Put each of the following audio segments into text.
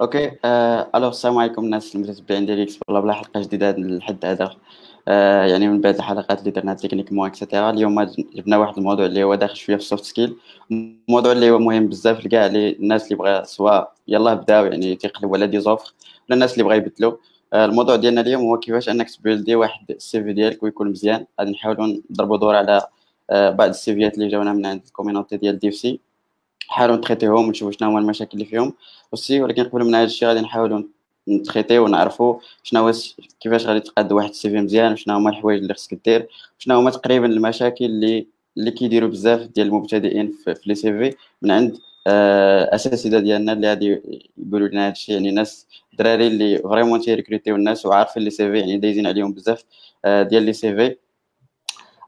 Ok. آه ألو السلام عليكم الناس المتتبعين ديال GeeksBlabla حلقة جديدة لحد هذا. آه يعني من بعد الحلقات اللي درنا techniquement et cetera اليوم جبنا واحد الموضوع اللي هو داخل شوية في ال soft skill الموضوع اللي هو مهم بزاف لكاع الناس اللي بغا سواء يلاه بداو يعني تيقلبوا على des offres ولا الناس اللي بغا يبدلوا آه الموضوع ديالنا اليوم هو كيفاش أنك ت build ي واحد ال CV ديالك ويكون مزيان. غادي نحاولوا نضربوا دور على آه بعض ال CV ات اللي جاونا من عند ال community ديال DevC. نحاولوا ن traité هم ونشوفوا شنو هما المشاكل اللي فيهم. aussi ولكن قبل من هذا الشيء غادي نحاولوا ن traité و ونعرفوا شنو كيفاش غادي تقاد واحد ال CV مزيان وشنو هما الحوايج اللي خصك دير شنو هما تقريبا المشاكل اللي اللي كيديروا بزاف ديال المبتدئين في, les CV. من عند آه اساتذه ديالنا اللي غادي يقولوا لنا هذا الشيء يعني ناس دراري اللي vraiment تي recruté و الناس وعارفين les CV يعني دايزين عليهم بزاف آه ديال les CV.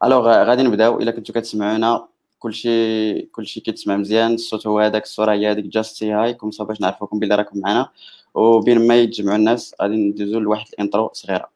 Alors غادي نبداو. إلا كنتو كتسمعونا كلشي كلشي كيتسمع مزيان. الصوت هو هذاك الصورة هي هذيك juste si هاي كوم باش نعرفوكم بلي راكم معنا. وبين ما يتجمعوا الناس غادي ندوزو لواحد ال intro صغيرة.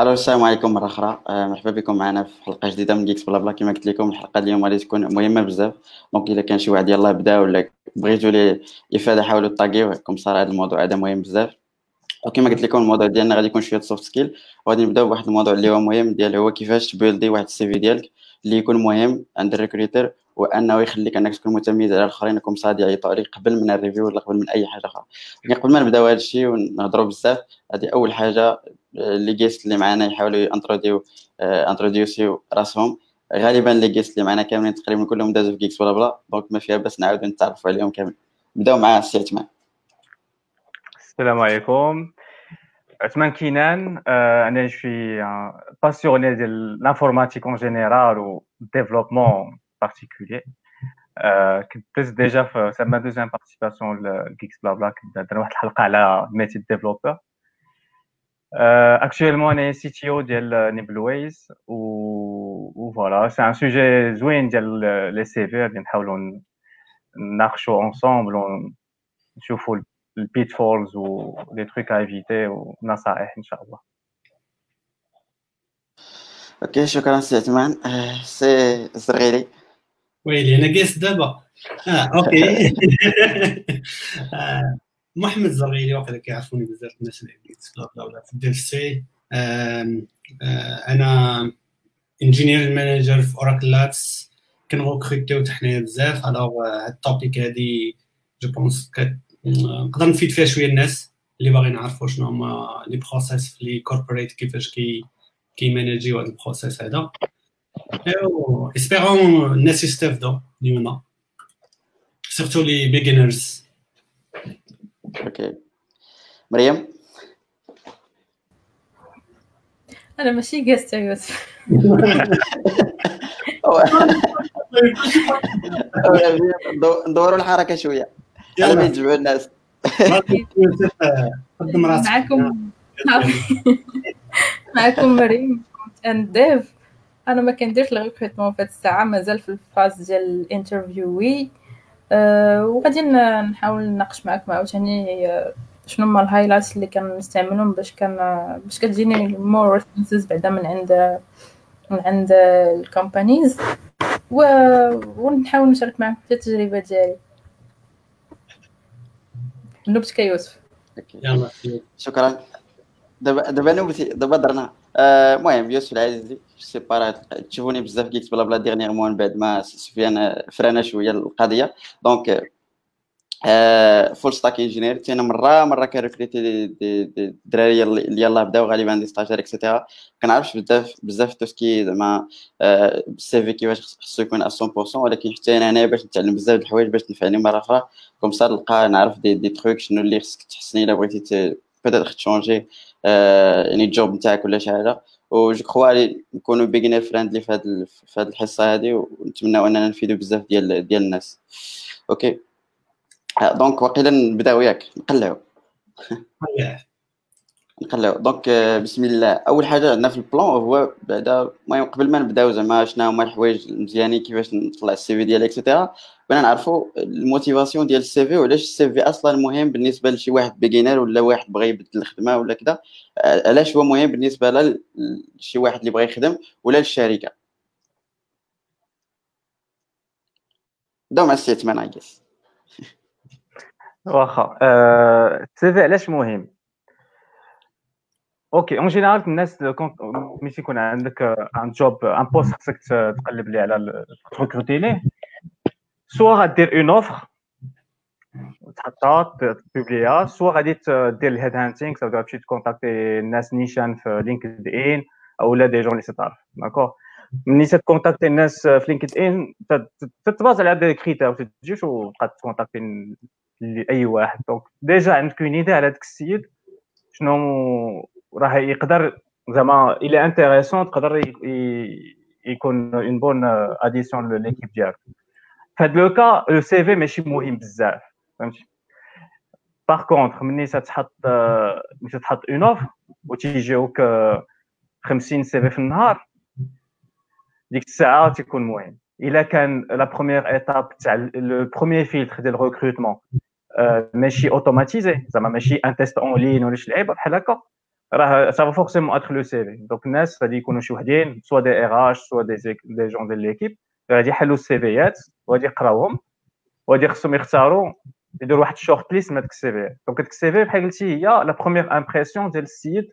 ألو السلام عليكم مرة أخرى. آه، مرحبا بكم معنا في حلقة جديدة من Geeksblabla كما قلت لكم الحلقة اليوم غادي تكون مهمة بزاف. donc إلا كان شي واحد يلاه بدا ولا بغيتو لي إفادة حاولوا طاقيو كم صار هذا الموضوع هذا مهم بزاف. وكما قلت لكم الموضوع ديالنا غادي يكون شوية soft skill وغادي نبداو بواحد الموضوع اللي هو مهم ديال هو كيفاش ت build ي واحد ال CV ديالك اللي يكون مهم عند ال recruteur وأنه يخليك أنك تكون متميز على الآخرين. انكم صاد يعيطوا عليك قبل من ال review ولا قبل من أي حاجة أخرى. لكن قبل ما نبداو هذا الشيء ونهضروا بزاف هذه أول حاجة les guests اللي معنا يحاولوا introdui introduisiw راسهم. غالبا les guests اللي معنا كاملين تقريبا كلهم دازوا في Geeksblabla donc ما فيها بس نعاودوا نتعرفوا عليهم كامل نبداو مع السي عثمان السلام عليكم. عثمان كينان أنا شي passionné ديال l'informatique en général و développement particulier كنت دزت déjà في c'est ma deuxième participation ل Geeksblabla كنت درنا واحد الحلقة على métier développeur actuellement أنا CTO ديال نيبلويز و voilà c'est un sujet زوين ديال les CV غادي نحاولوا نناقشوا ensemble ونشوفوا ال pitfalls و les trucs à éviter ونصائح ان شاء الله OK شكرا سي عثمان سي الزرغيري ويلي أنا قيس دابا آه OK محمد الزرغيلي واقيلا كيعرفوني بزاف الناس اللي بلا بلا في ال dev سي أنا engineering manager في Oracle là-bas كن recruti يو حنايا بزاف. Alors هاد ال topic هادي je pense نقدر نفيد فيها شوية الناس اللي باغيين يعرفوا شنو هما les process في les corporate كيفاش كي كي manage يو هاد ال process هذا. Espérons الناس يستافدوا اليوم. Surtout les beginners OK مريم أنا ماشي juste يوسف ندوروا الحركة شوية. على ما يتجمعوا الناس. معكم. معكم مريم. and dev أنا ما كنديرش ال recrutement في هاد الساعة مازال في ال phase ديال ال interview. وغادي نحاول نناقش معكم عاوتاني شنو هما ال highlights اللي كنستعملهم باش كان باش كتجيني more responses بعدا من عند من عند ال companies و... ونحاول نشارك معكم في التجربة ديالي. نوبتك يوسف. يلا. شكرا. دابا دابا نوبتي دابا درنا. المهم آه يوسف العزيزي سي با تشوفوني بزاف Geeksblabla dernièrement بعد ما سفيان فرانا شوية القضية. donc full stack engineer تينا مرة مرة كن recruti الدراري اللي يلاه بداو غالبا des stagiaires et cetera كنعرفش بزاف بزاف tout ce qui زعما ال CV كيفاش خصو يكون 100% ولكن حتى أنا هنايا باش نتعلم بزاف د الحوايج باش تنفعني مرة أخرى. comme ça نلقى نعرف دي, دي شنو اللي خصك تحسني إلا بغيتي peut-être changer يعني ال job نتاعك ولا شي حاجة. و je crois نكونوا beginner friendly في هذه في الحصة هذه ونتمناو أننا نفيدوا بزاف ديال ديال الناس. OK. donc واقيلا نبداو ياك. نقلعو. نقلعو. donc بسم الله. أول حاجة عندنا في ال plan هو بعدا المهم قبل ما نبداو زعما شنو هما الحوايج المزيانين كيفاش نطلع ال CV ديالي et cetera بغينا نعرفوا ال motivation ديال ال CV وعلاش ال CV أصلا مهم بالنسبة لشي واحد beginner ولا واحد بغى يبدل الخدمة ولا كذا علاش هو مهم بالنسبة لشي واحد اللي بغى يخدم ولا للشركة. بداو مع السي عثمان ايكس واخا السي في علاش مهم؟ أوكي اون جينيرال الناس ملي تيكون عندك un job un poste خصك تقلب ليه على t recruter ليه soit غدير une offre تحطها ت publi يها soit غادي دير ال head hunting soit غادي ت contacter الناس نيشان في LinkedIn اولا des gens اللي تعرف d'accord ملي ت contacter الناس في LinkedIn تت base على des critères تجيش وتبقى ت contacter اي واحد donc déjà عندك une idée على داك السيد شنو راه يقدر زعما إلى intéressant تقدر يكون une bonne addition ل l'équipe ديالك. في هذا le cas le CV ماشي مهم بزاف فهمتي؟ Par contre ملي تتحط ملي تتحط une offre وتيجيوك 50 CV في النهار ديك الساعة تيكون مهم. إلا كان la première étape تاع le premier filtre ديال ال recrutement ماشي automatisé زعما ماشي un test en ligne ولا شي لعيبه بحال هكا. راه ça forcément être le CV donc الناس غادي يكونوا شي وحدين soit des RH soit des des gens ديال l'équipe غادي يحلوا ال CV ات وغادي يقراوهم وغادي خصهم يختاروا يديروا واحد ال short list من هذاك ال CV donc هذاك ال CV بحال قلتي هي la première impression ديال السيد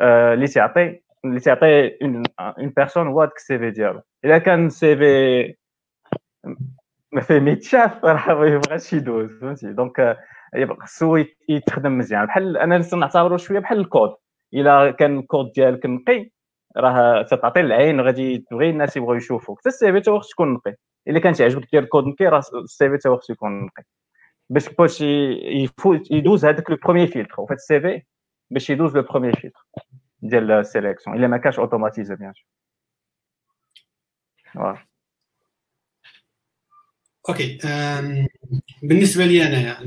اللي تعطي اللي تعطي une personne هو هذاك ال CV ديالو الا كان CV ما فيه donc خصو يتخدم مزيان. بحال أنا نعتبرو شوية بحال الكود. إلا كان الكود ديالك نقي راه تعطي العين وغادي تبغي الناس يبغيو يشوفوك. حتى ال CV تا خص تكون نقي. إلا كان تعجبك دير الكود نقي راه ال CV تا خصو يكون نقي. باش باش يدوز هذاك le premier filtre. وفات ال CV باش يدوز le premier filtre ديال ال sélection. إلا ما كانش automatisé bien Sure okay بالنسبة لي انايا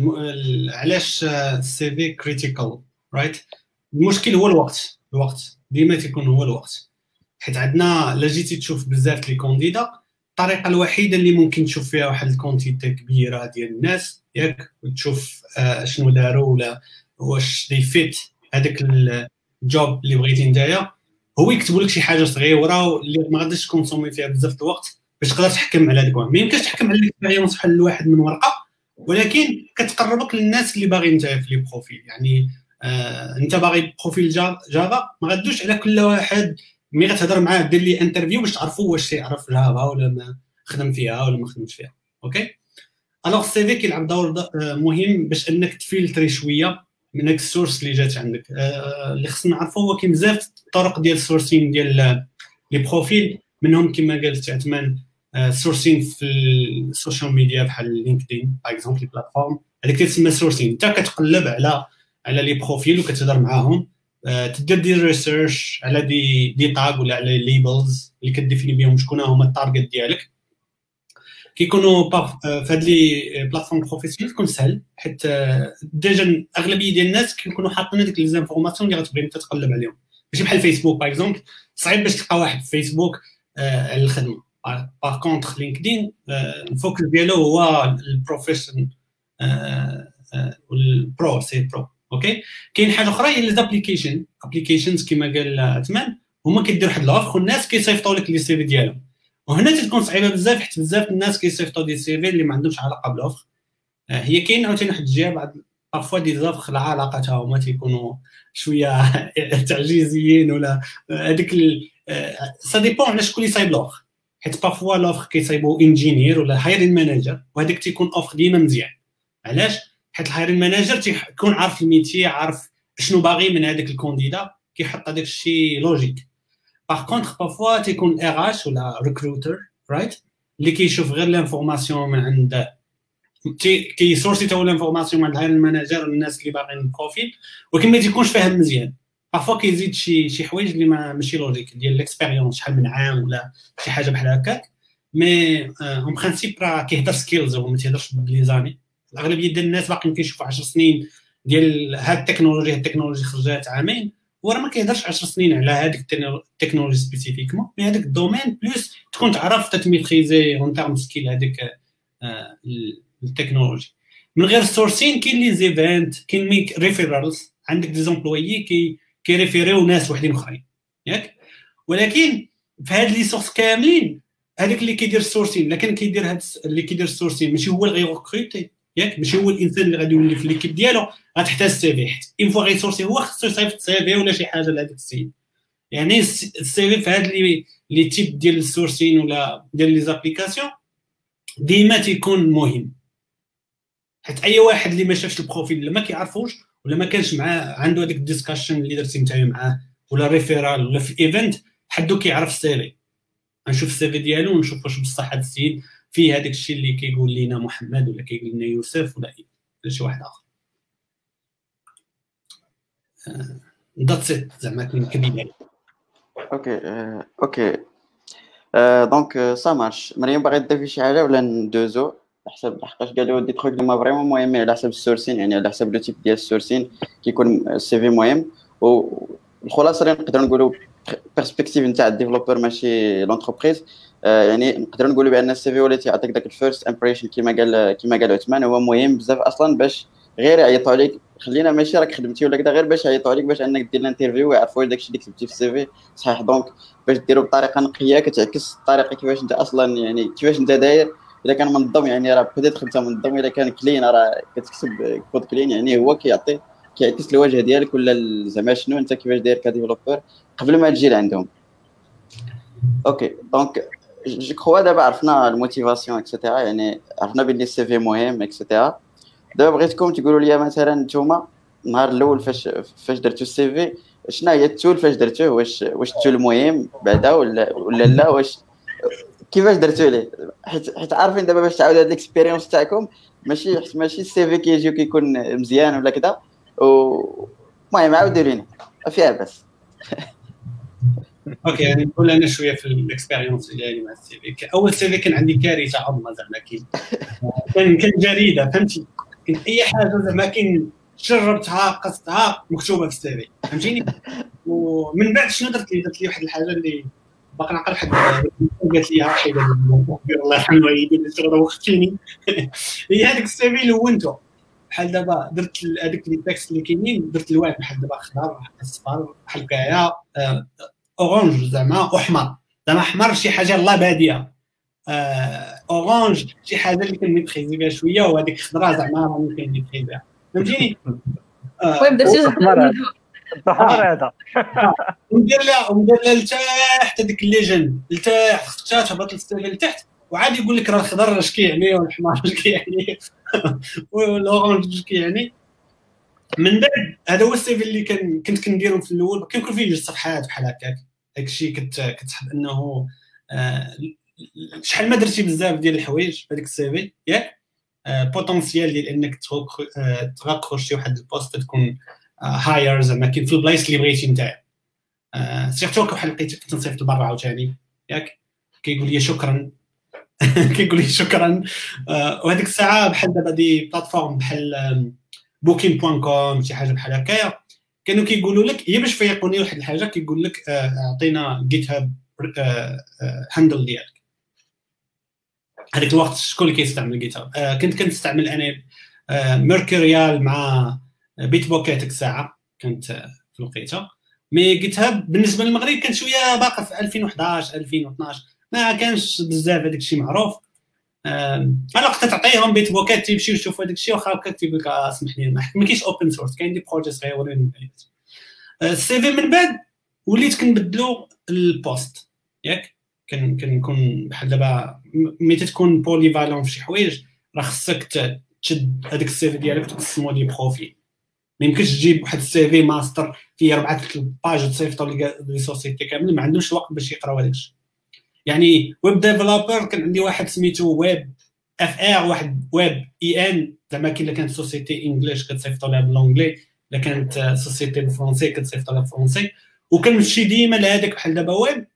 علاش ال CV critical right المشكل هو الوقت الوقت ديما تيكون هو الوقت. حيت عندنا لا جيتي تشوف بزاف les candidats الطريقة الوحيدة اللي ممكن تشوف فيها واحد ال quantité كبيرة ديال الناس ياك وتشوف آه شنو داروا ولا واش تي fit هذاك ال job اللي بغيتي نتايا هو يكتبوا لك شي حاجة صغيرة اللي ما غاديش ت consommer فيها بزاف الوقت. باش تقدر تحكم على هذاك ما يمكنش تحكم على ال expérience بحال الواحد من ورقة ولكن كتقربك للناس اللي باغي انت في les profils. يعني آه انت باغي profil Java ما غادوش على كل واحد ملي غتهضر معاه دير les interviews باش تعرفوا واش تيعرف Java ولا ما خدم فيها ولا ما خدمش فيها. Okay? Alors ال CV كيلعب دور مهم باش أنك ت filtrer شوية من هاك ال source اللي جات عندك. آه اللي خصنا نعرفوا هو كاين بزاف الطرق ديال ال sourcing ديال les profils منهم كما قالت عثمان sourcing في ال social media بحال LinkedIn par exemple plateforme هذيك تسمى sourcing انت كتقلب على على les profils وكتهضر معاهم. تدير دير ريسيرش على دي دي تاغ ولا على labels اللي ك définir بهم شكون هما ال target ديالك. كيكونوا في هاد les plateformes professionnelles تكون سهل حيت déjà أغلبية ديال الناس كيكونوا حاطين هذيك les informations اللي غتبغي أنت تقلب عليهم. ماشي بحال فيسبوك par exemple صعيب باش تلقى واحد في فيسبوك على الخدمة. par contre LinkedIn ال focus ديالو هو ال profession وال pro c'est pro okay كاين حاجة أخرى هي les applications applications كما قال عثمان هما كيديروا واحد l'offre والناس كيصيفطوا لك les CV ديالهم وهنا تكون صعيبه بزاف حيت بزاف الناس كيصيفطوا des CV اللي ما عندهمش علاقه ب l'offre هي كاين عاوتاني واحد الجهه بعد parfois des offres لا علاقه تا هما تيكونوا شوية تعجيزيين ولا هذيك ça dépend على شكون اللي صايب l'offre حيت parfois l'offre كيصايبو ingénieur ولا hiring manager وهذاك تيكون offre ديما مزيان. علاش؟ حيت ال hiring manager تيكون عارف ال métier عارف شنو باغي من هذاك ال candidat كيحط هذاك الشيء logique par contre parfois تيكون RH ولا recruiter right اللي كيشوف غير l'information من عند كي sourcer تا هو l'information من ال hiring manager والناس اللي باغيين profil ولكن ما تيكونش فاهم مزيان. parfois كيزيد شي شي حوايج اللي ما ماشي logique ديال l'expérience شحال من عام ولا شي حاجة بحال هكاك mais en principe راه كيهضر skills هو ما بلي زاني الاغلبيه ديال الناس باقيين كيشوفوا 10 سنين ديال هاد التكنولوجي هاد التكنولوجي خرجت عامين هو راه ما كيهضرش 10 سنين على هذيك ال technologie spécifiquement mais هذاك ال domaine plus تكون تعرف تت maîtriser en termes skills هذيك التكنولوجي من غير ال sourcing كاين les events كاين ميك referrals عندك des employés كي كي référer و ناس وحدين اخرين. ياك؟ ولكن في هاد les sources كاملين هذاك اللي كيدير ال sourcing لكن كيدير هاد اللي كيدير ال sourcing ماشي هو اللي غي recruter ياك؟ ماشي هو الإنسان اللي غادي يولي في l'équipe ديالو غتحتاج ال CV. حيت une fois غي sourcer هو خصو يصيفط ال CV ولا شي حاجة لهذاك السيد. يعني ال CV في هاد les les types ديال ال sourcing ولا ديال les applications ديما تيكون مهم. حيت أي واحد اللي ما شافش ال profil اللي ما كيعرفوش ولا ما كانش معاه عنده هذيك ال discussion اللي درتي انت معاه ولا referral ولا في event حدو كيعرف ال CV. غنشوف ال CV ديالو ونشوف واش بصح هذا السيد فيه هذاك الشيء اللي كيقول لنا محمد ولا كيقول لنا يوسف ولا شي واحد آخر. That's it زعما كبير. Okay okay. Donc ça marche مريم باغي تضيفي شي حاجة ولا ندوزو؟ حسب لحقاش قالوا دي تخوك اللي ما vraiment مهمين على حسب ال sourcing يعني على حسب le type ديال ال sourcing كيكون ال CV مهم. والخلاصه اللي نقدر نقولوا perspective نتاع ال developer ماشي l'entreprise آه، يعني نقدر نقولوا بأن ال CV هو اللي تيعطيك داك ال first impression كما قال كما قال عثمان هو مهم بزاف أصلا باش غير يعيطوا عليك. خلينا ماشي راك خدمتي ولا كذا غير باش يعيطوا عليك باش أنك دير ال interview ويعرفوا داك الشيء اللي كتبتي في ال CV. صحيح donc باش ديرو بطريقة نقية كتعكس الطريقة كيفاش أنت أصلا يعني كيفاش أنت داير. إذا كان منظم يعني راه بديت خدمه منظم اذا كان clean راه كتكتب code clean يعني هو كيعطي كيعكس الوجه ديالك ولا زعما شنو أنت كيفاش داير ك developer قبل ما تجي لعندهم. Okay donc je crois دابا عرفنا ال motivation et cetera يعني عرفنا بلي ال CV مهم et cetera دابا بغيتكم تقولوا لي مثلا نتوما النهار الأول فاش فاش درتو ال CV شنو هي ال tool فاش درتوه؟ واش واش ال tool مهم بعدا ولا ولا لا؟ واش كيفاش درتو ليه حيت حيت عارفين دابا باش تعاود هاد ال expérience تاعكم ماشي حيت ماشي ال CV كيجي كيكون مزيان ولا كذا المهم عاودوا لينا. فيها بس. Okay يعني نقول أنا شوية في ال expérience ديالي مع ال CV أول CV كان عندي كارثة عظمى زعما كاين. كان كان جريدة فهمتي؟ كان أي حاجة زعما كاين جربتها قصتها مكتوبة في ال CV فهمتيني؟ ومن بعد شنو درت لي؟ درت لي واحد الحاجة اللي باقي نعقل حد قالت لي ها الله يرحم والديك اللي وختيني هي هذيك ال CV لونته بحال دابا درت هذوك les textes اللي كاينين درت الوان بحال دابا خضر أصفر بحال كايا orange زعما أحمر. زعما أحمر شي حاجة الله بادية. orange شي حاجة اللي كنميتريزي بها شوية وهذيك خضراء زعما راني كنميتريزيها فهمتيني؟ المهم درتي الظهر هذا. وندير لها وندير لها لتحت هذيك ال légende لتحت خصها تهبط لتحت وعاد يقول لك راه الخضر اش كيعني والحمار اش كيعني. وال orange اش كيعني. من بعد هذا هو ال CV اللي كان كنت كنديرهم في الأول كيكون فيه جوج صفحات بحال هكاك. داك الشيء كنت كتحب أنه آه شحال ما درتي بزاف ديال الحوايج في هذاك ال CV ياك؟ آه potentiel ديال أنك تغاكروش شي واحد ال poste تكون hire آه زعما كاين في البلايص اللي بغيتي آه surtout بحال لقيتك تنصيفط لبرا عاوتاني ياك؟ كيقول لي شكرا. كيقول لي شكرا. آه، وهذيك الساعة بحال دابا des plateformes بحال Booking point com شي حاجة بحال هكايا كانوا كيقولوا لك هي باش فيقوني واحد الحاجة كيقول لك آه، أعطينا GitHub handle ديالك. هذيك الوقت شكون اللي كيستعمل GitHub كنت كنستعمل أنا Mercurial مع Bitbucket ديك الساعة كانت في الوقيتة. mais GitHub بالنسبة للمغرب كان شوية باقي في 2011 2012 ما كانش بزاف هذاك الشيء معروف. أنا وقت تعطيهم Bitbucket تيمشيو يشوفوا هذاك الشيء واخا هكا تيقول لك اسمح لي ما كاينش open source كاين des projets صغيورين ال CV من بعد وليت كنبدلو ال poste ياك؟ كنكون بحال دابا ملي تكون polyvalent في شي حوايج راه خصك تشد هذاك ال CV ديالك وتقسمو les profils ما يمكنش تجيب واحد ال CV master فيه أربعة pages وتصيفطو les sociétés كامل ما عندهمش الوقت باش يقراو هذاك الشيء يعني web developer كان عندي واحد سميتو web FR واحد web EN زعما كي كانت société English كتصيفطوا لها ب l'anglais إلا كانت société بال français كتصيفطوا لها بال français وكنمشي ديما لهذاك بحال دابا ويب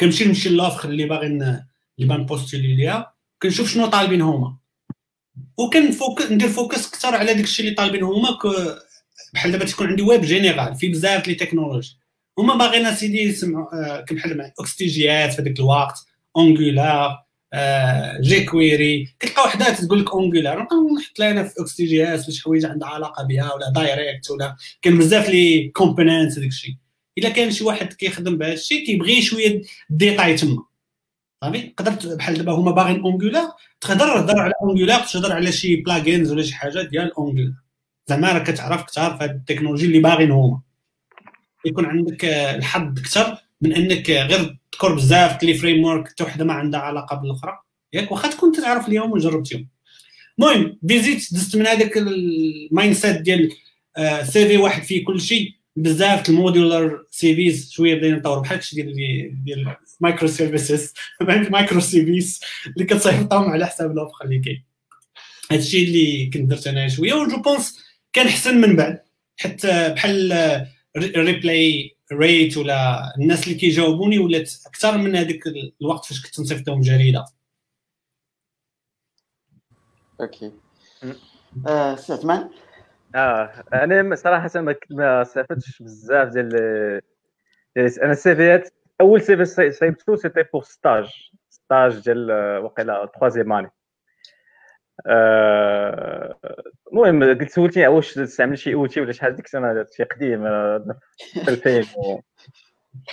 كنمشي نمشي l'offre اللي باغي اللي بان postuler ليها. كنشوف شنو طالبين هما. وكن focus ندير focus أكثر على داك الشيء اللي طالبين. هما بحال دابا تكون عندي web général في بزاف les technologies هما باغيين اسيدي يسمعوا آه كبحال Ext JS في هذاك الوقت Angular آه jQuery كتلقى وحدة تقول لك Angular نبقى نحط لها في Ext JS شي حوايج عندها علاقة بها ولا direct ولا كاين بزاف les components داك الشيء. إلا كان شي واحد كيخدم بهذا الشيء كيبغي شوية ديتاي تما. صافي قدرت بحال دابا هما باغيين Angular تقدر تهضر على Angular تهضر على شي plugins ولا شي حاجة ديال Angular زعما راك كتعرف أكثر في هذه التكنولوجي اللي باغيين هما. يكون عندك الحظ أكثر من إنك غير تذكر بزاف les frameworks حتى وحدة ما عندها علاقة بالأخرى. ياك؟ واخا تكون تعرف اليوم وجربتيهم المهم فيزيت دزت من هذاك ال mindset ديال CV واحد فيه كل شيء بزاف ال modular CVs شوية بدينا نطوروا بحال هادشي ديال ديال microservices micro CVs اللي كتصيفطهم على حساب ال offre اللي كاين هادشي اللي كنت درت أنا شوية و je pense كان حسن من بعد حتى بحال reply rate ولا الناس اللي كيجاوبوني ولات أكثر من هذاك الوقت فاش كنت نصيفطهم جريدة. OK. آه سي عثمان؟ آه أنا صراحة ما استفدتش بزاف ديال أنا السيفيات أول CV صايبتو c'était pour stage stage ديال وقيلا troisième année المهم قلت سولتني واش تستعمل شي outil ولا شحال ديك السنة شي قديم 2000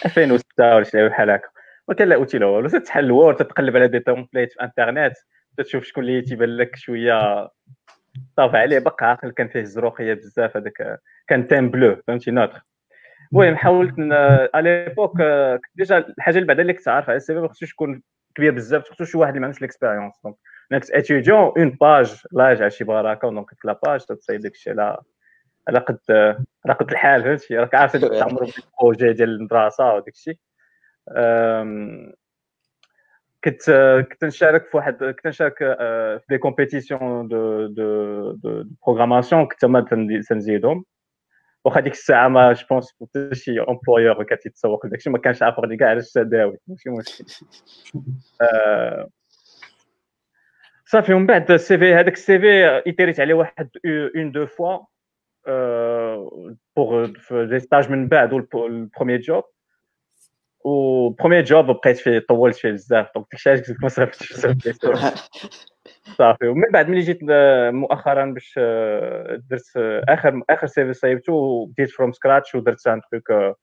2006 ولا شي بحال هكا. ما كان لا أوتي لا والو تتحل الوورد تتقلب على دي تومبليت في انترنت تشوف شكون اللي تيبان لك شوية طاف عليه. بقى عاقل كان فيه الزروقيه بزاف هذاك كان تيم بلو فهمتي نوتر المهم حاولت ا ليبوك ديجا الحاجة اللي بعدا اللي كنت عارف على السي في ما خصوش يكون كبير بزاف خصو شي واحد اللي ما عندوش ليكسبيريونس دونك ناكس اتيديون اون باج لاج على شي بركه دونك لا باج تصايب داك الشيء على على قد على قد الحال فهمتي؟ راك عارف تعمر projets ديال المدرسة وداك الشيء كنت كنت نشارك في واحد كنت نشارك في des compétitions de de de programmation كنت ما تنزيدهم. واخا ديك الساعة ما je pense حتى شي employeur كان تيتسوق لداك الشيء ما كانش عارف لي كاع علاش داوي ماشي مشكل. صافي ومن بعد ال CV هذاك ال CV ايتيريت عليه واحد une deux fois pour des stages من بعد ال premier job و premier job بقيت فيه طولت فيه بزاف donc داكشي علاش قلت لك ما صرفتش صافي ومن بعد ملي جيت مؤخرا باش درت آخر آخر CV صايبتو بديت from scratch ودرت un truc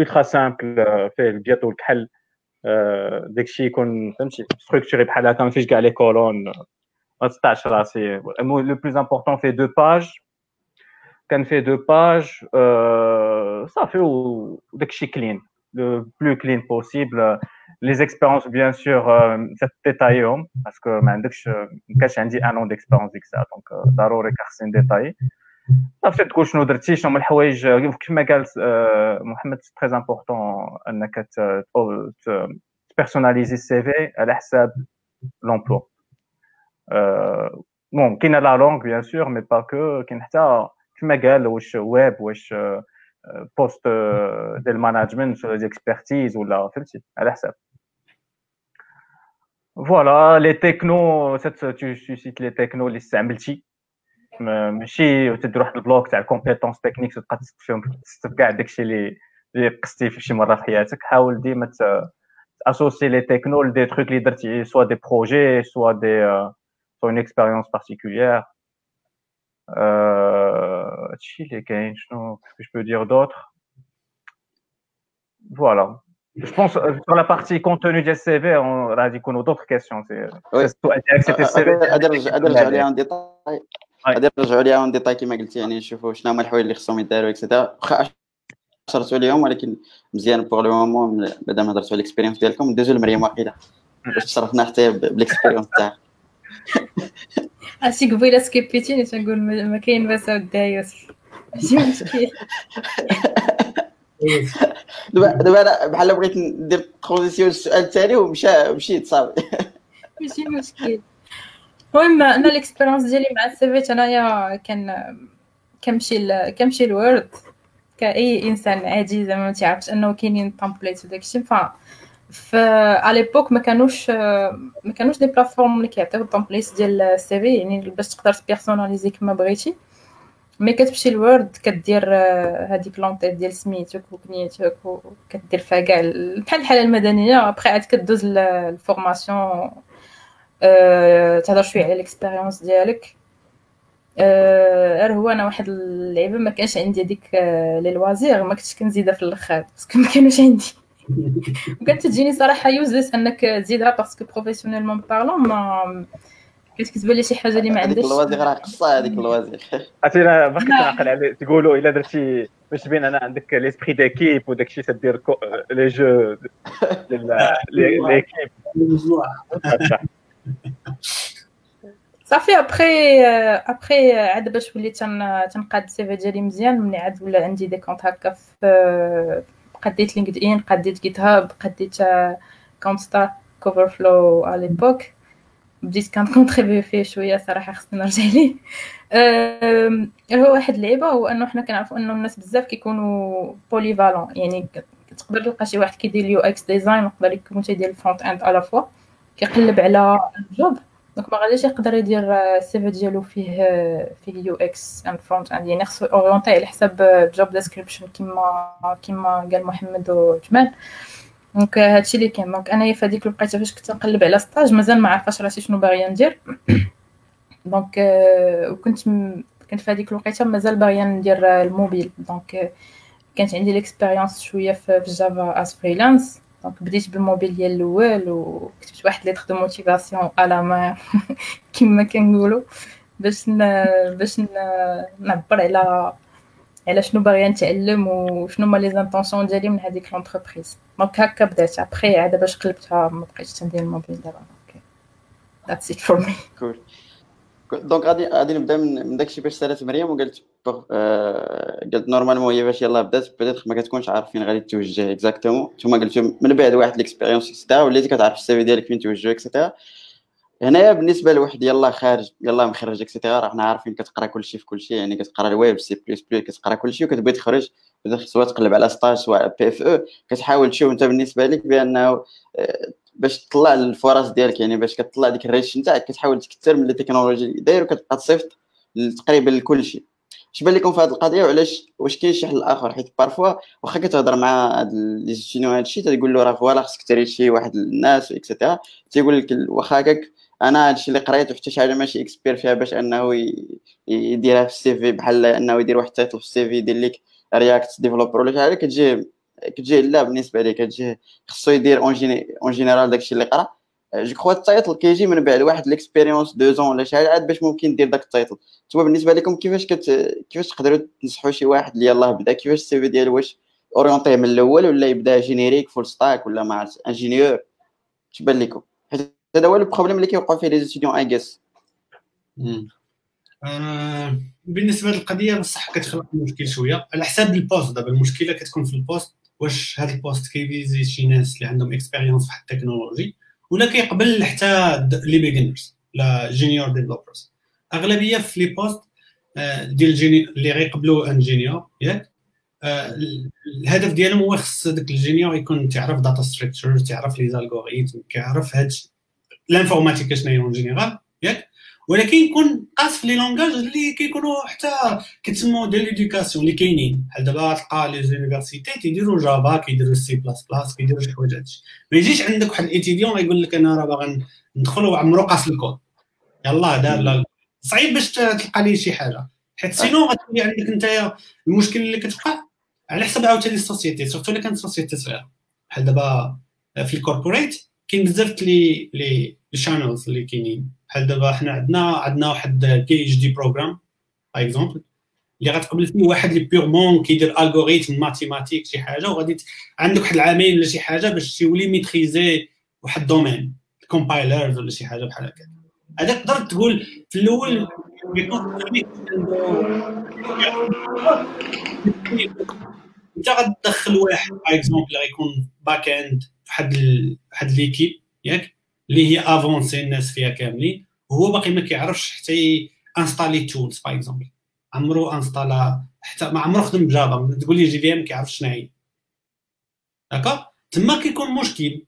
ultra simple فيه البيض والكحل داكشي يكون فهمتي structuré بحال هكا ما فيش كاع les colonnes ما تقطعش راسي le plus important فيه deux pages كان فيه deux pages صافي وداكشي clean le plus clean possible. Les expériences, bien sûr, euh, détaillées, parce que je عندي un an d'expérience ديك الساعة donc ضروري كخصني ديتاي صافي تقول شنو درتي شنو هما الحوايج كما قال محمد تري امبورطون انك تبيرسوناليزي السي في على حساب لومبلوا بون كاينة لا لونغ بيان سور مي با كو كاين حتى كما قال واش ويب واش بوست ديال الماناجمنت ولا ديكسبيرتيز ولا فهمتي على حساب فوالا لي تكنو تو سيت لي تكنو اللي استعملتي ماشي تدير واحد ال bloc تاع compétences techniques تبقى تكتب فيهم تكتب كاع داكشي اللي اللي قستي في شي مره في حياتك حاول ديما تassocier les technos ل des trucs اللي درتي soit des projets soit des soit une expérience particulière هادشي اللي كاين شنو je peux dire d'autre? Voilà. Je pense sur la partie contenu du CV on غادي يكونوا d'autres questions. السؤال ديالك c'était ال CV غادي نرجع ليها اون ديتاي غادي نرجعوا ليها en détail كما قلتي يعني نشوفوا شنو هما الحوايج اللي خصهم يداروا et cetera واخا اشرتوا عليهم ولكن مزيان pour le moment بعد ما هضرتوا على ال expérience ديالكم ندوزو لمريم واحدة باش تصرفنا حتى بال expérience تاعها عرفتي قبيله skipيتيني تنقول ما كاين باس d'ailleurs ماشي مشكل دابا دابا أنا بحال بغيت ندير transition السؤال الثاني ومشى مشيت صافي ماشي مشكل. المهم أنا ال expérience ديالي مع les CV انايا كان كنمشي كنمشي ال Word كأي إنسان عادي زعما ما تيعرفش أنه كاينين templates وداكشي ف ف l'époque ما كانوش ما كانوش des plateformes اللي كيعطيو ال template ديال ال CV. يعني باش تقدر تpersonnaliser كما بغيتي. mais كتمشي ل Word كدير هذيك l'en-tête ديال سميتك وكنيتك وكدير فيها كاع بحال الحالة المدنية. ابخي عاد كدوز ال formation تهضر شوية على ال expérience ديالك. غير هو أنا واحد اللعيبة ما كانش عندي هذيك les loisirs ما كنتش كنزيدها في الأخر parce que ما كانوش عندي. وكانت تجيني صراحة useless أنك تزيدها parce que professionnellement parlant ما كتبان لي شي حاجة اللي ما عندهاش. ال loisirs راه قصه هذيك ال loisirs عرفتي أنا باقي كنعقل على تقولوا إلا درتي باش تبين أنا عندك l'esprit d'équipe وداك الشيء تدير les jeux l'équipe صافي ابخي ابخي عاد باش وليت تنقاد ال CV ديالي مزيان ملي عاد ولا عندي des comptes هكا في قديت LinkedIn قديت GitHub قديت compte Stack Overflow على l'époque بديت contribuer فيه شوية صراحة خصني نرجع ليه. هو واحد اللعيبة هو أنه حنا كنعرفوا أنه الناس بزاف كيكونوا polyvalents يعني تقدر تلقى شي واحد كيدير ال UX design ويقدر يكون تيدير ال front-end à la fois كيقلب على ال job donc ما غاديش يقدر يدير ال CV ديالو فيه فيه UX and front-end يعني خصو orienter على حساب ال job description كيما كيما قال محمد وجمال. donc هادشي اللي كاين. donc أنايا في هذيك الوقيتة فاش كنت نقلب على stage مازال ما عرفاش راسي شنو باغية ندير. donc وكنت كنت في هذيك الوقيتة مازال باغية ندير الموبيل. donc كانت عندي l'expérience شوية في Java as freelance donc بديت بالموبيل ديال الأول وكتبت واحد lettre de motivation على ما كما كنقولوا باش ن... باش ن... نعبر على على شنو باغيه نتعلم وشنو هما les intentions ديالي من هذيك l'entreprise. donc هكا بدات ابخي عاد باش قلبتها ما بقيتش تندير الموبيل دابا. donc That's it for me cool donc غادي غادي نبدأ من داكشي باش سالات مريم وقالت آه قالت normalement هي باش يلاه بدات. بدات ما كتكونش عارف فين غادي توجه exactement نتوما قلتو من بعد واحد l'expérience et cetera وليتي كتعرف ال CV ديالك فين توجه et cetera هنايا بالنسبة لواحد يلاه خارج يلاه مخرج et cetera حنا عارفين كتقرا كلشي في كلشي يعني كتقرا الويب سي بلس بلس كتقرا كلشي وكتبغي تخرج سواء تقلب على stage سواء PFE أو كتحاول تشوف أنت بالنسبة لك بأنه باش تطلع الفرص ديالك يعني باش كتطلع ديك ال reach نتاعك كتحاول تكثر من التكنولوجي داير وكتبقى تصيفط تقريبا لكلشي. اش بان لكم في هذه القضية وعلاش واش كاين شي حل اخر حيت parfois واخا كتهضر مع هاد les étudiants هاد الشيء تقول له راه voilà خصك trier شي واحد الناس et cetera تيقول لك واخا هكاك أنا هادشي اللي قريت وحتى شي حاجة ماشي expert فيها باش أنه يديرها في ال CV بحال أنه يدير واحد title في ال CV يدير لك React developer ولا شي حاجة كتجي كتجي لا بالنسبة ليه كتجي خصو يدير en général داكشي اللي قرأ. je crois ال title كيجي من بعد واحد l'expérience deux ans ولا شي حاجة عاد باش ممكن دير داك title نتوما بالنسبة لكم كيفاش كت كيفاش تقدروا تنصحوا شي واحد اللي يلاه بدا؟ كيفاش ال CV ديالو واش orienté من الأول ولا يبدا générique full stack ولا مع ingénieur اش بان لكم. هذا هو ال problème اللي كيوقع فيه les étudiants I guess بالنسبة للقضية بصح كتخلق مشكل شوية. على حساب ال poste دابا المشكلة كتكون في ال poste واش هذا ال poste كيviser شي ناس اللي عندهم expérience في التكنولوجي ولا كيقبل حتى les beginners لا junior developers أغلبية في les postes ديال اللي غيقبلوا un junior ياك؟ الهدف ديالهم هو خص داك ال junior يكون تعرف data structure تعرف les algorithmes كيعرف هاد ال informatique شنو هي en général ياك ولكن يكون قاص في les langages اللي كيكونوا حتى كيتسموا ديال l'éducation اللي كاينين. بحال دابا تلقى les universités تيديروا Java كيديروا سي بلاس بلاس كيديروا شي حوايج هادشي. ما يجيش عندك واحد ال étudiant يقول لك أنا راه باغي ندخل وعمرو قاص الكود. يلاه راه صعيب باش تلقى ليه شي حاجة. حيت sinon غتولي عندك أنت المشكل اللي كتوقع على حسب عاوتاني ال société surtout إلا كانت société صغيرة. بحال دابا في ال corporate كاين بزاف les les channels اللي كاينين. بحال دابا حنا عندنا عندنا واحد PhD program par exemple اللي غتقبل فيه واحد اللي purement كيدير algorithmes mathématiques شي حاجة وغادي عندك واحد العامين ولا شي حاجة باش تولي maîtriser واحد ال domaine compilers ولا شي حاجة بحال هكا. هذا تقدر تقول في الأول انت غتدخل واحد par exemple غيكون back-end واحد واحد l'équipe ياك؟ اللي هي avancée الناس فيها كاملين. وهو باقي ما كيعرفش حتى installer tools par exemple. عمرو installa حتى ما عمرو خدم ب Java تقول لي JVM كيعرف شنو هي. داكا تما كيكون مشكل.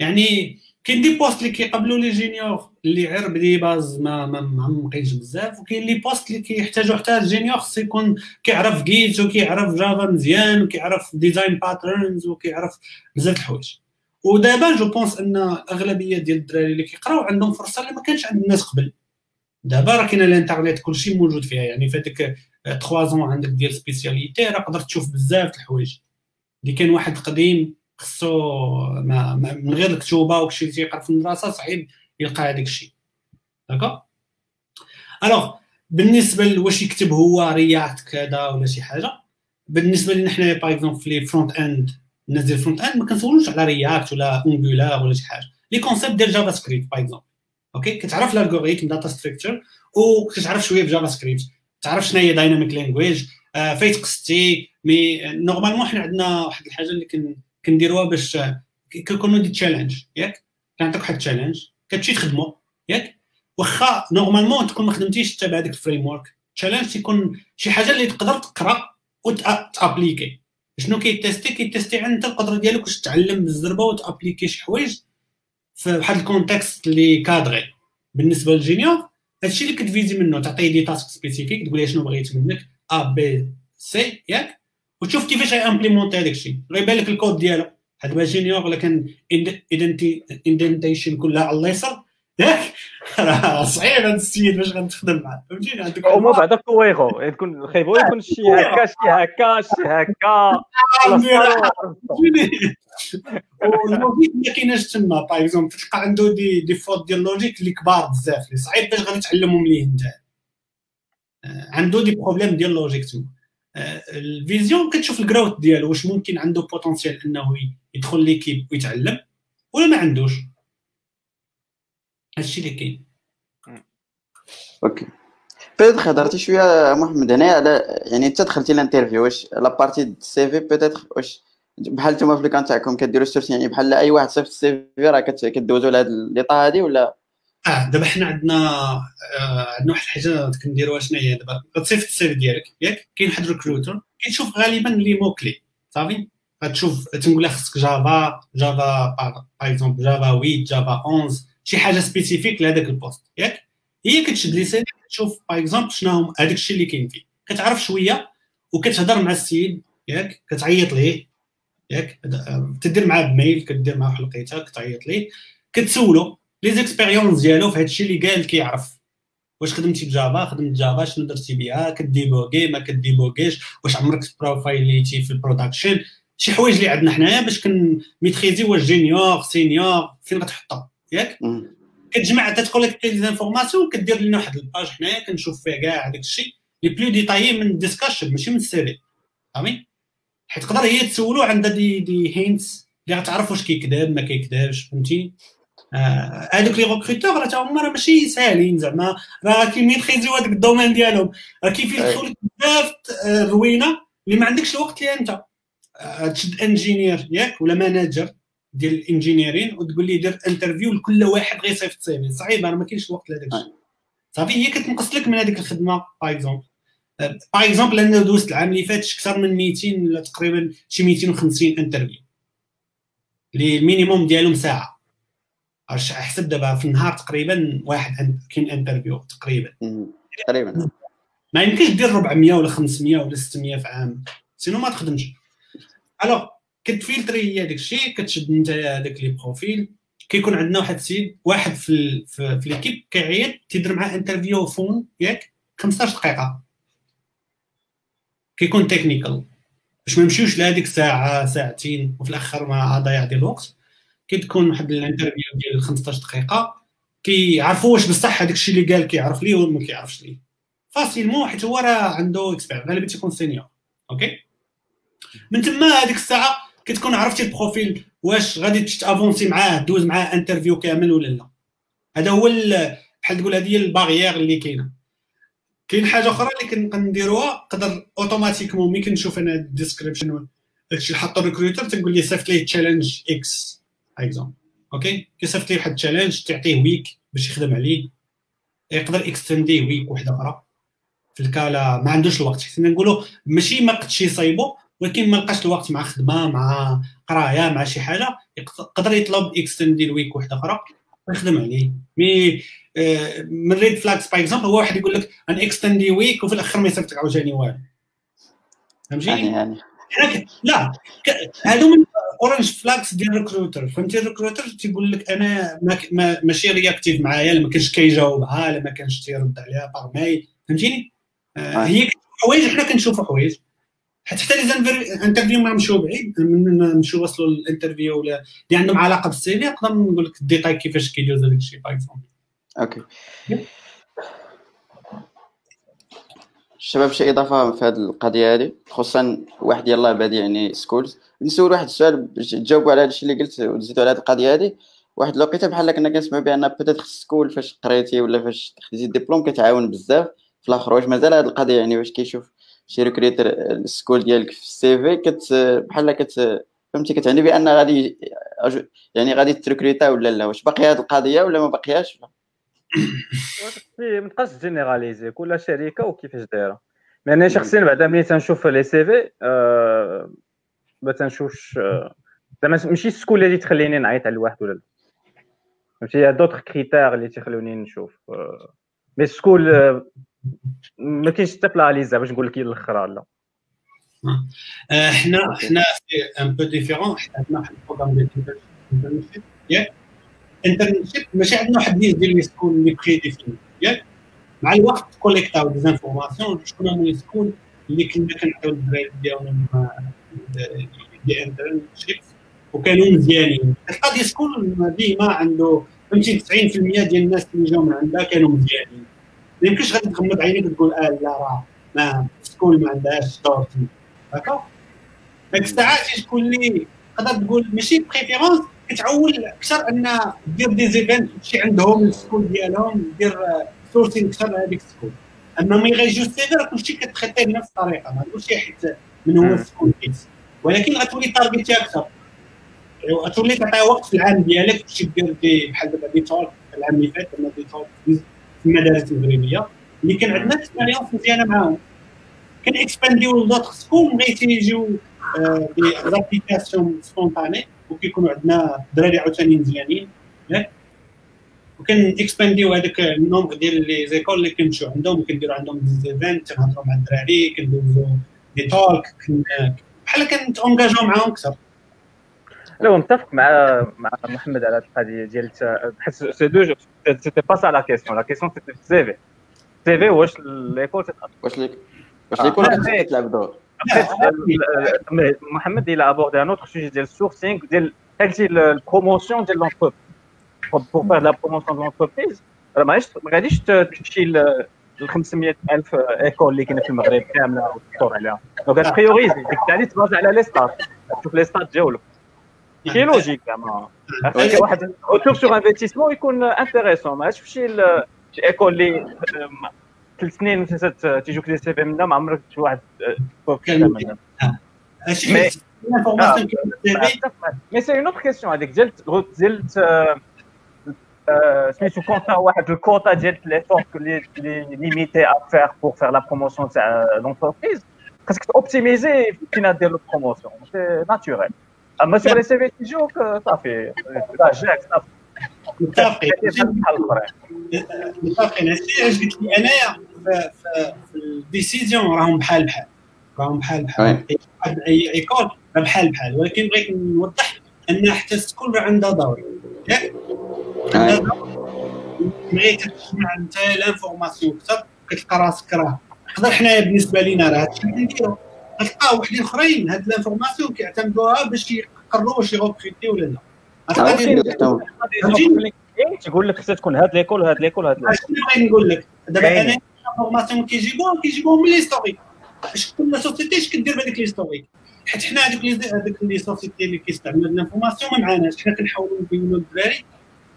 يعني كاين des postes اللي كيقبلوا les juniors اللي غير ب des bases ما ما معمقينش بزاف وكاين les postes اللي كيحتاجوا حتى ال junior خصو يكون كيعرف Git وكيعرف Java مزيان وكيعرف design patterns وكيعرف بزاف الحوايج. ودابا je pense ان الاغلبيه ديال الدراري اللي كيقراو عندهم فرصه اللي ما كانش عند الناس قبل. دابا راه كاين الانترنيت كلشي موجود فيها يعني في هذيك 3 زون عندك ديال spécialité راه قدرت تشوف بزاف الحوايج. اللي كان واحد قديم خصو من غير الكتوبة وكشي تيقرا في المدرسة صعيب يلقى هذاك الشيء. d'accord alors بالنسبة لواش يكتب هو React كذا ولا شي حاجة بالنسبة لنا حنايا par exemple في les front-end الناس ديال ال front-end ما كنسولوش على React ولا Angular ولا شي حاجة. les concepts ديال JavaScript par exemple OK كتعرف ال algorithmes data structure وكتعرف شوية في JavaScript تعرف شنو هي dynamic language فايت قصتي mais normalement حنا عندنا واحد الحاجة اللي كن كنديروها باش كيكونوا des challenges ياك؟ كنعطيك واحد ال challenge كتمشي تخدمو. ياك؟ واخا normalement تكون ما خدمتيش تبع هذاك ال framework challenge تيكون شي حاجة اللي تقدر تقرأ و ت appliquer شنو كي tester كي tester عند القدرة ديالك واش تعلم بالزربه و ت appliquer شي حوايج في واحد ال contexte اللي cadré. بالنسبة لل junior هادشي اللي كت viser منه. تعطيه des tasks spécifiques تقول ليه شنو بغيت منك؟ A B C ياك؟ وتشوف كيفاش implémenter هذاك الشيء. غيبان لك الكود ديالو. هاد ما junior ولا كان indentation كلها على اليسار ياك؟ راه صعيب هذا السيد باش غنتخدم معاه. فهمتيني عندك هما بعدا كويغو يكون خايبو يكون شي هكا شي هكا شي هكا. ال logique ما كايناش تما. par exemple تلقى عنده des des fautes ديال ال logique اللي كبار بزاف. اللي صعيب باش غادي تعلمهم ليه انت. عنده des problèmes ديال ال logique تما. ال vision كتشوف ال growth ديالو واش ممكن عنده potentiel انه يدخل l'équipe ويتعلم ولا ما عندوش؟ هادشي اللي كاين. OK. peut-être هضرتي شوية محمد. هنا على يعني أنت دخلتي ال interview واش la partie CV peut-être واش بحال نتوما في ال cas تاعكم كديروا search يعني بحال أي واحد صيفط ال CV راه كدوزوا لهاد l'étape هادي ولا؟ آه دابا حنا عندنا آه عندنا واحد الحاجة كنديروها شنو هي دابا غتصيفط ال CV ديالك ياك؟ كاين واحد recruteur كيشوف غالبا les mots-clés صافي؟ غتشوف تنقول له خصك Java Java par exemple Java 8 Java 11 شي حاجة spécifique لهذاك البوست ياك؟ هي كتشد CV تشوف par exemple شنو هما هذاك الشيء اللي كاين فيه. كتعرف شوية وكتهضر مع السيد ياك؟ كتعيط ليه ياك؟ تدير معاه ب mail كدير معاه في لقيتها كتعيط ليه. كتسولو les expériences ديالو في هادشي اللي قال كيعرف. واش خدمتي ب Java؟ خدمت Java شنو درتي بها ك débugger ما ك débugger ش؟ واش عمرك profile يتي في ال production شي حوايج اللي عندنا حنايا باش كن maîtriser واش junior senior فين غتحطها؟ ياك؟ كتجمع تت collecter les informations كدير لنا واحد ال page حنايا كنشوف فيها كاع هذاك الشيء. les plus détaillés من ال discussion ماشي من ال CV فهمتي حيت تقدر هي تسولو عندها des des hints اللي غتعرف واش كيكذب ما كيكذبش فهمتي هذوك les recruteurs راه هما راه ماشي ساهلين زعما. راه كي maîtrise يو هذاك ال domaine ديالهم. راه كي filtrer و لك بزاف الروينه اللي ما عندكش الوقت اللي انت. تشد ingénieur ياك ولا manager ديال ال engineering وتقول لي دير interview لكل واحد غير صيفط CV صعيب أنا ما كاينش الوقت لهذاك الشيء. صافي هي كتنقص لك من هذيك الخدمة par exemple par exemple أنا دوزت العام اللي فات أكثر من 200 ولا تقريبا شي 250 interview. اللي ال minimum ديالهم ساعة. احسب دابا في النهار تقريبا واحد كاين interview تقريبا. تقريبا. ما يمكنش دير 400 ولا 500 ولا 600 في عام. sinon ما تخدمش. alors كت filtrer هي داك الشيء كتشد انت هذاك les profils. كيكون عندنا واحد السيد واحد في في, في l'équipe كيعيط تيدير معاه interview phone ياك 15 دقيقة. كيكون technical باش ما نمشيوش لهذيك ساعة ساعتين وفي الأخر ما ضيع ديال الوقت. كي تكون واحد ال interview ديال 15 دقيقة كيعرفوا واش بصح هذاك الشيء اللي قال كيعرف ليه ولا ما كيعرفش ليه facilement حيت هو راه عنده expert غالبا تيكون senior أوكي من تما هذيك الساعة كتكون عرفتي ال profil واش غادي t'avancer معاه دوز معاه interview كامل ولا لا. هذا هو بحال تقول هذه هي ال barrière اللي كاينة. كاين حاجة أخرى اللي كنديروها؟ نقدر automatiquement ملي كنشوف أنا ال description داكشي اللي حطو ال recruiter تنقول لي صيفط ليه challenge x exemple أوكي كيصيفط ليه واحد ال challenge تعطيه week باش يخدم عليه. يقدر extend يه week واحدة أخرى. في الكالا ما عندوش الوقت. حيت نقولوا ماشي ما قدش يصايبو ولكن ما لقاش الوقت مع خدمة مع قراية مع شي حاجة يقدر يطلب extendي week واحدة أخرى ويخدم عليه. mais آه، من red flags par exemple هو واحد يقول لك ان extendي week وفي الآخر ما يصيفطك عاوتاني والو. فهمتيني؟ يعني يعني. لا هادو من orange flags ديال ال recruiter فهمتي ال recruiter تيقول لك أنا ما ما ماشي réactif معايا لا ما كانش كيجاوبها لا ما كانش تيرد عليها par mail فهمتيني؟ آه آه. هي حوايج حنا كنشوفوا حوايج. حتى حتى les interviews ما نمشيو بعيد نمشيو وصلوا ال interview ولا اللي عندهم علاقة بال CV نقدر نقول لك الديتاي كيفاش كيدوز هذاك الشيء par أوكي. الشباب شي إضافة في هذه القضية هذه خصوصا واحد يلاه بادي يعني school ز نسول واحد السؤال باش تجاوبوا على هذا الشيء اللي قلت وزيدوا على هذه القضية هذه واحد الوقيتة بحال كنا كنسمعوا بأن peut-être ال school فاش قريتي ولا فاش خديتي الدبلوم كتعاون بزاف. في الآخر واش مازال هذه القضية يعني واش كيشوف؟ شي recruiter ال school ديالك في ال CV كت بحال كت فهمتي كتعني بأن غادي يعني غادي t recruter ولا لا؟ واش باقية هذه القضية ولا ما باقياش ما تبقاش généraliser كل شركة وكيفاش دايرة. mais أنا شخصيا بعدا ملي تنشوف les CV آه، ما تنشوفش آه، زعما ماشي ال school اللي تخليني نعيط على الواحد ولا لا. فهمتي؟ d'autres critères اللي تيخلوني نشوف mais ال school آه، ما كاينش حتى بلاليزا باش نقول لك هي الاخرى لا. آه، حنا حنا في un peu différent عندنا واحد ال programme ديال internship ياك. internship ماشي عندنا واحد liste ديال les schools اللي prédéfinies ياك. مع الوقت collectاو des informations شكون هما لي اللي كنا كنعطيو للدراري ديالهم دي انترنشيب وكانوا مزيانين. تلقى دي سكول ديما عنده فهمتي 90% ديال الناس اللي جاو من عندها كانوا مزيانين. ما يمكنش غادي تغمض عينيك وتقول آه لا راه ما سكول ما عندهاش دورتي هكا ديك الساعات شكون اللي تقدر تقول ماشي بريفيرونس كتعول أكثر أن دير دي زيفنت شي عندهم السكول ديالهم دير سورسين أكثر لهذيك السكول. اما ملي غيجيو السيفي راه كلشي كتخيطيه بنفس الطريقة ما تقولش حيت من هو ال school كيس ولكن غتولي targetي أكثر. غتولي تعطي وقت في العام ديالك باش دير دي بحال دابا دي تولك العام اللي فات دي تولك المدارس المغربيه اللي كان عندنا expérience مزيانه معاهم. كان expandيو ل d'autres بغيتي يجيو des applications spontanées وكيكونوا عندنا دراري عاوتاني مزيانين. وكان expandيو هذاك ال nombre ديال les écoles اللي كنمشيو عندهم. وكنديروا عندهم des events كنهضروا مع الدراري كندوزو دي تولك بحال كن t'engager و معاهم أكثر. لا متفق مع مع محمد على هذه القضية ديال حيت si تو c'était pas ça la question la question c'était في ال CV ال CV واش l'école واش واش l'école كتلعب دور؟ محمد a abordé un autre sujet ديال ال sourcing ديال قلتي ال promotion ديال l'entreprise faire de la promotion de l'entreprise راه معليش ما غاديش تمشي ل 500 الف ايكول اللي كاينة في المغرب كامله وتدور عليها دونك غاتبريوريزي ديك التالي تبازي على لي ستات تشوف لي ستات ديالك شي لوجيك زعما واحد اوتور سور انفستيسمون يكون انتيريسون ما تمشي شي ايكول اللي ثلاث سنين تيجوك دي سي في منها ما عمرك شي واحد مي سي اون اوتر كيسيون هذيك ديال ديال سميتو كونتا واحد الكوتا ديال l'effort اللي limité à faire pour faire la promotion تاع l'entreprise خاصك t'optimiser فين دير la promotion c'est naturel اما sur les CV تيجوك صافي لا جاك صافي متفقين متفقين هادشي علاش قلت لي انايا في ال décision راهم بحال بحال راهم بحال بحال اي école بحال بحال ولكن بغيت نوضح ان حتى ال school عندها دور ياك بغيت تسمع انت l'information أكثر كتلقى راسك راه نقدر حنايا بالنسبة لينا راه هادشي اللي نديرو غتلقاو وحدين أخرين. هاد l'information كيعتمدوها باش يقرروا واش يrecruter ولا لا. تيقول لك خصها تكون هاد l'école وهاد l'école وهاد l'école. شنو بغيت نقول لك. دابا أنا ال information كيجيبوهم كيجيبوهم من l'historique اش كل société اش كدير بهذيك l'historique حيت حنا هذوك هذوك les sociétés اللي كيستعملوا هاد ال information ما معاناش حنا كنحاولوا نبينوا للدراري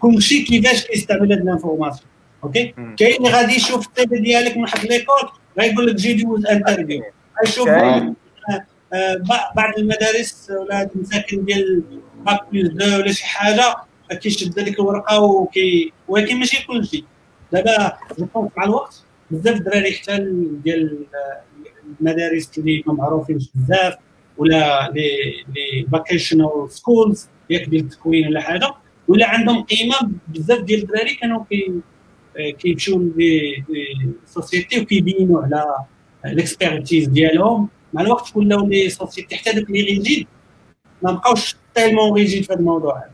كلشي كيفاش كيستعمل هاد ال information. أوكي؟ كاين اللي غادي يشوف ال CV ديالك من واحد l'école غايقول لك أجي دوز interview. غيشوف بعض المدارس ولا المساكن ديال bac plus deux ولا شي حاجة كيشد هذيك الورقة وكي ولكن ماشي كلشي دابا جو مع الوقت بزاف الدراري حتى ديال المدارس اللي ما معروفينش بزاف ولا لي لي vocational schools ياك ديال التكوين ولا حاجة ولا عندهم قيمة بزاف ديال الدراري كانوا كي كيمشيو les sociétés وكيبينوا على ال expertise ديالهم مع الوقت ولاو les sociétés حتى دوك les rigides ما بقاوش tellement rigides في هذا الموضوع هذا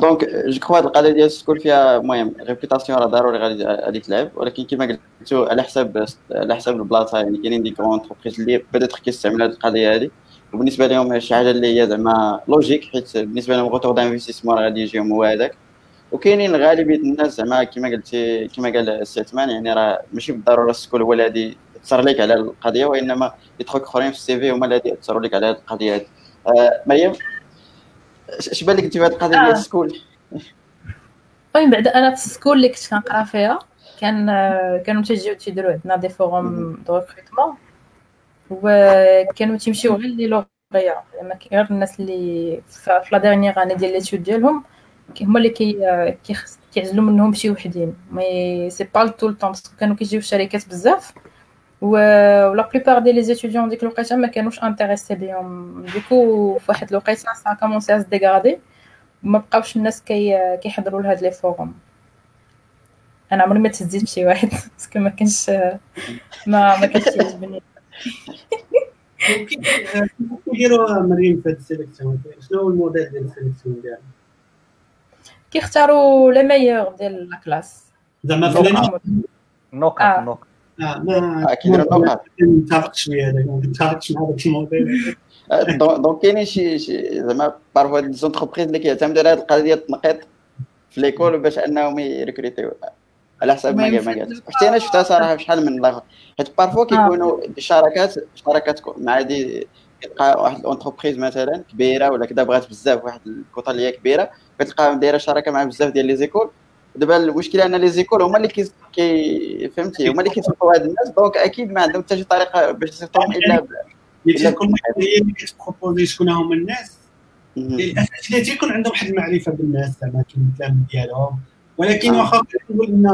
donc je crois هاد القضية ديال ال school فيها المهم réputation راه ضروري غادي غادي تلعب ولكن كما قلتو على حساب على حساب البلاصه يعني كاينين des grandes entreprises اللي بدات كيستعملوا هاد القضية هادي وبالنسبه لهم شي حاجة اللي هي زعما logique حيت بالنسبة لهم retour d'investissement غادي يجيهم هو هذاك وكاينين غالبيه الناس زعما كما قلتي كما قال السي عثمان يعني راه ماشي بالضرورة ال school هو الذي يأثر لك على القضية وإنما لي أخرين في ال CV هما الذي يأثروا لك على هذه القضية هذه. آه مريم؟ اش بان لك أنت في هذه القضية ديال آه. ال school؟ المهم بعد أنا في ال school اللي كنت كنقرا فيها كان كانوا تيجيو تيديروا عندنا des forums de recrutement وكانوا تيمشيو غير لي لوغيا. زعما غير الناس اللي في la dernière année ديال les études ديالهم هما اللي كي كيعزلوا منهم شي وحدين. mais c'est pas tout le temps parce que كانوا كيجيو الشركات بزاف و la plupart ديال les étudiants ديك الوقيتة ما كانوش intéressés بهم. du coup في واحد الوقيتة ça commençait à se dégrader وما بقاوش الناس كي كيحضروا لهاد les forums أنا عمري ما تهزيت بشي واحد parce que ما كانش ما ما كانش يعجبني. كيديروا مريم في هذه ال sélection شنو هو الموديل ديال ال sélection ديالها كيختاروا les meilleurs ديال la classe. زعما فلان نقط آه. نقط آه، ما آه، كيديروا النقط. متفق شوية هذاك ما متفقش مع هذاك الموديل آه، donc كاينين شي زعما parfois des entreprises اللي كيعتمدوا على هذه القضية ديال التنقيط في l'école باش أنهم يريكريتيو على حسب ما ما قالت حتى أنا شفتها صراحة في شحال من لاغ حيت parfois كيكونوا شراكات شراكات كو- مع des كتلقى واحد ال entreprise مثلا كبيرة ولا كذا بغات بزاف واحد الكوطة اللي هي كبيرة. كتلقاها دايرة شراكة مع بزاف ديال les écoles. دابا المشكلة أن les écoles هما اللي كي كي- فهمتي؟ هما اللي كيسوقوا هاد الناس donc أكيد ما عندهم حتى شي طريقة باش يصيفطوهم الا اللي تيكون هي اللي كت proposer شكون هما الناس. اللي تيكون عندهم واحد المعرفة بالناس زعما كاين الكلام ديالهم. ولكن آه. واخا كنقول أن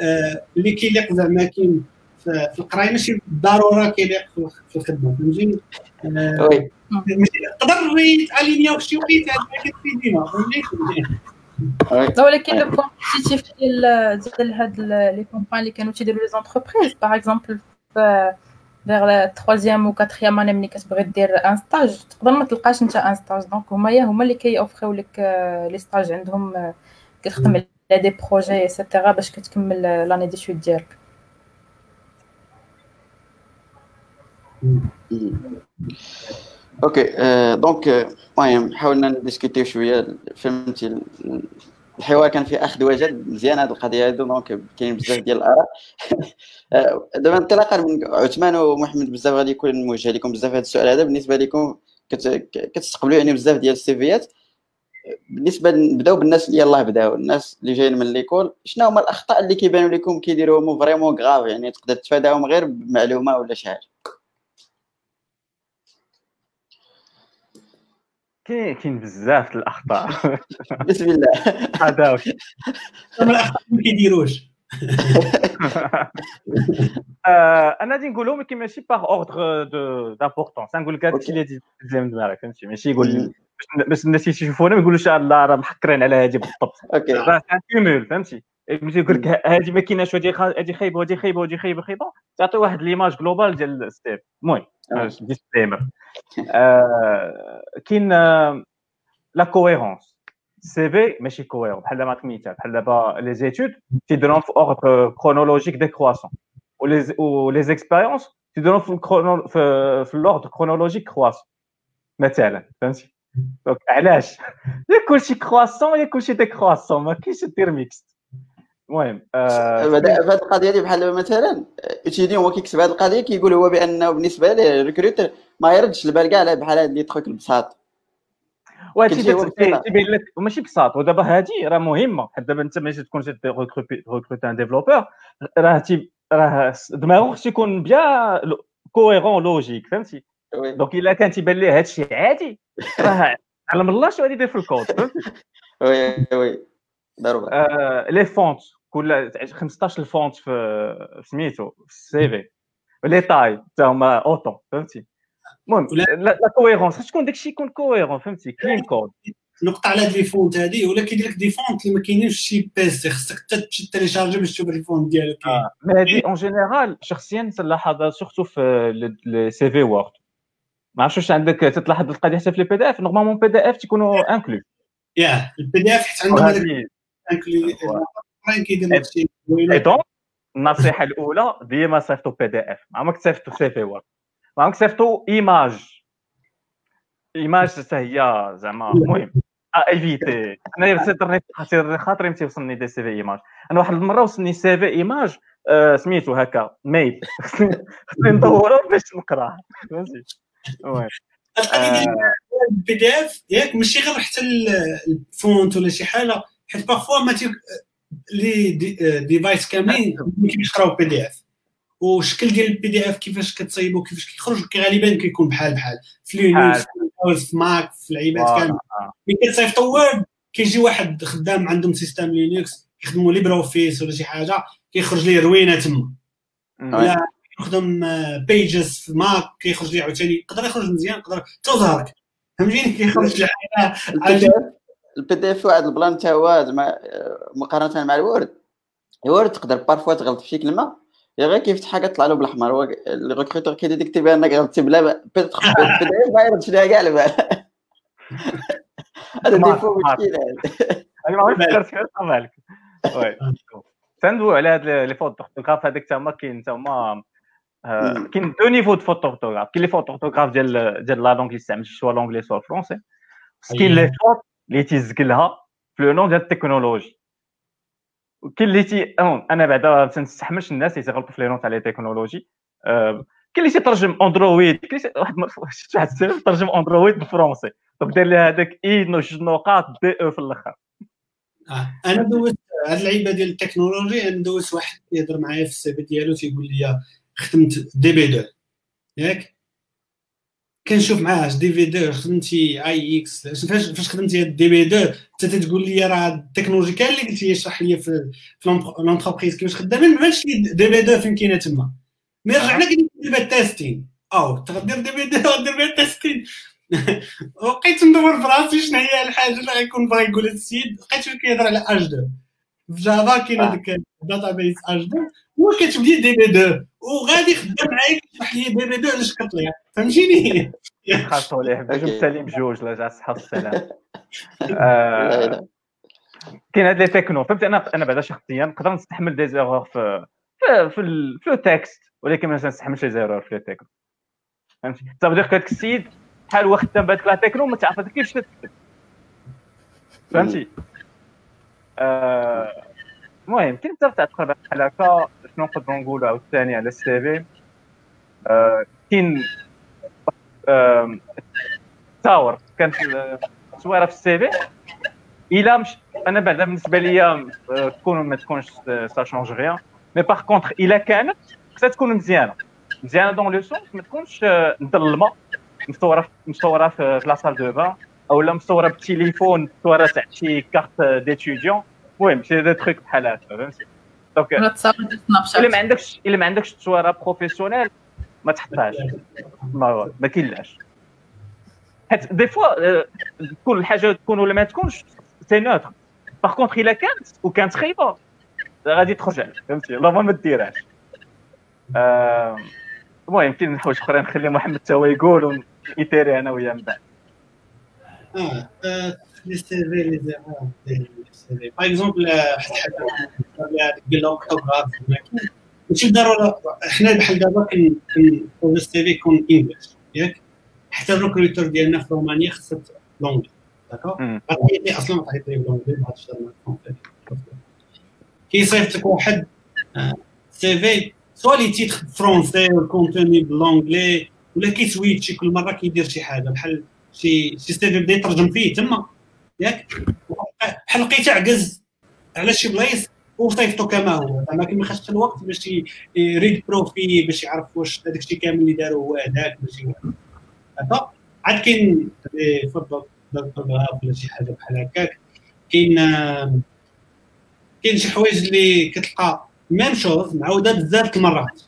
آه، اللي كيليق زعما كاين في القراية ماشي بالضرورة كيليق في في الخدمة فهمتي؟ آه، oui. ماشي يقدر يتالينيا في شي وقيته هذا كتفيد لا ولكن لو point positif ديال ديال هاد les compagnies اللي كانوا تيديروا les entreprises par exemple في vers la troisième ou quatrième année ملي كتبغي دير un stage تقدر ما تلقاش انت un stage donc هما يا هما اللي كيوفريو لك les stages عندهم كتخدم على des projets et cetera باش كتكمل l'année d'étude ديالك. أوكي donc المهم حاولنا نديسكوتيو شوية. فهمتي؟ ال- الحوار كان فيه أخذ وجد مزيان هذه القضية هذه donc كاين بزاف ديال الآراء. آه، دابا انطلاقا من عثمان ومحمد بزاف غادي يكون موجه لكم بزاف هذا السؤال هذا. بالنسبة لكم كت- كتستقبلوا يعني بزاف ديال السيفيات. بالنسبة نبداو بالناس اللي يلاه بداو الناس اللي جايين من l'école. شنو هما الأخطاء اللي كيبانوا لكم؟ كيديروهم vraiment graves يعني تقدر تتفاداهم غير بمعلومة ولا شي حاجة. كاين كاين بزاف الأخطاء. بسم الله. هذا واش هما الاخطاء ما كيديروش. آه، أنا غادي نقولهم ولكن ماشي par ordre de d'importance نقول لك هذا الشيء اللي زعما دماغك فهمتي؟ ماشي يقول باش- الناس يشوفونا ما يقولوش "آه، لا راه محكرين على هذه بالضبط. أوكي. راه كيمول فهمتي؟ ملي يقول لك هذه ما كايناش هذه خا- هذه خايبة وهذه خايبة وهذه خايبة خايبة. تعطي واحد l'image globale ديال ستيف المهم. آه. disclaimer آه، كاين آه، la cohérence ال CV ماشي cohérent بحال ما عطيك مثال بحال دابا les études تيديرهم في ordre chronologique décroissant و les و les expériences تيديرهم في ال chrono في, في ال ordre chronologique croissant مثلا فهمتي donc علاش يا كلشي كرواسون يا كلشي décroissant ما كاينش دير mix المهم آه، بعدا في هذه القضية دي بحال مثلا étudiant هو كيكتب هذه القضية كيقول هو بانه بالنسبة ليه ال recruteur ما يردش البال كاع على بحال هاد les trucs البساط وهادشي. تيبين لك ماشي بساط ودابا هادي راه مهمة حيت دابا انت ماشي تكون recruter un développeur راه تي راه دماغو خصو يكون bien cohérent logique فهمتي؟ donc إلا كان تيبان ليه هادشي عادي راه علم الله شنو غادي يدير في الكود فهمتي؟ oui oui. ضربه آه، les fonts كل 15 ال font في في سميتو في ال CV. les tailles حتى هما autant فهمتي؟ المهم la cohérence خاص تكون داكشي يكون cohérent فهمتي؟ clean code نقطة على هاد les fonts هادي ولا كيدير لك des fonts اللي ما كاينينش شي PC خاصك حتى تيليشارجي باش تشوف ال font ديالك. mais هادي en général شخصيا تلاحظ surtout في les CV Word ما عرفتش واش عندك تتلاحظ القضية حتى في لي بي دي اف نورمالمون بي دي اف تيكونوا inclus ياه ال PDF حيت عندهم et donc النصيحه الاولى ديما صيفطوا PDF ما عمرك تصيفطوا CV Word ما عمرك تصيفطوا image image حتى هي زعما المهم évitez أنا الانترنت خاطري متي وصلني des CV image أنا واحد المره وصلني CV image سميتو هكا مايل خصني ندورو باش نقراه فهمتي ال PDF ياك ماشي غير حتى ال font ولا شي حاجة حيت parfois ما les devices كاملين كيفاش يقراو PDF والشكل ديال ال PDF كيفاش كتصايبو كيفاش كيخرج غالبا كيكون بحال بحال. في Linux في Mac في اللعيبات كامل ملي كتصيفط Word كيجي واحد خدام عندهم système Linux كيخدموا LibreOffice ولا شي حاجة كيخرج ليه روينة تما. ولا يخدم Pages في Mac كيخرج ليه عاوتاني. يقدر يخرج مزيان يقدر تظهرك فهمتيني؟ كيخرج لي حاجة ال PDF واحد ال plan حتى هو زعما مقارنة مع ال Word. ال Word تقدر parfois تغلط في شي كلمة يا غير كيفتح حاجة طلع له بالأحمر. هو ال recruteur كيديتيكتي بانك غلطتي بلا PDF ما يردش ليها كاع البال هذا des fois مشكل أنا ما فكرت فيها بالك. oui. تندوي على هاد les fautes orthographe هذاك تما كاين تما كاين deux niveaux de fautes orthographe كاين les fautes ديال ديال la langue اللي يستعمل soit l'anglais soit ال français كاين les fautes اللي تيزقلها في les noms ديال التكنولوجي. كاين اللي تي أنا بعدا ما تنستحملش الناس اللي تيغلطوا في les noms de la technologie. كاين اللي تيترجم Android كاين واحد شفت واحد ال CV ترجم Android بال français طب دير لي هذاك i جوج نقاط d e في الأخر. آه. أنا دوزت هاد اللعيبة ديال التكنولوجي أنا دوزت واحد يهضر معايا في ال CV ديالو تيقول لي خدمت DB2. ياك؟ كنشوف معاه اش DB2 خدمتي AIX فاش فاش خدمتي DB2 حتى تتقول لي راه التكنولوجي كاع اللي قلتي اشرح لي في l'entreprise كيفاش خدامين ما عرفتش DB2 فين كاينة تما. mais رجعنا كندير testing أو تغدير DB2 غدير بها testing وبقيت ندور في راسي شنو هي الحاجة اللي غيكون باغي يقولها السيد لقيت كيهضر على H2 في Java كاين هذاك database H2 وكتبدي DB2 وغادي خدام معايا كتشرح لي DB2 علاش كطلع فهمتيني؟ خاصو ليه؟ باش مسالي بجوج لا جا الصحه والسلامه آه، كاين هاد les technos. فهمت أنا أنا بعدا شخصيا نقدر نستحمل des erreurs في في في ال texte ولكن ما نستحملش les erreurs في التكنو فهمتي؟ صافي دير هذاك السيد بحال هو خدام بهذيك la techno ما تعرف كيفاش تكتب. فهمتي؟ آه، المهم كاين حتى تقرا بحال هكا. شنو نقدروا نقولوا عاوتاني على ال CV كاين تاور. كانت صويره في ال CV إلا مش أنا بعدا بالنسبة ليا تكون ما تكونش ça change rien mais par contre إلا كانت خصها تكون مزيانة. مزيانة dans le sens ما تكونش مظلمة. مصورة مصورة في la salle de bain أو لا مصورة بالتليفون مصورة تاع شي carte d'étudiant المهم شي دي تخيك بحال هكا فهمتي donc إلا ما عندكش إلا ما عندكش تصويره professionnelle ما تحطهاش. ما, ما كاينلاش. حيت des fois تكون الحاجة تكون ولا ما تكونش سي نوتر باغ كونتخ الا كانت وكانت خايبه غادي تخرج عليك فهمتي؟ الله ما ديرهاش المهم كاين حوايج اخرين نخلي محمد تا هو يقول ونيتيري أنا وياه من بعد. آه لي سي في لي في. باغ اكزومبل حتى حاجة. قال لهم اوغراف ماشي ضروري حنا بحال دابا كنقولوا السي في يكون انجلش ياك حتى ال recruteur ديالنا في رومانيا خصها l'anglais d'accord أصلا ما تعيط لي ب l'anglais ما عرفتش كيصيفط لك واحد CV soit les titres français وال contenu ب l'anglais ولا كيسويتشي كل مره كيدير شي حاجة بحال شي شي CV بدا يترجم فيه تما ياك بحال لقيته عجز على شي بلايص وصيفطو كما هو. زعما كي ما خدش الوقت باش يريد بروفي باش يعرف واش هذاك الشيء كامل اللي دارو هو هذاك ماشي هكا عاد كاين فضل ولا شي حاجة بحال هكاك. كاين كاين شي حوايج اللي كتلقى ميم شوز معاودة بزاف المرات.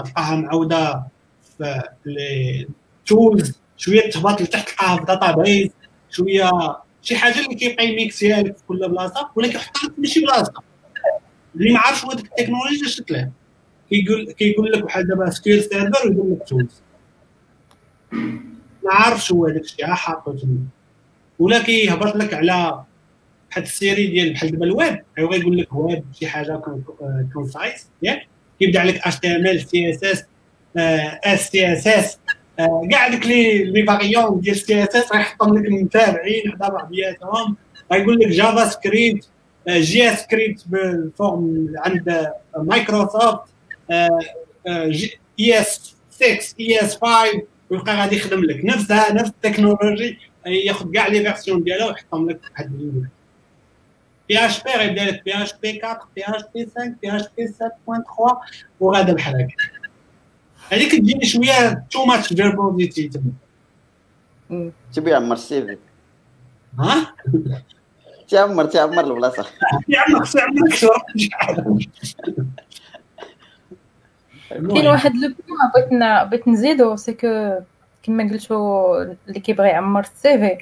غتلقاها معوده في لي تولز شوية تهبط لتحت تلقاها في داتا بيز شوية شي حاجة اللي كيبقى يميكسيها لك في كل بلاصة ولكن يحطها لك في شي بلاصة. اللي ما عارفش هو ديك التكنولوجيا شت له كيقول كيقول لك بحال دابا سكيل سيرفر ويقول لك تولز ما عارفش هو داك الشيء حاطه تما ولا كيهبط لك على واحد السيري ديال بحال دابا الويب. هو يقول لك ويب شي حاجة كونسايز ياك؟ كيبدا عليك اتش تي ام ال سي اس اس اس سي اس اس كاع ديك لي لي فاريون ديال سي اس اس غيحطهم لك متابعين حدا بعضياتهم. غيقول لك جافا سكريبت. جي اس سكريبت بالفورم عند مايكروسوفت اي اس 6 اي اس 5 ويبقى غادي يخدم لك. نفسها نفس التكنولوجي ياخذ كاع لي فيرسيون ديالها ويحطهم لك واحد بي اش بي غيبدا لك بي اش بي 4 بي اش بي 5 بي اش بي 7.3 وغادا بحال هكا. هذيك تجيني شوية تو ماتش فيربوزيتي تما تبي يعمر ال CV ها؟ تعمر تعمر البلاصه يعمل لك كاين واحد le point بغيت بغيت نزيدو c'est que كما قلتو اللي كيبغي يعمر ال CV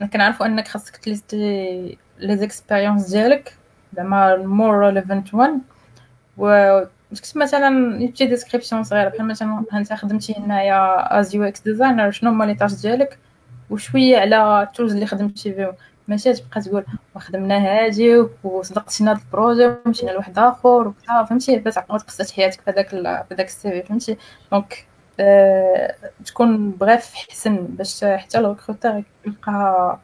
أنا كنعرفو أنك خاصك تليستي les expériences ديالك زعما ال more relevant one و تكتب مثلا يجي description صغيرة بحال مثلا انت خدمتي هنايا as UX designer شنو هما les tâches ديالك؟ وشوية على التولز اللي خدمتي فيهم ماشي تبقى تقول وخدمنا هادي وصدقتينا هاد البروجي ومشينا لواحد آخر وكذا فهمتي؟ باش تقصات حياتك في هذاك في هذاك السيفي فهمتي؟ دونك أه تكون بغيف حسن باش حتى الريكروتور يلقى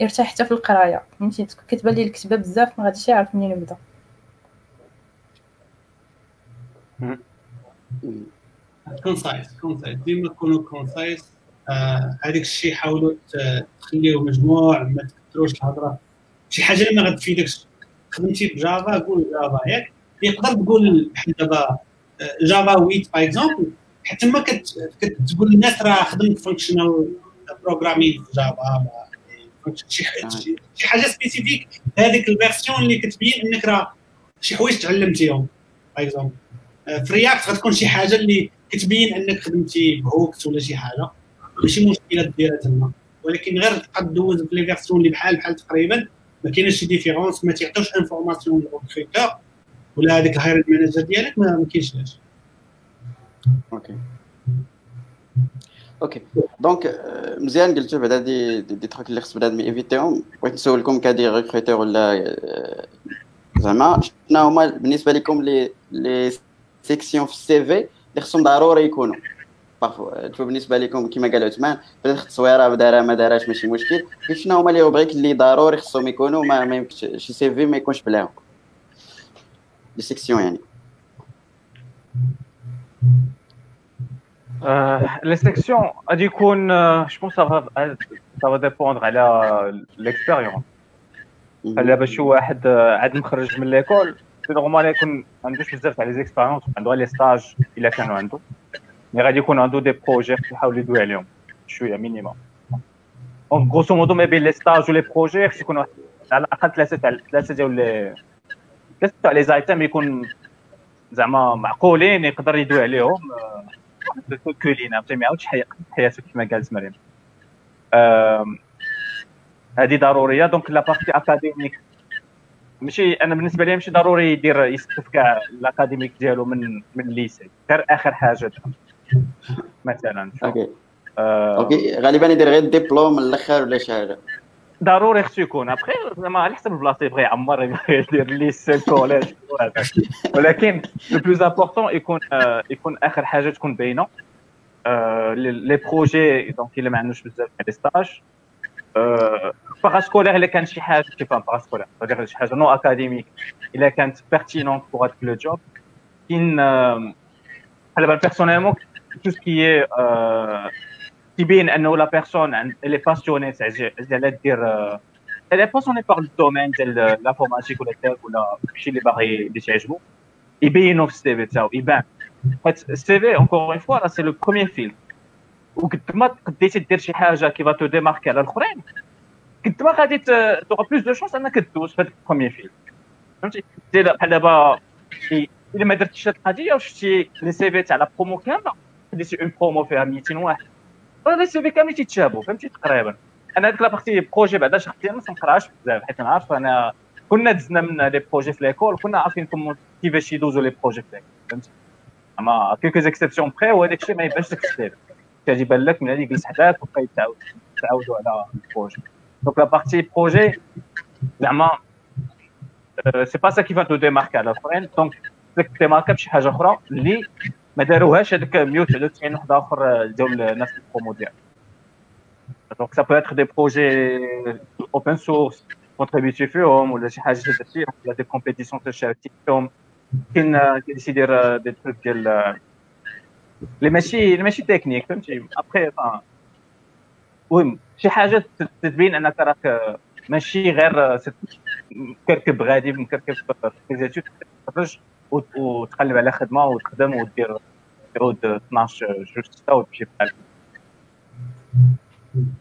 يرتاح حتى في القراية فهمتي؟ كتبان ليه الكتابه بزاف ما غاديش يعرف منين يبدأ. concise concise ديما تكونوا concise هذاك الشيء حاولوا تخليوه مجموع ما تكثروش الهضرة. شي حاجة اللي ما غتفيدكش خدمتي ب Java قول Java. ياك يقدر تقول بحال دابا Java 8 par exemple حتى ما كتقول للناس راه خدمت functional programming في Java شي حاجة spécifique هذيك ال version اللي كتبين إنك راه شي حوايج تعلمتيهم par exemple في React غتكون شي حاجة اللي كتبين إنك خدمتي ب hooks ولا شي حاجة. ماشي مشكلة ديرها تما. ولكن غير تبقى دوز في les versions اللي بحال بحال تقريبا ما كاينش شي différence ما تيعطوش information لل recruteur ولا هذيك ال hiring manager ديالك ما كاينش لاش OK OK donc مزيان قلتو بعدا des des trucs اللي خص بنادم évitيهم بغيت نسولكم كا des recruteurs ولا زعما شنو هما بالنسبة لكم les les sections في ال CV اللي خصهم ضروري يكونوا parfaits بالنسبة لكم كما قال عثمان بدات التصويره دارها ما دارهاش ماشي مشكل. شنو هما les rubriques اللي ضروري خصهم يكونوا ما, ما يمكنش شي CV ما يكونش بلاهم. les sections يعني. les sections غادي يكون جو بونس ça va dépendre على l'expérience بحال باش واحد عاد مخرج من l'école c'est normal يكون ما عندوش بزاف تاع les expériences عنده les stages الا كانوا عنده mais غادي يكون عنده des projets يحاول يدوي عليهم شوية minimum donc grosso modo ما بين les stages و les projets خص يكون على الاقل ثلاثة تاع ثلاثة ديال les ثلاثة تاع les items يكون زعما معقولين يقدر يدوي عليهم كولينا فهمتي ما يعاودش حياته كما قالت مريم هذه ضروريه donc la partie académique ماشي أنا بالنسبة لي ماشي ضروري يدير يستف كاع ال académique ديالو من من ال lycée غير اخر حاجة مثلا OK. OK. غالبا يدير غير الدبلوم من الأخر ولا شي حاجة. ضروري خصو يكون. أبخي زعما على حسب البلاصه يبغي يعمر يبغي يدير lycée collège ولكن le plus important يكون يكون آخر حاجة تكون باينة. لي بروجي دونك إلا ما عندوش بزاف تاع لي ستاج باراسكولير إلا كان شي حاجة كيف باراسكولير صدير شي حاجة نو اكاديميك إلا كانت بيرتينونت بوغ هذاك لو جوب كاين بحال دابا بيرسونيلمون تو سكي تيبين انه لا بيرسون اللي باسيوني تاع على دير اللي باسيوني باغ الدومين ديال لافورماتيك ولا التاك ولا شي اللي باغي اللي تعجبو يبينو في ال CV تاعو يبان حيت ال CV encore une fois راه c'est le premier film وقد ما قديتي دير شي حاجة qui va te démarquer على الاخرين قد ما غادي تبقى plus de chances انك تدوز في هذاك ال premier film فهمتي بحال دابا الا ما درتيش هاد القضية وشفتي les CV تاع la promo كامله خديتي une promo فيها 200 واحد. les CV كاملين تيتشابهوا فهمتي؟ تقريبا. أنا هذيك la partie projets بعدا شخصيا ما نقراش بزاف حيت نعرف أنا كنا دزنا من لي بروجي في ليكول كنا عارفين كيفاش يدوزوا لي بروجي في ليكول فهمتي؟ أما كيلكو زيكسيبسيون بري وهذاك الشيء ما يبانش لك السيف كيجي يبان لك من اللي يجلس حداك وبقى يتعاود تعاودوا على البروجي دونك لا بارتي بروجي زعما سي با سا كي فا تو ديماركي على الاخرين دونك تقدر تيماركا بشي حاجة أخرى اللي ما داروهاش هذاك 199 واحد آخر ديال الناس البرومو ديالهم دونك ça peut être des projets open source contribué فيهم ولا شي حاجة درتي ولا des compétitions تشاركتي فيهم كاين كاين يدير des trucs ديال اللي ماشي اللي ماشي تكنيك فهمتي ابخي المهم شي حاجة تبين انك راك ماشي غير مكركب غادي مكركب في تخرج وتقلب على خدمة وتخدم ودير تعود 12 جوج 6 وتمشي بحال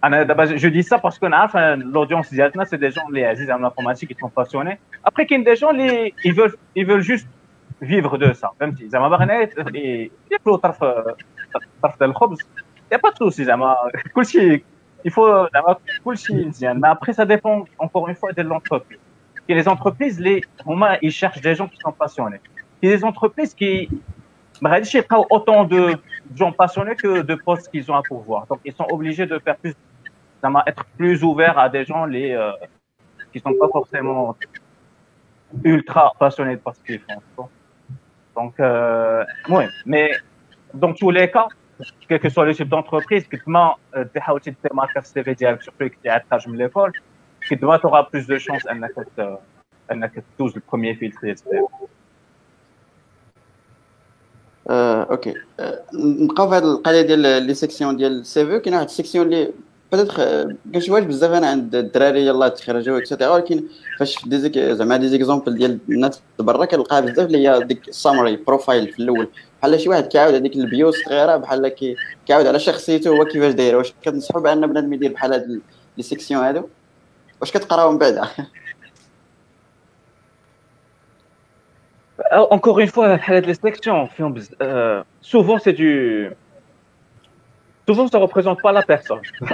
أنا دابا je dis ça parce que نعرف l'audience ديالنا c'est des gens اللي عزيز على l'informatique sont passionnés après كاين des gens اللي ils veulent ils veulent juste vivre de ça فهمتي زعما باغي ياكلوا طرف طرف ديال الخبز y a pas de souci زعما كلشي يفو زعما كلشي مزيان mais après ça dépend encore une fois ديال l'entreprise كاين les entreprises اللي هما ils cherchent des gens qui sont passionnés Il y des entreprises qui, je pas autant de gens passionnés que de postes qu'ils ont à pourvoir. Donc, ils sont obligés de faire plus, être plus ouverts à des gens les, euh, qui sont pas forcément ultra passionnés de ce qu'ils font. Donc, euh, oui, mais dans tous les cas, quel que soit le type d'entreprise, que demain, tu euh, as aussi des marqueurs CV direct, surtout que tu à l'école, que demain, tu plus de chances à 12 euh, le premier filtre, etc. OK نبقاو في هذه القضية ديال les sections ديال ال CV كاين واحد ال section اللي peut-être كنشوفهاش بزاف أنا عند الدراري يلاه تخرجوا اكسيتيرا ولكن فاش ديزيك زعما des exemples ديال الناس برا كنلقاها بزاف اللي هي ديك ال summary profile في الأول بحال شي واحد كيعاود هذيك ال bio صغيره بحال كيعاود على شخصيته هو كيفاش داير واش كتنصحوا بان بنادم يدير بحال هاد les sections هادو واش كتقراو من بعد encore une fois, les sections, euh, souvent c'est du. Souvent ça ne représente pas la personne.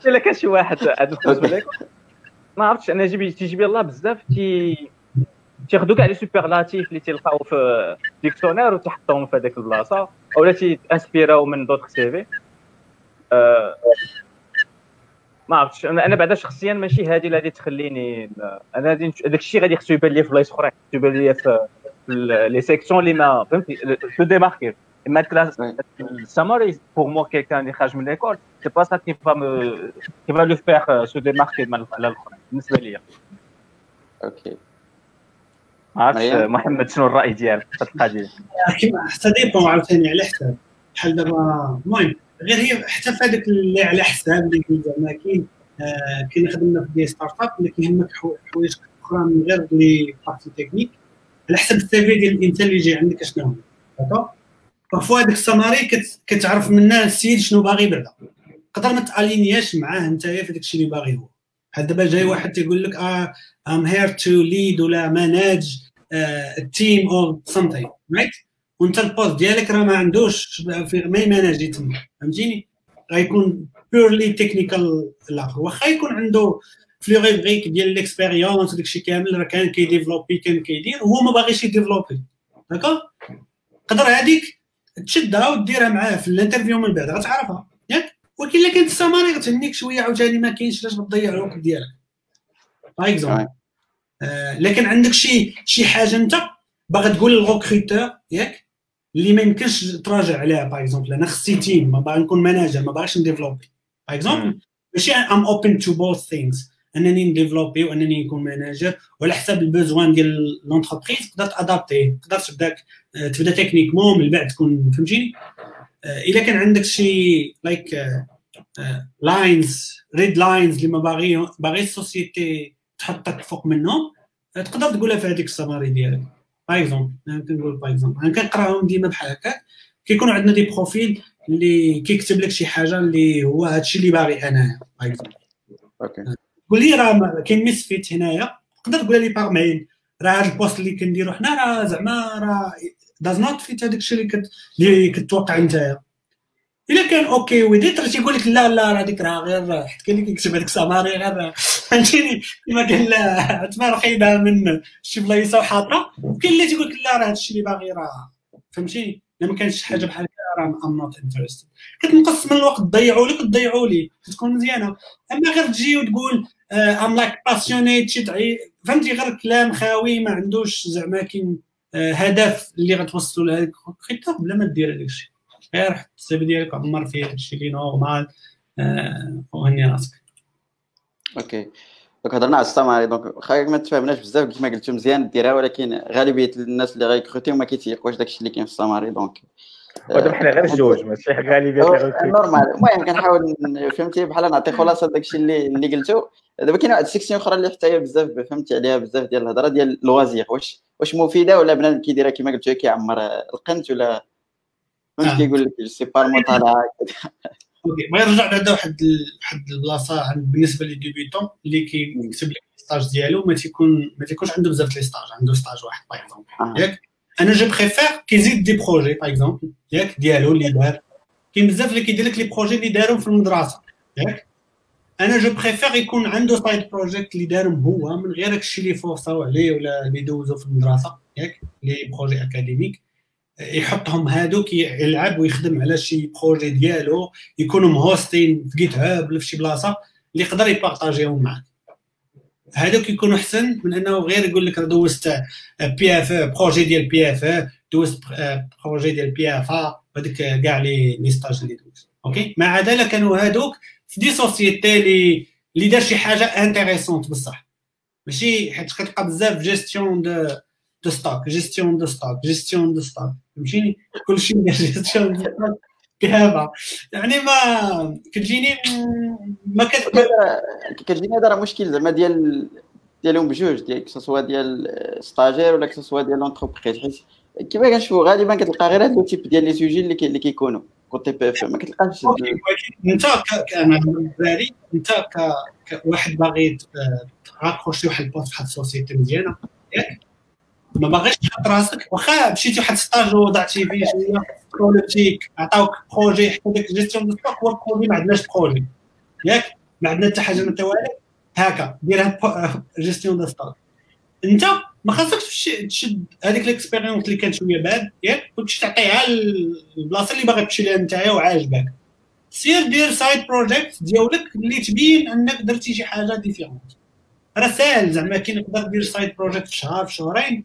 C'est le cas واحد ما عرفتش أنا جيبي تيجيب الله بزاف تي تياخذوا كاع les superlatifs اللي تيلقاو في dictionnaire وتحطهم في هذيك البلاصه اولا تيانسبيراو من دوطخ سي في ما عرفتش. أنا بعدا شخصيا ماشي هذه اللي غادي تخليني أنا هذاك الشيء غادي خصو يبان لي في بلايص أخرين. يبان لي في لي سيكسيون اللي ما فهمتي؟ تو ديماركي اما كلاس السامري بور مو كيلكان اللي خارج من ليكول سي با سا كي فا كي فا لو فيغ سو ديماركي على الاخرين بالنسبة ليا أوكي ما عرفتش محمد شنو الراي ديالك في القضية حتى dépend عاوتاني على حساب بحال دابا المهم غير هي حتى في هذاك اللي على حساب اللي زعما كاين آه كاين خدمنا في des startups اللي كيهمك حوايج أخرى من غير les parties techniques. على حسب ال CV ديال الانسان اللي جاي عندك شنو هو d'accord parfois هذاك السماري كتعرف منه السيد شنو باغي بعدا تقدر ما t'aligner اش معاه انت في داك الشيء اللي باغي هو. بحال دابا جاي واحد تيقول لك I'm here to lead ولا manage team or something right وانت ال poste ديالك راه ما عندوش ما ي manager تما فهمتيني؟ غيكون purely technical الآخر. واخا يكون عنده فلوغيبريك ديال l'expérience وداك الشيء كامل راه كان كي développer كان كيدير وهو ما باغيش ي développer d'accord تقدر هذيك تشدها وديرها معاه في ال interview من بعد غتعرفها. ياك؟ ولكن إلا كانت السماري غتهنيك شوية عاوتاني ما كاينش علاش بتضيع الوقت ديالك. par exemple آه لكن عندك شي شي حاجة أنت باغي تقول لل recruteur ياك؟ اللي ما يمكنش تراجع عليها par exemple أنا خصي team ما باغي نكون manager ما باغيش ن développer par exemple ماشي I'm open to both things أنني ن développer وأنني نكون manager وعلى حساب ال besoin ديال l'entreprise تقدر t'adapter تقدر تبدا تبدا techniquement من بعد تكون فهمتيني؟ إلا كان عندك شي like lines red lines اللي ما باغي باغي ال société تحطك فوق منهم تقدر تقولها في هذيك السماري ديالك. par exemple كنقول par exemple أنا كنقراهم ديما بحال هكاك كيكونوا عندنا des profils اللي كيكتب لك شي حاجة اللي هو هادشي اللي باغي أنا par exemple OK قول لي راه كاين misfit هنايا تقدر تقول لي par mail راه هذا ال poste اللي كنديرو حنا راه زعما راه does not fit هذاك الشيء اللي كت اللي كتوقع نتايا إلا كان OK ويديت راه تيقول لك لا لا راه ديك راه غير حيت كاين اللي كيكتب هذيك summary غير فهمتيني؟ كما قال لا تما رقيده من شي بلايصة وحاطة وكاين اللي تيقول لك لا راه هادشي اللي باغي راه فهمتيني؟ الا ما كانش حاجة بحال هكا راه I'm not interested كتنقص من الوقت تضيعوا لك تضيعوا لي تكون مزيانة. أما غير تجي وتقول I'm like passionate شي فهمتي غير كلام خاوي ما عندوش زعما كاين آه، هدف اللي غتوصلوا لهذيك الخطة بلا ما دير هذاك الشيء غير حط ال CV ديالك عمر فيه هادشي اللي normal آه، وهني راسك. OK. donc هضرنا على ال summary donc خايك ما تفاهمناش بزاف كما قلتو مزيان ديرها ولكن غالبية الناس اللي غي recruter يو ما كيتيقوش داكشي اللي كاين في ال summary donc. ودابا حنا غير جوج ماشي غالبية normal. المهم كنحاول فهمتي بحال نعطي خلاصة داكشي اللي اللي قلتو. دابا كاين واحد ال section أخرى اللي حتى هي بزاف فهمتي عليها بزاف ديال الهضرة ديال ال loisirs واش واش مفيدة ولا بنادم كيديرها؟ كما قلت كيعمر القنت ولا فهمت آه. كيقول لك c'est pas المطالعه OK بغيت نرجع بعدا واحد واحد البلاصة بالنسبة لي débutants اللي كيكتب لك stage ديالو ما تيكون ما تيكونش عنده بزاف les stages عنده stage واحد par exemple آه. ياك؟ أنا je préfère كيزيد des projets par exemple ياك؟ ديالو اللي دار. كاين بزاف اللي كيدير لك les projets اللي دارهم في المدرسة. ياك؟ أنا je préfère يكون عنده side project اللي دارهم هو من غير داكشي اللي forcer او عليه ولا اللي دوزو في المدرسة. ياك؟ les projets académiques يحطهم هادوك يلعب ويخدم على شي projet ديالو يكونوا مهوستين في GitHub ولا في شي بلاصة اللي يقدر يبارطاجيهم معاك. هادوك يكونوا احسن من أنه غير يقول لك دوزت PFE projet ديال PFE دوزت projet ديال PFE وهذيك كاع les les stages اللي دوز OK؟ مع ذلك كانوا هادوك في des sociétés اللي اللي دار شي حاجة intéressante بصح. ماشي حيت كتلقى بزاف جيستيون دو de stock gestion de stock gestion de stock فهمتيني؟ كلشي stock كهابة. يعني ما كتجيني ما كت كتجيني هذا راه مشكل زعما ديال ديالهم بجوج ديال soit ديال stagiaire ولا soit ديال l'entreprise حيت كيما كنشوفوا غالبا كتلقى غير هاد type ديال les sujets اللي, اللي كيكونوا côté PFE ما كتلقاش أنت أنا بالنسبة أنت كواحد باغي تراكروشي واحد ال poste واحد ال société مزيانة. ياك ما باغيش تحط راسك؟ واخا مشيتي واحد stage وضعتي فيه شوية كوليتيك عطاوك projet حتى داك gestion de stock هو projet ما عندناش projet. ياك؟ ما عندنا حتى حاجة من والو هكا دير gestion de stock انت ما خاصكش تشد هذيك l'expérience اللي كانت شوية bad ياك؟ وتمشي تعطيها للبلاصة اللي باغي تمشي لها نتايا وعاجبك سير دير side project ديالك اللي تبين أنك درتي شي حاجة différente راه ساهل زعما كاين تقدر دير side project في شهر في شهرين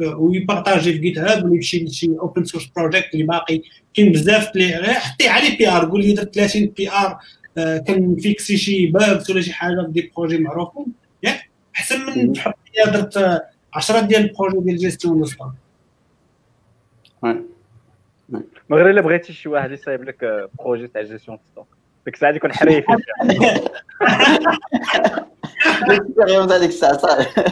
ويبارطاجي في GitHub ولا يمشي لشي open source project اللي باقي. كاين بزاف اللي حطي عليه PR قول لي درت 30 PR كنفيكسي شي bugs ولا شي حاجة في des projets معروفين؟ ياك أحسن من تحط لي درت 10 ديال ال projets ديال gestion stock من غير الا بغيتي شي واحد يصايب لك projet تاع gestion stock ديك الساعة يكون حريف هذيك الساعة صافي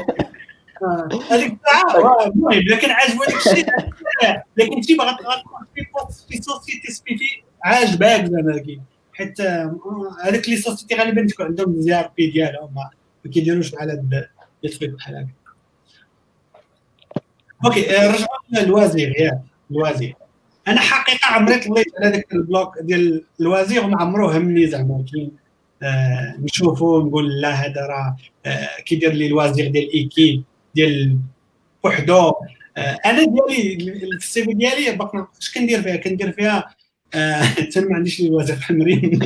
هذيك الساعة المهم لكن عاجبو داك الشيء لكن انت باغا poste في société spécifique عاجباك زعما كاين حيت هذيك les sociétés غالبا تكون عندهم des ERP ديالهم ما كيديروش بحال هاد التخيط بحال هكا. OK رجعوا لل loisirs ياك ال loisirs. أنا حقيقة عمري طليت على ذاك ال bloc ديال ال loisirs وما عمرو همني زعما كاين آه نشوفو نقول لا هذا راه آه كيدير les loisirs ديال équipe. ديال وحدو. آه أنا ديالي في ال CV ديالي باقي اش كندير فيها؟ كندير فيها حتى ما عنديش loisirs حمرين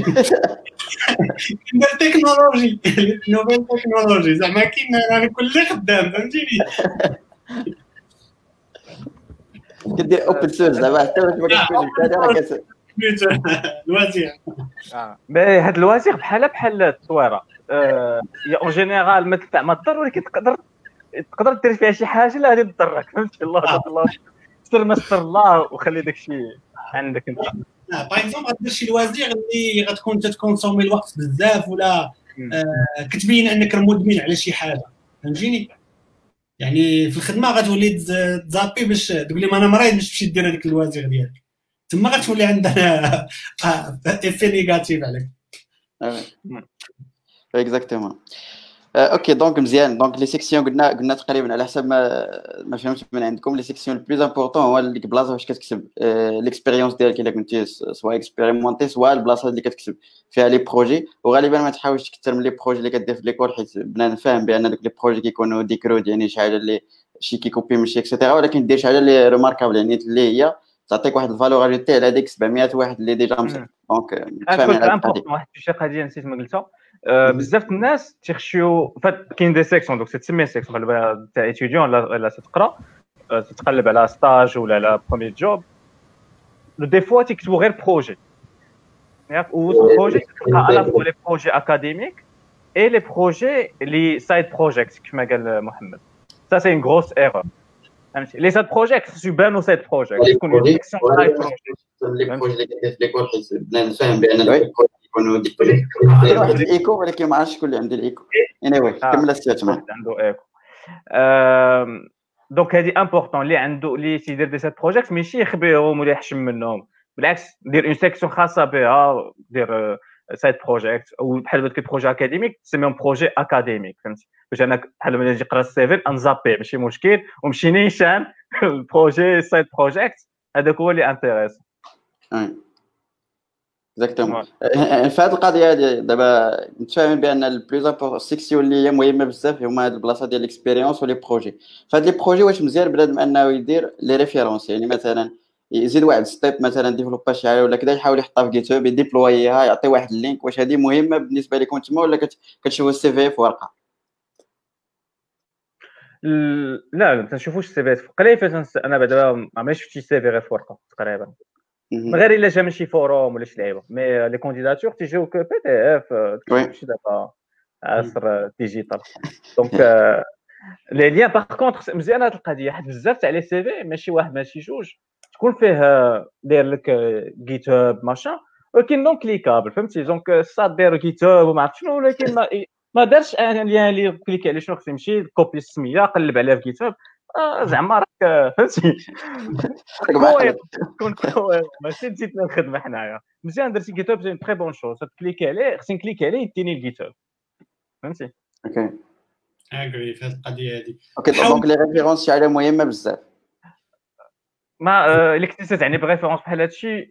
كندير technologie nouvelle technologie زعما كاين راني كل خدام فهمتيني؟ كدير open source زعما حتى ما كتكونش ال loisirs. mais هاد ال loisirs بحال بحال التصويرة. en général ما تدفع ما تضر ولكن تقدر تقدر دير فيها شي حاجة لا غادي تضرك فهمتي؟ الله الله. ستر ما ستر الله وخلي داك الشيء عندك انت. par exemple غدير شي ال loisirs اللي غتكون تتكونسومي الوقت بزاف ولا آه كتبين انك مدمن على شي حاجة. فهمتيني؟ يعني في الخدمة غتولي تزابي باش تقول لي ما أنا مريض باش تمشي دير هذيك ال loisirs ديالك. تما غتولي عندنا avis négatif عليك. exactement OK donc مزيان donc les sections قلنا قلنا تقريبا على حسب ما ما فهمت من عندكم la section ال plus important هو ديك البلاصه فاش كتكتب l'expérience ديالك الا كنتي soit expérimenté soit البلاصه اللي كتكتب فيها les projets وغالبا ما تحاولش تكثر من les projets اللي كدير في l'école حيت بنادم فاهم بان دوك les projets كيكونوا ديكرود يعني شي حاجة اللي شي كيكوبي من شي et cetera ولكن دير شي حاجة اللي remarquable يعني اللي هي تعطيك واحد ال valeur ajoutée على ديك 700 واحد اللي déjà مسك donc واحد شي قضيه نسيت ما قلتها بزاف الناس تيخشيو كاين des sections donc تسمي section تاع étudiant ولا تقرا تتقلب على stage ولا على premier job des fois تيكتبوا غير projet ياك projet تلقى à la fois les projets académiques et les projets les side projects كما قال محمد ça c'est une grosse erreur فهمتي les side projects خصو يبانو side projects تكون side projects les projets اللي كدير في l'école حيت بنادم فاهم بان يكونوا واحد الايكو ولكن ما عرفتش شكون اللي عنده الايكو anyway كمل السيات معاه عنده ايكو donc هادي important اللي عنده اللي تيدير des side projects ماشي يخبيهم ولا يحشم منهم بالعكس دير une section خاصه بها دير side project أو بحال هكا projets académiques تسميهم projets académiques فهمتي؟ باش أنا بحال ملي نجي نقرا ال CV انزابي ماشي مشكل ونمشي نيشان ال projet side project هذاك هو اللي intéresse exactement في هذه القضية هذه دابا متفاهمين بأن ال plus section اللي هي مهمة بزاف هما هاد البلاصة ديال ال expérience و les projets فهاد les projets واش مزيان بنادم أنه يدير les références يعني مثلا يزيد واحد step مثلا ديفلوبا شي ولا كذا يحاول يحطها في GitHub يديبلويها يعطي واحد ال link. واش هذه مهمه بالنسبة لكم تما ولا كتشوفوا ال CV في ورقة؟ لا ما تنشوفوش ال CV قليل أنا بعدا ما شفتش ال CV غير في ورقة تقريبا. غير إلا جا من شي forum ولا شي لعيبة. mais les candidatures تيجيوك PDF ماشي دابا عصر digital. Donc les liens par contre مزيان هاد القضية. حيت بزاف تاع les CV ماشي واحد ماشي جوج. تكون فيه داير لك GitHub ماشا. ولكن non cliquable فهمتي؟ donc ça داير GitHub وما عرفت شنو ولكن ما ما دارش un lien اللي كليكي عليه شنو خصو يمشي copie السمية قلب عليها في GitHub زعما راك فهمتي؟ كون ماشي نسيت الخدمة حنايا. مزيان درتي GitHub c'est très bonne chose تكليكي عليه خصني نكليكي عليه يديني ال GitHub فهمتي؟ أوكي اغري في هذه القضية هذه. OK donc les références شي حاجة مهمه بزاف. ما الا كنتي تعني ب références بحال هادشي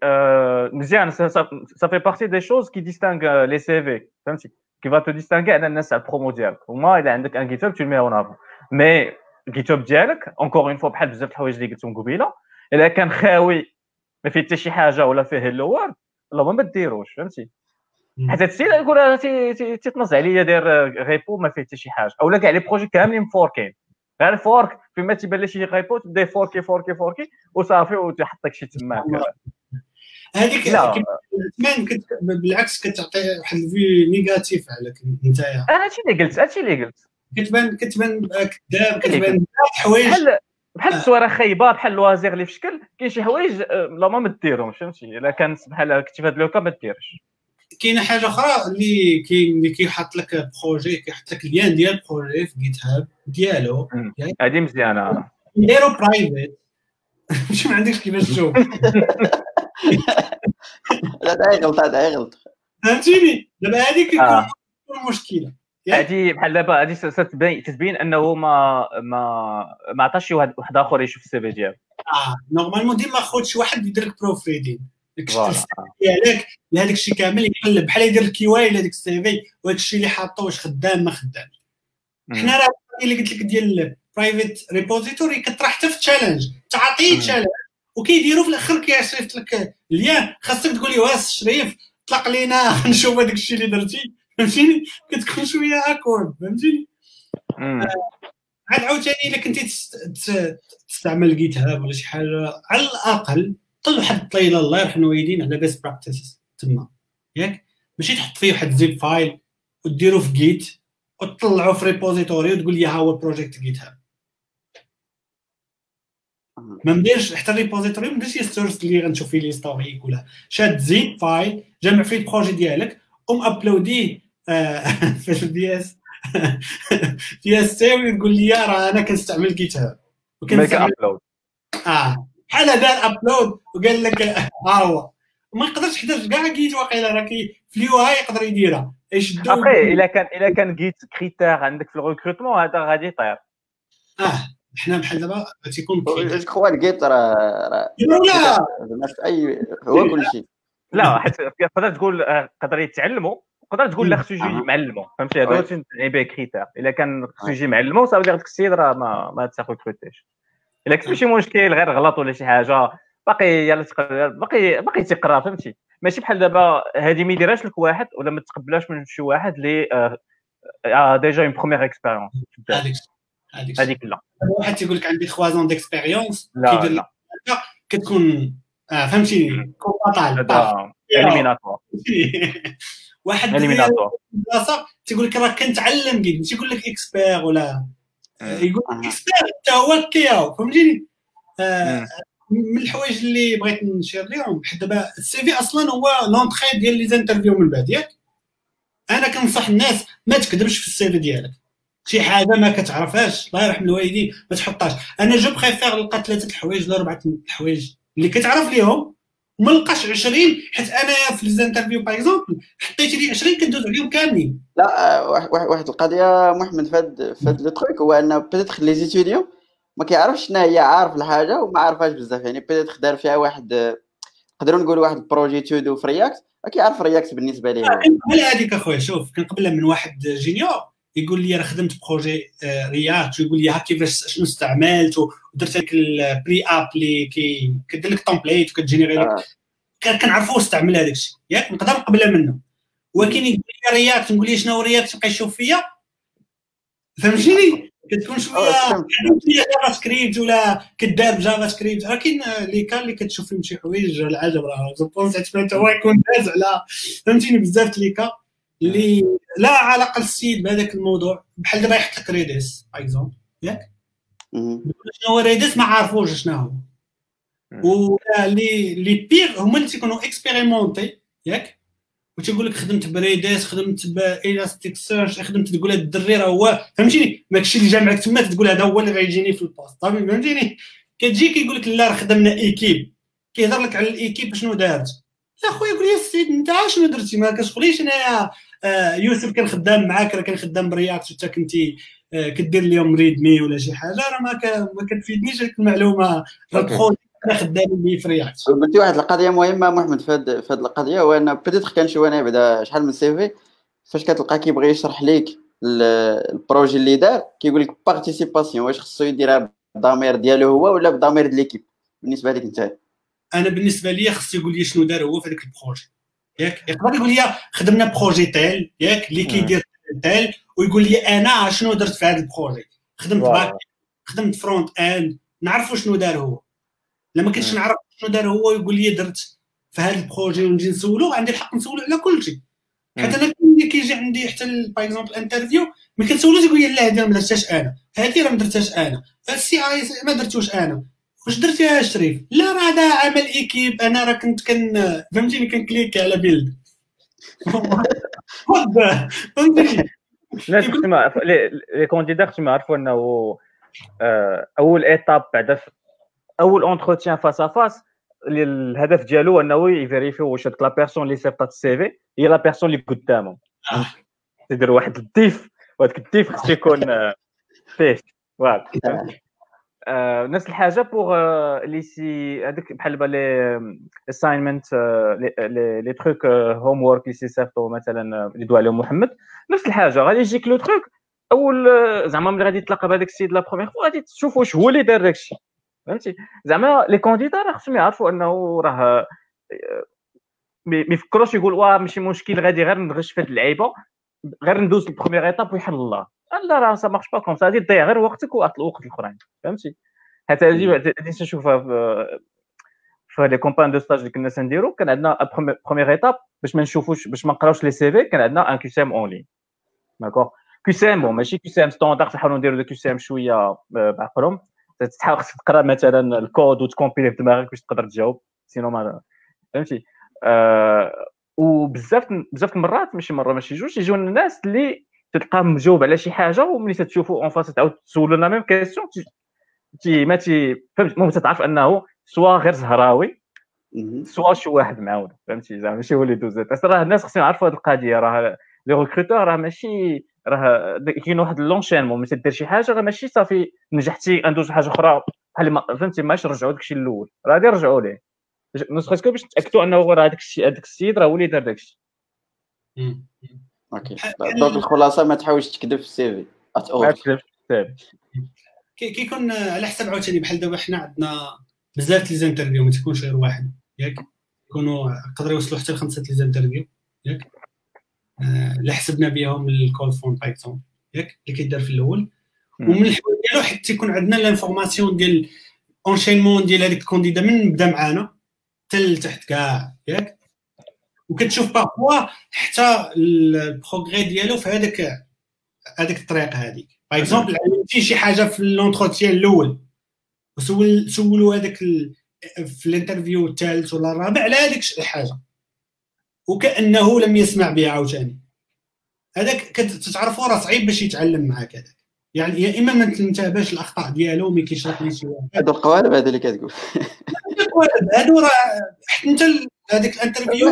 مزيان ça fait partie des choses qui distinguent les CV فهمتي qui va te distinguer على الناس على la promo ديالك هما الا عندك un GitHub تلميها en avant mais GitHub ديالك encore une fois بحال بزاف الحوايج اللي قلتهم قبيله الا كان خاوي ما فيه حتى شي حاجة ولا فيه Word اللهم ما ديروش فهمتي حتى هادشي يقول تيتنص عليا داير repo ما فيه حتى شي حاجة اولا كاع les projets كاملين forkين غير fork فيما تيبان لي شي repo تبدا forki forki forki وصافي وتحطك شي تماك هذيك كمان بالعكس كتعطي واحد l'effet négatif عليك انت هادشي اللي قلت هادشي اللي قلت. كتبان كتبان كذاب كتبان حوايج. بحال بحال التصويره خايبة بحال الوازير اللي في شكل كاين شي حوايج لا ما ديرهمش فهمتي؟ إلا كانت بحال كنتي في هذا le cas ما ديرش. كاينة حاجة أخرى اللي كاين اللي كيحط لك projet كيحط لك le lien ديال le projet في GitHub ديالو هذه مزيانة. ديرو private ماشي ما عندكش كيفاش تشوف. لا هذا غلط هذا غلط فهمتيني؟ دابا هذيك المشكلة هذه بحال دابا هذه تتبين تتبين أنه ما ما ما عطاش شي واحد آخر يشوف ال CV ديالو آه normalement ديما خذ شي واحد يدير لك proofreading ديالك لهذاك الشيء كامل يقلب بحال يدير ال QA لهذاك ال CV وهذاك الشيء اللي حاطه واش خدام ما خدام. حنا راه اللي قلت لك ديال private repository كطرح حتى في ال challenge تعطيه challenge وكيديروا في الأخر كيصيفط لك le lien خاصك تقول لي واس شريف طلق لينا. نشوف هذاك الشيء اللي درتي. فهمتيني؟ كتكون شوية awkward فهمتيني؟ عاد عاوتاني إلا كنتي تستعمل GitHub ولا شي حاجة على الأقل طل واحد الطيله الله يرحم الوالدين. على best practices تما. ياك؟ ماشي تحط فيه واحد zip file وديرو في Git وتطلعو في repository وتقول لي ها هو project GitHub ما نديرش حتى ال repository ما نديرش ال source اللي غنشوف فيه l'historique ولا شاد zip file جمع فيه le projet ديالك قوم uploadيه في ال PSPST ويقول لي راه أنا كنستعمل GitHub وكنستعمل ابلود آه. بحال دار ابلود وقال لك ها هو. ما نقدرش حيت كاع جيت واقيلا راه في اليو اي يقدر يديرها. يشدو ابخي إلا كان إلا كان جيت كريتير عندك في الريكروتمون هذا غادي يطير. آه حنا بحال دابا تيكون جو كخوا الكيت راه لا في اي هو كل شيء. لا حيت تقدر تقول آه، يقدر يتعلموا تقدر تقول لا خصو يجي. معلمو. فهمتي؟ هذا هو تعني به كريتير. إلا كان خصو. يجي معلمو صافي ديك السيد راه ما ما تاخذش إلا كنت شي مشكل غير غلط ولا شي حاجة. باقي يلا تقرا باقي باقي تيقرا فهمتي؟ ماشي بحال دابا هذه ما يديرهاش لك واحد ولا ما تقبلهاش من شي واحد اللي آه، آه déjà une première expérience هذيك هذيك لا. واحد تيقول لك عندي 3 ans d'expérience لا كيدير لا. لك كتكون آه فهمتي كون. هذا éliminatoire واحد éliminatoire بلاصه تيقول لك راه كنتعلم كي تيقول لك expert ولا يقول أها. لك اكسبير حتى هو كياو. فهمتيني؟ آه،. من الحوايج اللي بغيت نشير لهم حيت دابا السي في أصلا هو لونتري ديال لي زانترفيو من بعد ياك. أنا كنصح الناس ما تكذبش في السي في ديالك. شي حاجة ما كتعرفهاش. الله يرحم الوالدين ما تحطهاش. أنا جو بريفير نلقى ثلاثة الحوايج ولا أربعة الحوايج اللي كتعرف ليهم وما نلقاش 20 حيت أنا في ليزانترفيو باغ اكزومبل حطيت لي 20 كندوز عليهم كاملين. لا آه، واحد واحد- القضية محمد في هاد في هاد لو تروك هو أن بيتيتر لي زيتيديون ما كيعرفش شنو هي عارف الحاجة وما عارفهاش بزاف. يعني peut-être دار فيها واحد آه، نقدروا نقولوا واحد le projet todo في React ما كيعرف React بالنسبة ليه هو. على هذيك أخويا شوف كان قبل من واحد junior يقول لي راه خدمت projet آه، React ويقول لي ها كيفاش شنو استعملت ودرت لك ال create app اللي كي كدير لك template وكتجينيري لك. آه. كان كنعرفو استعمل هذاك الشيء. ياك نقدر نقبلها منه. ولكن يقول لي React نقول لي شنو React يبقى يشوف فيا. فهمتيني؟ كتكون شوية آه، JavaScript ولا كدار ب JavaScript ولكن اللي كان اللي كتشوف فيهم شي حوايج العجب راه. je pense حتى هو يكون داز على. فهمتيني بزاف les cas اللي لا علاقة للسيد بهذاك الموضوع. بحال دابا يحط لك Redis exemple مهم. شنو هو Redis ما عارفوش شنو هو. ولا لي لي بيغ هما اللي تيكونوا expérimentés ياك؟ وتيقول لك خدمت ب Redis خدمت ب Elasticsearch خدمت تقول هذا الدري راه هو فهمتيني؟ ماكشي اللي جامعك تما تقول هذا هو اللي غيجيني في le poste طيب فهمتيني؟ كتجي كيقول لك لا راه خدمنا équipe كيهضر لك على l'équipe شنو دارت؟ لا خويا قول لي السيد انت شنو درتي؟ ما كتقوليش انايا آه، يوسف كان خدام معاك راه كان خدام ب React وانت كنتي آه، كدير اليوم README ولا شي حاجة راه ما كتفيدنيش هذيك المعلومة. راه أنا خدام به في React قلتي واحد القضية مهمة محمد في هاد القضية هو ان peut-être كنشوف أنا بعدا شحال من CV فاش كتلقى كيبغي يشرح ليك ال- ال projet اللي دار كيقول لك participation واش خصو يديرها بالضمير ديالو هو ولا بالضمير ديال l'équipe بالنسبة لك أنت. أنا بالنسبة لي خصو يقول لي شنو دار هو في هذاك ال projet. ياك؟ يقدر يقول لي خدمنا projet tel ياك؟ اللي كيدير tel ويقول لي أنا شنو درت في هذا ال projet. خدمت. back خدمت front-end نعرفوا شنو دار هو. لما كنتش مم. نعرف شنو دار هو يقول لي درت في هذا ال projet ونجي نسولو عندي الحق نسولو على كل شيء حيت أنا ملي كيجي عندي حتى par exemple interview ما كنسولوش يقول لي لا هذه ما درتهاش أنا هذه راه ما درتهاش أنا ال CI ما درتوش أنا واش درتي يا شريف لا راه هذا عمل équipe أنا راه كنت كن فهمتيني كن clique على build فهمتيني لا les candidats خصهم يعرفوا انه آه، اول étape بعد ف- أول entretien face à face الهدف ديالو أنه ي vérifier واش هذيك la personne اللي صيفطات ال CV هي la personne اللي قدامهم آه. تدير واحد الديف وهذاك الديف خصو يكون آه، فيه voilà آه، نفس الحاجة pour les CV هذاك بحال دابا les assignments les trucs homework اللي سيصيفطوا مثلا اللي دوا عليهم محمد. نفس الحاجة غادي يجيك le truc أول زعما ملي غادي تلاقى بهذاك السيد la première fois غادي تشوف واش هو اللي دار داك الشيء فهمتي؟ زعما les candidats راه خصهم يعرفوا انه راه آه، ما يفكروش يقول واه ماشي مشكل غادي غير نغش في هاد اللعيبة غير ندوز ال première étape ويحل الله. لا راه ça marche pas comme ça غادي تضيع غير وقتك ووقت الأخرين فهمتي؟ حتى هذه غادي نشوفها في في les campagnes de stage اللي كنا تنديرو كان عندنا première étape باش ما نشوفوش باش ما نقراوش les CV كان عندنا ان كيو سي ام اون لين داكور كيو سي ام بون ماشي QCM standard تحاولوا نديروا QCM شوية آه، بعقلهم. تحاول خصك تقرا مثلا الكود وت compiler في دماغك باش تقدر تجاوب. sinon ما فهمتي؟ آه وبزاف بزاف المرات ماشي مرة ماشي جوج يجيو الناس اللي تلقاه مجاوب على شي حاجة وملي تتشوفوا en face تعاود تسولو la même question تي ما تي فهمت المهم تتعرف أنه سوا غير زهراوي سوا شي واحد معاون فهمتي؟ زعما ماشي هو اللي دوز راه الناس خصهم يعرفوا هذه القضية راه les recruteurs راه ماشي راه كاين واحد l'enchaînement ملي تدير شي حاجة راه ماشي صافي نجحتي ندوز حاجة أخرى. بحال ما فهمتي ماش رجعوا داكشي الأول. راه غادي يرجعوا ليه. نسخه باش تاكدوا أنه راه هذاك الشيء هذاك السيد راه هو اللي دار داك الشيء OK donc الخلاصة ما تحاولش تكذب في ال CV. ما تكذبش في السي في. كيكون على حسب عاوتاني بحال دابا حنا عندنا بزاف les interviews ما تكونش غير واحد. ياك؟ يكونوا يقدروا يوصلوا حتى لخمسة les interviews ياك؟ اللي آه حسبنا بهم ال call phone Python. ياك؟ اللي كيدار في الأول. ومن الحوايج ديالو حتى يكون عندنا l'information ديال enchaînement ديال هذيك ال candidat من بدا معانا حتى لتحت كاع ياك؟ وكتشوف parfois حتى ال progrès ديالو في هذاك هذيك الطريق هذيك par exemple علمتي شي حاجة في l'entretien الأول. وسول سولوا هذاك في ال interview الثالث ولا الرابع على هذيك الحاجة وكأنه لم يسمع بها عاوتاني هذاك كتعرفوا راه صعيب باش يتعلم معاك هذاك. يعني يا إما ما تنتبهش الاخطاء ديالو ملي كيشرح لي شي واحد. هادو القوالب هذا اللي كتقول. هادو راه حتى انت هذيك ال interview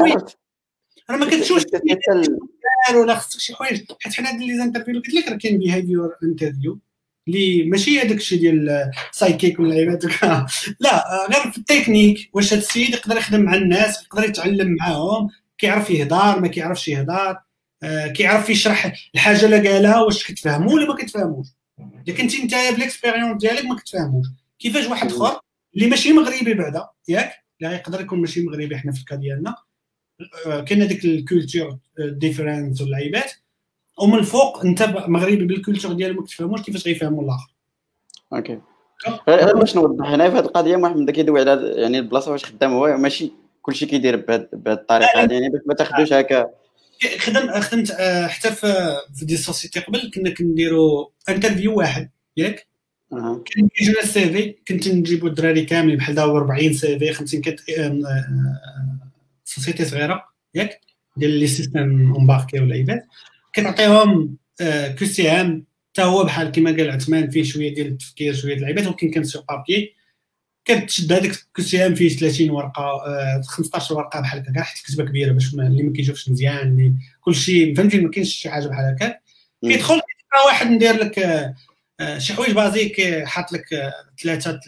راه ما كتشوفش ولا خصك شي حوايج. حيت حنا les interviews قلت لك راه كاين behavior interview اللي ماشي هذاك الشيء ديال psychic ولا عيبات لا غير في التكنيك واش هذا السيد يقدر يخدم مع الناس يقدر يتعلم معاهم. كيعرف يهضر ما كيعرفش يهضر آه كيعرف يشرح الحاجة اللي قالها واش كتفهموا ولا ما كتفهموش. كنتي انت بال expérience ديالك ما كتفهموش. كيفاش واحد آخر اللي ماشي مغربي بعدا ياك؟ لا يقدر يكون ماشي مغربي حنا في ال cas ديالنا آه كاين هذيك ال culture différence واللعيبات. ومن الفوق أنت مغربي بال culture ديالو ما كتفهموش كيفاش غيفهموا الآخر. OK. غير باش نوضح هنا في هذه القضية محمد كيدوي على يعني البلاصة واش خدام هو ماشي كلشي كيدير بهذه الطريقة هذه يعني باش ما تاخذوش هكا. خدم خدمت حتى في des sociétés قبل كنا كنديروا interview واحد ياك؟ كان ال CV كنت نجيبوا الدراري كاملين بحال دابا 40 CV 50 كت société صغيرة ياك؟ ديال les systèmes embarqués ولا embedded كنعطيهم QCM حتى هو بحال كما قال عثمان فيه شوية ديال التفكير شوية ديال اللعيبات ولكن كان sur papier كتشد هذاك ام فيه 30 ورقة 15 ورقة بحال هكا. كاع حتى كتبه كبيرة باش اللي ما كيشوفش مزيان اللي كلشي فهمتي ما كاينش شي حاجة بحال هكا. كيدخل واحد ندير لك شي حوايج basiques حاط لك ثلاثة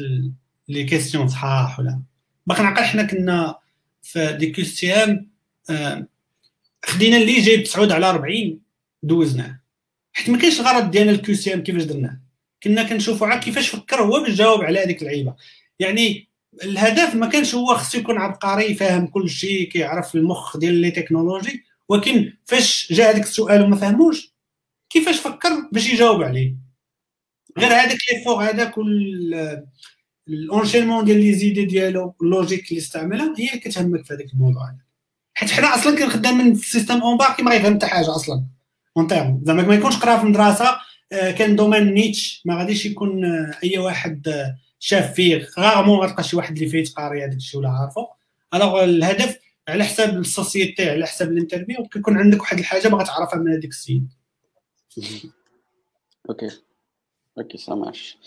les questions صحاح ولا. باقي نعقل حنا كنا في des QCM خدينا اللي جايب 9 على 40 دوزناه. حيت ما كاينش الغرض ديالنا ال QCM كيفاش درناه. كنا كنشوفوا عاد كيفاش فكر هو باش جاوب على هذيك اللعيبة. يعني الهدف ما كانش هو خصو يكون عبقري فاهم كل شيء كيعرف المخ ديال les technologies ولكن فاش جا هذاك السؤال وما فهموش كيفاش فكر باش يجاوب عليه؟ غير هذاك le fort هذاك ال enchaînement ديال les idées ديالو la logique اللي استعملها هي اللي كتهمك في هذاك الموضوع هذا. حيت حنا أصلا كنخدم في السيستم embarqué ما غيفهم حتى حاجة أصلا. un terme زعما ما يكونش قرا في المدرسة quand domaine niche ما غاديش يكون أي واحد شاف فيه rarement غتلقى شي واحد اللي فيه قاري هذاك الشيء ولا عارفه alors الهدف على حساب la société على حساب ال interview كيكون عندك واحد الحاجة باغا تعرفها من هذيك السيد. okay. okay ça marche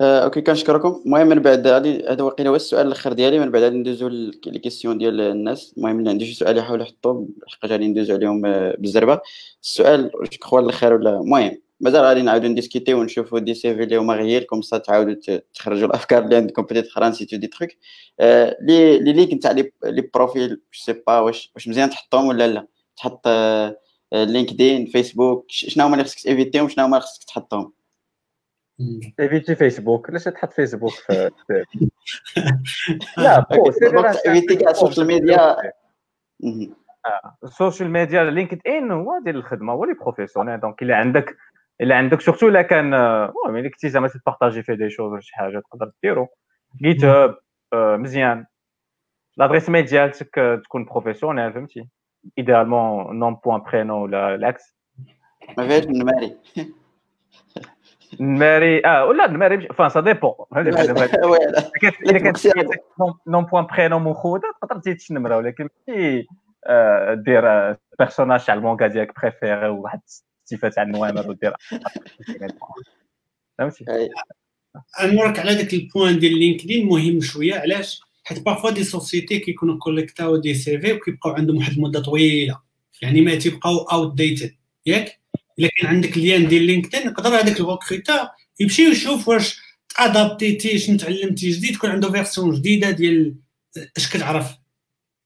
okay كنشكركم. المهم من بعد هذا واقيلا هو السؤال الآخر ديالي. من بعد غادي ندوزو les questions ديال الناس. المهم اللي عندي شي سؤال يحاول يحطهم حقا غادي ندوزو عليهم بالزربة. السؤال جو الآخر ولا المهم مازال غادي نعاودو ن discuter ونشوفو des CV اللي هما غير comme ça تعاودو تخرجوا الأفكار اللي عندكم peut-être أخرى نسيتو des trucs les les links تاع les profils c'est pas واش واش مزيان تحطهم ولا لا. تحط لينكدين فيسبوك شنو هما اللي خصك éviter هم شنو هما اللي خصك تحطهم؟ éviter فيسبوك علاش تحط فيسبوك في لا بو éviter كاع ال social media ال social media لينكد ان هو ديال الخدمة هو les professionnels donc الا عندك إلا عندك surtout إلا كان المهم الا كنتي زعما ت partager فيه des choses ولا شي حاجة تقدر ديرو. جيت هاب مزيان. لادريس ميل ديالتك تكون بروفيسيونيل فهمتي؟ ايديالمون نون بوان برينو ولا العكس. ما فيهاش النماري. الماري آه ولا الماري فان سا ديبون الا كانت نون بوان برينوم موخوده تقدر تزيد شي نمرة ولكن ماشي دير بيرسوناج تاع المونكا ديالك بريفيري وواحد الصفه تاع النوامر ودير فهمتي نورك على ذاك ال point ديال لينكدين مهم شوية علاش؟ حيت parfois des sociétés كيكونوا collectaو des CV وكيبقاو عندهم واحد المدة طويلة. يعني ما تيبقاو outdated ياك؟ إلا كان عندك lien ديال لينكدين يقدر هذاك ال recruteur يمشي يشوف واش adapter تي شنو تعلمتي جديد تكون عنده version جديدة ديال أش كتعرف؟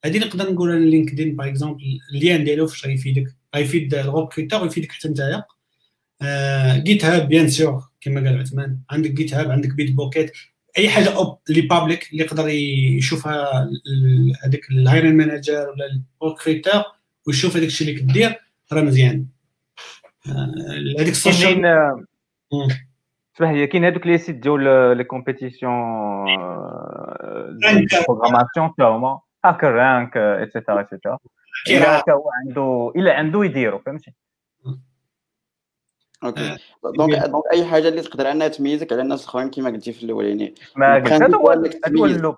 هذه نقدر نقول أنا لينكدين par exemple ال lien ديالو فاش غيفيدك غيفيد ال recruteur ويفيدك حتى نتايا جيت هاب bien sûr كما قال عثمان. عندك جيت هاب عندك بيتبوكيت أي حاجة open اللي public اللي يقدر يشوفها هذاك ال hiring manager ولا ال recruteur ويشوف هذاك الشيء اللي كدير راه مزيان. هذيك ال social اسمح لي كاين هذوك les sites ديال les compétitions programmation تا هما هاكر رانك et cetera et cetera الا هو عنده الا عنده يديرو فهمتي okay donc donc اي حاجة اللي تقدر انها تميزك على الناس الاخرين كما قلتي في الأول يعني ما قلت هذا هو هذا هو اللوب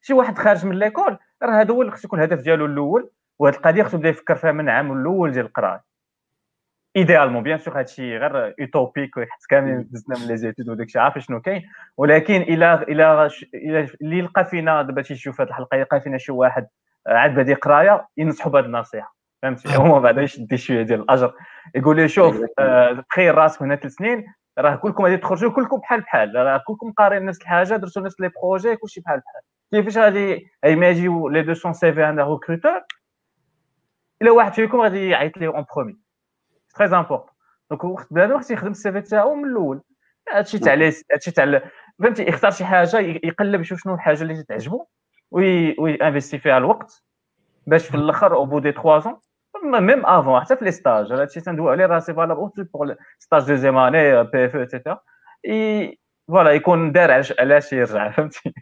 شي واحد خارج من l'école راه هذا هو اللي خصو يكون الهدف ديالو الأول وهذه القضية خصو يبدا يفكر فيها من العام الأول ديال القرايه idéalement bien sûr هادشي غير utopique حيت كاملين دزنا من les études وداك الشيء عارف شنو كاين ولكن إلى إلى اللي لقى فينا دابا تيشوف هذه الحلقة يلقى فينا شي واحد عاد بادي قرايه ينصحوا بهذه النصيحة. فهمتي؟ هو بعدا يشد شوية ديال الأجر. يقول لي شوف تخيل راسك هنا ثلاث سنين راه كلكم غادي تخرجوا كلكم بحال بحال راه كلكم قارين نفس الحاجة درتوا نفس les projets كلشي بحال بحال. كيفاش غادي ما يجيو لي 200 CV عند recruteur إلا واحد فيكم غادي يعيط ليه en premier très important donc وقت بنادم خصو يخدم ال CV تاعو من الأول. هادشي تاع هادشي تاع فهمتي؟ يختار شي حاجة يقلب يشوف شنو الحاجة اللي تعجبو وي انفيستي فيها الوقت باش في الآخر أو بو دي 3 ans ميم افون حتى في لي ستاج هادشي تندوي عليه راه سي فالابل اوتو بوغ ستاج دوزيام اني بي اف ايتترا. فوالا يكون دار علاش يرجع فهمتي؟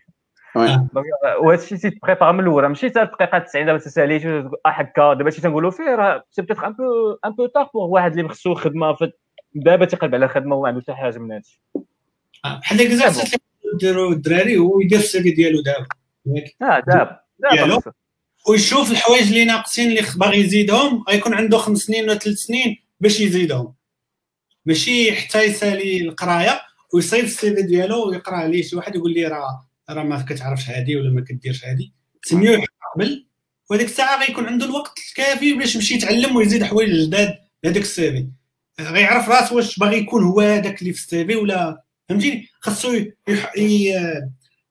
وهذا الشيء تيتبريبار من الأول ماشي حتى الدقيقة 90 دابا تساليت هكا دابا شي تنقولوا فيه راه سي بيتيتر ان بو ان بو تار بوغ واحد اللي خصو خدمة دابا تيقلب على خدمة وما عنده حتى حاجة من هادشي. بحال ديك ديروا الدراري هو يدير السيفي ديالو دابا. آه دابا دابا ويشوف الحوايج اللي ناقصين اللي باغي يزيدهم غيكون عنده خمس سنين ولا ثلاث سنين باش يزيدهم. ماشي حتى يسالي القراية ويصيب السيفي ديالو ويقرأ عليه شي واحد يقول لي راه راه ما كتعرفش هادي ولا ما كديرش هادي. سميوه قبل وهذيك الساعة غيكون عنده الوقت الكافي باش يمشي يتعلم ويزيد حوايج جداد لهذاك ال CV غيعرف راسو واش باغي يكون هو هذاك اللي في ال CV ولا فهمتيني؟ خاصو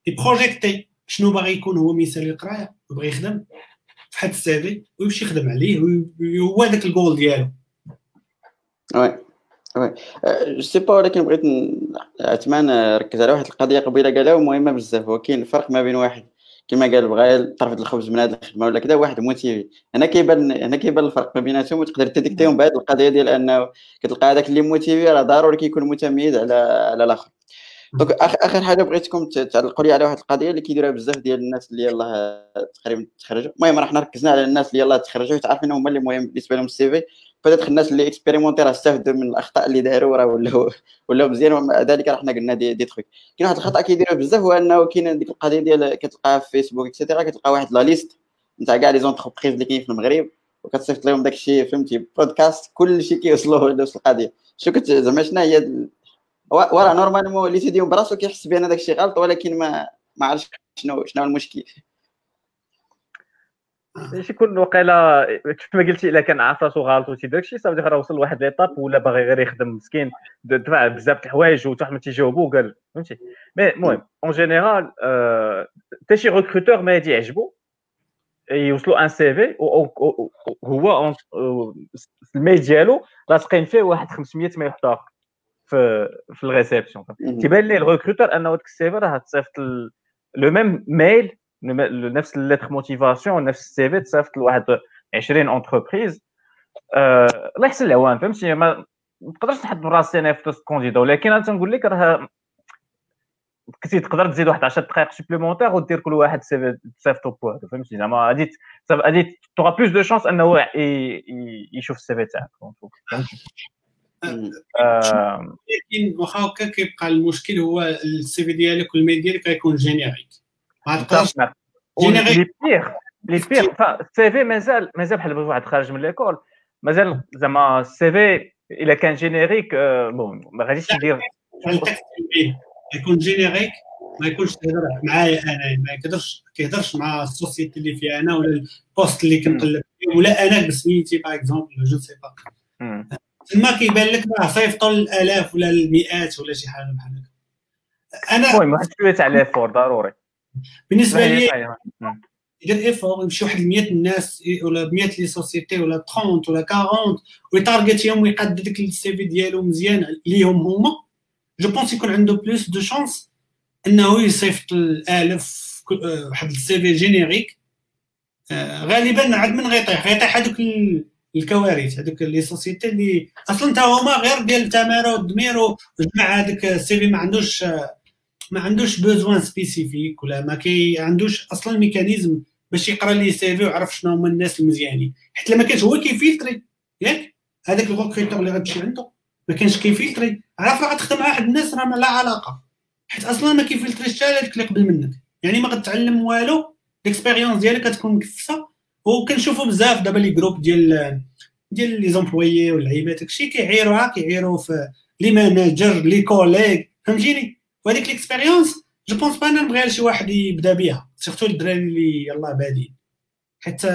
ي projeter. شنو باغي يكون هو مثال القرايه وبغى يخدم في حد ال CV ويمشي يخدم عليه هو هذاك الجول ديالو. oui oui. je sais pas ولكن بغيت عثمان ركز على واحد القضية قبيلة قالها مهمه بزاف هو كاين الفرق ما بين واحد كما قال بغى طرف الخبز من هذه الخدمة ولا كذا واحد motivé. هنا كيبان هنا كيبان الفرق ما بيناتهم وتقدر ت détecter هم بهذه القضية ديال أنه كتلقى هذاك اللي motivé راه ضروري كيكون متميز على على الآخر. donc آخر حاجة بغيتكم تعلقوا لي على واحد القضية اللي كيديروها بزاف ديال الناس اللي يلاه تقريبا تخرجوا المهم راه حنا ركزنا على الناس اللي يلاه تخرجوا. تعرفين هما اللي مهم بالنسبة لهم ال CV. بدات الناس اللي expérimentés راه استافدوا من الأخطاء اللي داروا راه ولاو ولاو مزيان ومع ذلك راه حنا قلنا دي, دي تخيك كاين واحد الخطأ كيديروه بزاف هو إنه كاين ديك القضية ديال كتلقاها في فيسبوك et cetera كتلقى واحد la liste نتاع كاع les entreprises اللي كاين في المغرب وكتصيفط لهم داك الشيء فهمتي بودكاست كل شيء كيوصلوا لنفس القضية. شو كنت زعما شنو هي وراه normalement اللي تيديهم براسو كيحس بأن داك الشيء غلط ولكن ما ما عرفش شنو شنو المشكل. شي يكون وقيلا كما قلتي إلا كان عارف راسو غلط وشي داك الشيء صافي راه وصل لواحد l'étape ولا باغي غير يخدم مسكين. دفع بزاف د الحوايج وحتى ما تيجاوبو قال فهمتي؟ mais المهم en général حتى شي recruteur ما يعجبو يوصلوا un CV هو ال mail ديالو لاصقين فيه واحد 500 mail اخر في في ال réception تيبان لي ال recruteur أنه داك ال CV راه تصيفط le même mail نفس ال lettre motivation نفس ال CV تصيفط لواحد 20 entreprises الله يحسن العوان فهمتي؟ ما نقدرش نحط راسي أنا في وسط candidat ولكن أنا تنقول لك راه كنتي تقدر تزيد واحد 10 دقائق supplémentaires ودير كل واحد تصيفطو بوحدو فهمتي؟ زعما غادي غادي tu auras plus de chances أنه يشوف ال CV تاعك. لكن واخا هكا كيبقى المشكل هو ال CV ديالك وال mail ديالك غيكون générique ما تقدرش le pire le pire ال CV مازال مازال بحال واحد خارج من l'école مازال زعما ال CV إلا كان générique bon ما غاديش يدير يكون générique ما يكونش تهضر معايا أنا ما يقدرش كيهضرش مع ال société اللي فيها أنا ولا ال poste اللي كنقلب فيه ولا أنا بسميتي par exemple je sais pas تما كيبان لك راه صيفطوا الالاف ولا المئات ولا شي حاجة بحال هكا. أنا المهم واحد شوية تاع l'effort ضروري. بالنسبة لي يدير effort يمشي واحد 100 الناس ولا 100 les sociétés ولا 30 ولا 40 ويتارجيتيهم ويقاد ديك ال CV ديالو مزيان ليهم هما je pense يكون عنده plus de chances إنه يصيفط الالاف واحد ال CV générique. غالبا عاد من غيطيح غيطيح هذوك الكوارث هذوك les sociétés اللي أصلا تا هما غير ديال التمارة والدمير وجمع هذاك ال CV ما عندوش ما عندوش besoin spécifique ولا ما كي عندوش أصلا mécanisme باش يقرأ les CV ويعرف شنو هما الناس المزيانين. حيت لما كانش هو كيفيلتري ياك؟ هذاك ال recruteur اللي غتمشي عنده ما كانش كيفيلتري. عارف راه غتخدم مع واحد الناس راه لا علاقة؟ حيت أصلا ما كيفيلتريش حتى هذاك اللي قبل منك. يعني ما غتعلم والو l'expérience ديالك غتكون مكفسة. وكنشوفوا بزاف دابا les groupes ديال ديال les employés واللعيبات داكشي كيعيروا كيعيروا في les managers les collègues فهمتيني؟ وهذيك l'expérience je pense pas أنا نبغيها شي واحد يبدا بها surtout الدراري اللي يلاه بادين. حتى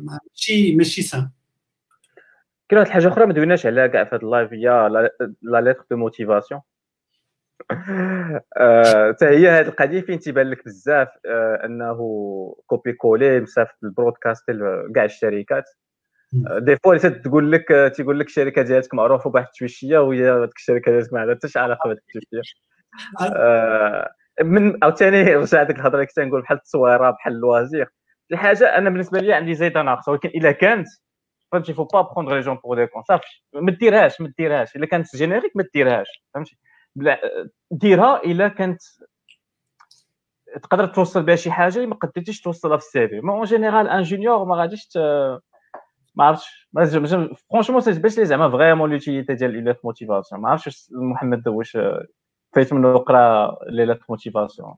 ماشي ماشي سان كاين واحد الحاجة أخرى ما دويناش عليها كاع في هذا ال live هي la lettre de motivation حتى هي هذه القضية فين تيبان لك بزاف آه، أنه copier coller مسافه ال broadcast كاع الشركات. des fois تقول لك تيقول لك الشركة ديالك معروفة بواحد التويشية وهي هذيك الشركة ديالك ما عندها حتى شي علاقة بهذيك التويشية. آه، من عاوتاني رجع ديك الهضرة اللي كنت نقول بحال التصويرة بحال الوازير شي حاجة أنا بالنسبة لي عندي زايده ناقصه ولكن إلا كانت فهمتي فو با بروندر لي جون بور دي كون صافي ما ديرهاش ما ديرهاش إلا كانت جينيريك ما ديرهاش فهمتي. ديرها إلا كانت تقدر توصل بها شي حاجة اللي ما قدرتيش توصلها في السي في. ما اون جينيرال ان جونيور ما غاديش ما عرفتش. فرونشمون سي باش لي زعما فريمون لوتيليتي ديال لي موتيفاسيون ما عرفتش محمد واش فايت منه قرا les lettres motivation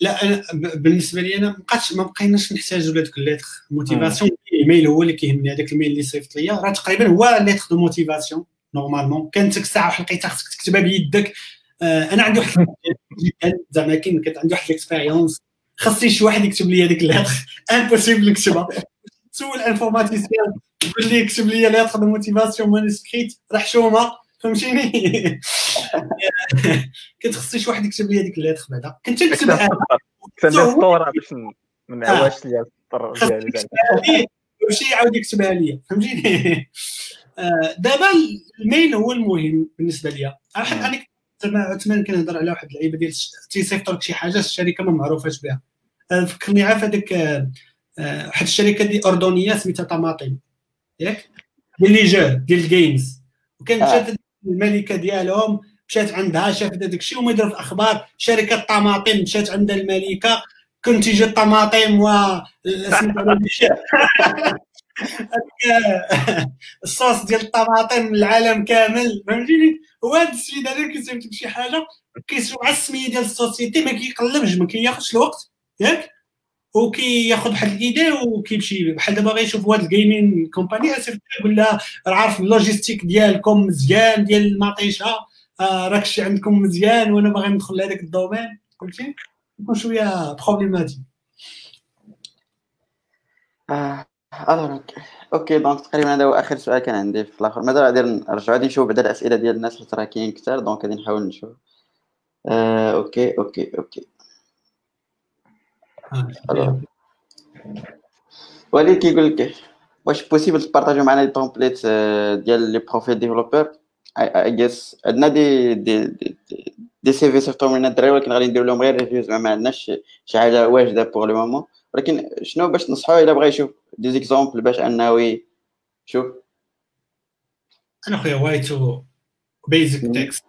لا أنا بالنسبة لي أنا ما بقاتش ما بقيناش نحتاجوا لهذوك ال lettres motivation ال email هو اللي كيهمني. هذاك ال mail اللي صيفط ليا راه تقريبا هو lettre de motivation normalement كانت ديك الساعة واحد لقيتها خصك تكتبها بيدك. آه أنا عندي واحد زعما كاين كانت عندي واحد ال expérience. خاصني شي واحد يكتب لي هذيك ال lettre impossible نكتبها. تسول informaticien يقول لي كتب لي lettre de motivation manuscrite راه حشومه فهمتيني؟ كنت خصني شي واحد يكتب لي هذيك الليتر بعدا. كنت نكتب كنت الصورة باش ما نعواش ليا السطر ديالي. وشي يعاود يكتبها لي فهمتيني؟ دابا الميل هو المهم بالنسبة ليا. أنا أنا عثمان كنهضر على واحد اللعيبة ديال تيصيفط لك شي حاجة الشركة ما معروفاش بها. آه، فكرني عارف هذاك آه، واحد الشركة دي أردنية سميتها طماطم. ياك؟ ديال les jeux ديال ال games وكانت جات الملكة ديالهم مشات عندها شافت هذاك الشيء وما في الأخبار شركة طماطم مشات عند الملكة كنتج الطماطم و الصوص ديال الطماطم العالم كامل فهمتيني؟ هو هذا السيد هذا كيصيفط لك شي حاجة كيسوق على السمية ديال ال société ما كيقلبش ما كياخذش الوقت ياك؟ وكياخذ واحد ال idée وكيمشي بحال دابا غيشوف واحد ال gaming company يقول لها راه عارف ال logistique ديالكم مزيان ديال المطيشة آه راك شي عندكم مزيان وأنا باغي ندخل لهذاك ال domaine فهمتي؟ يكون شوية problématique آه. alors ok donc تقريبا هذا هو آخر سؤال كان عندي في الآخر. ماذا غادي نرجعوا غادي نشوف بعدا الأسئلة ديال الناس حيت راه كاين كثار donc غادي نحاول نشوف. آه ok ok ok. alors وليد كيقول لك واش possible تبارطاجيو معنا les templates ديال les profils développeur اي جيس عندنا des des des, CV صيفطهم لنا الدراري ولكن غادي ندير لهم غير review زعما ما عندناش شي حاجة واجدة pour le moment ولكن شنو باش نصحوا إلا بغى يشوف des exemples باش أنه شوف أنا خويا وايتو بيزك تكست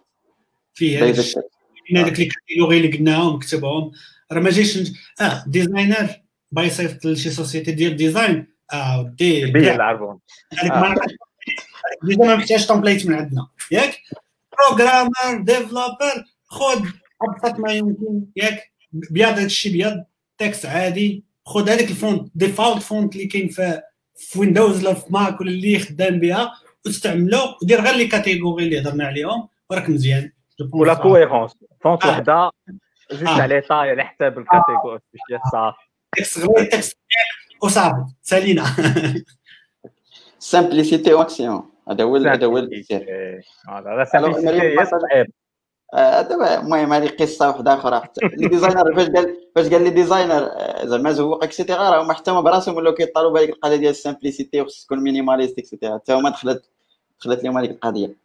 فيه هذاك لي كاتيجوري اللي قلناهم كتبهم راه ما جايش آه ديزاينر باغي يصيفط لشي سوسيتي ديال ديزاين آه دي بيا العربون ما ديجا ما محتاجش تومبليت من عندنا. ياك؟ بروغرامر ديفلوبر خذ أبسط ما يمكن. ياك؟ بيض هادشي بيض تكست عادي. خذ هذاك الفونت ديفولت فونت اللي كاين في في Windows ولا في Mac ولا اللي خدام بها واستعملو ودير غير les catégories اللي هضرنا عليهم وراك مزيان. ولا cohérence font وحدة juste على taille على حساب ال catégorie ديال الصافي texte غير texte وصافي سالينا simplicité maximum هذا هو هذا هو السر هذا simplicité هي صعيب دابا المهم هذه قصة واحدة أخرى. حتى les designers فاش قال فاش قال les designers زعما زوق et cetera راه هما حتى هما براسهم ولاو كيطالبوا بهذيك القضية ديال ال simplicité وخص تكون minimaliste et cetera حتى هما دخلت دخلت لهم هذيك القضية.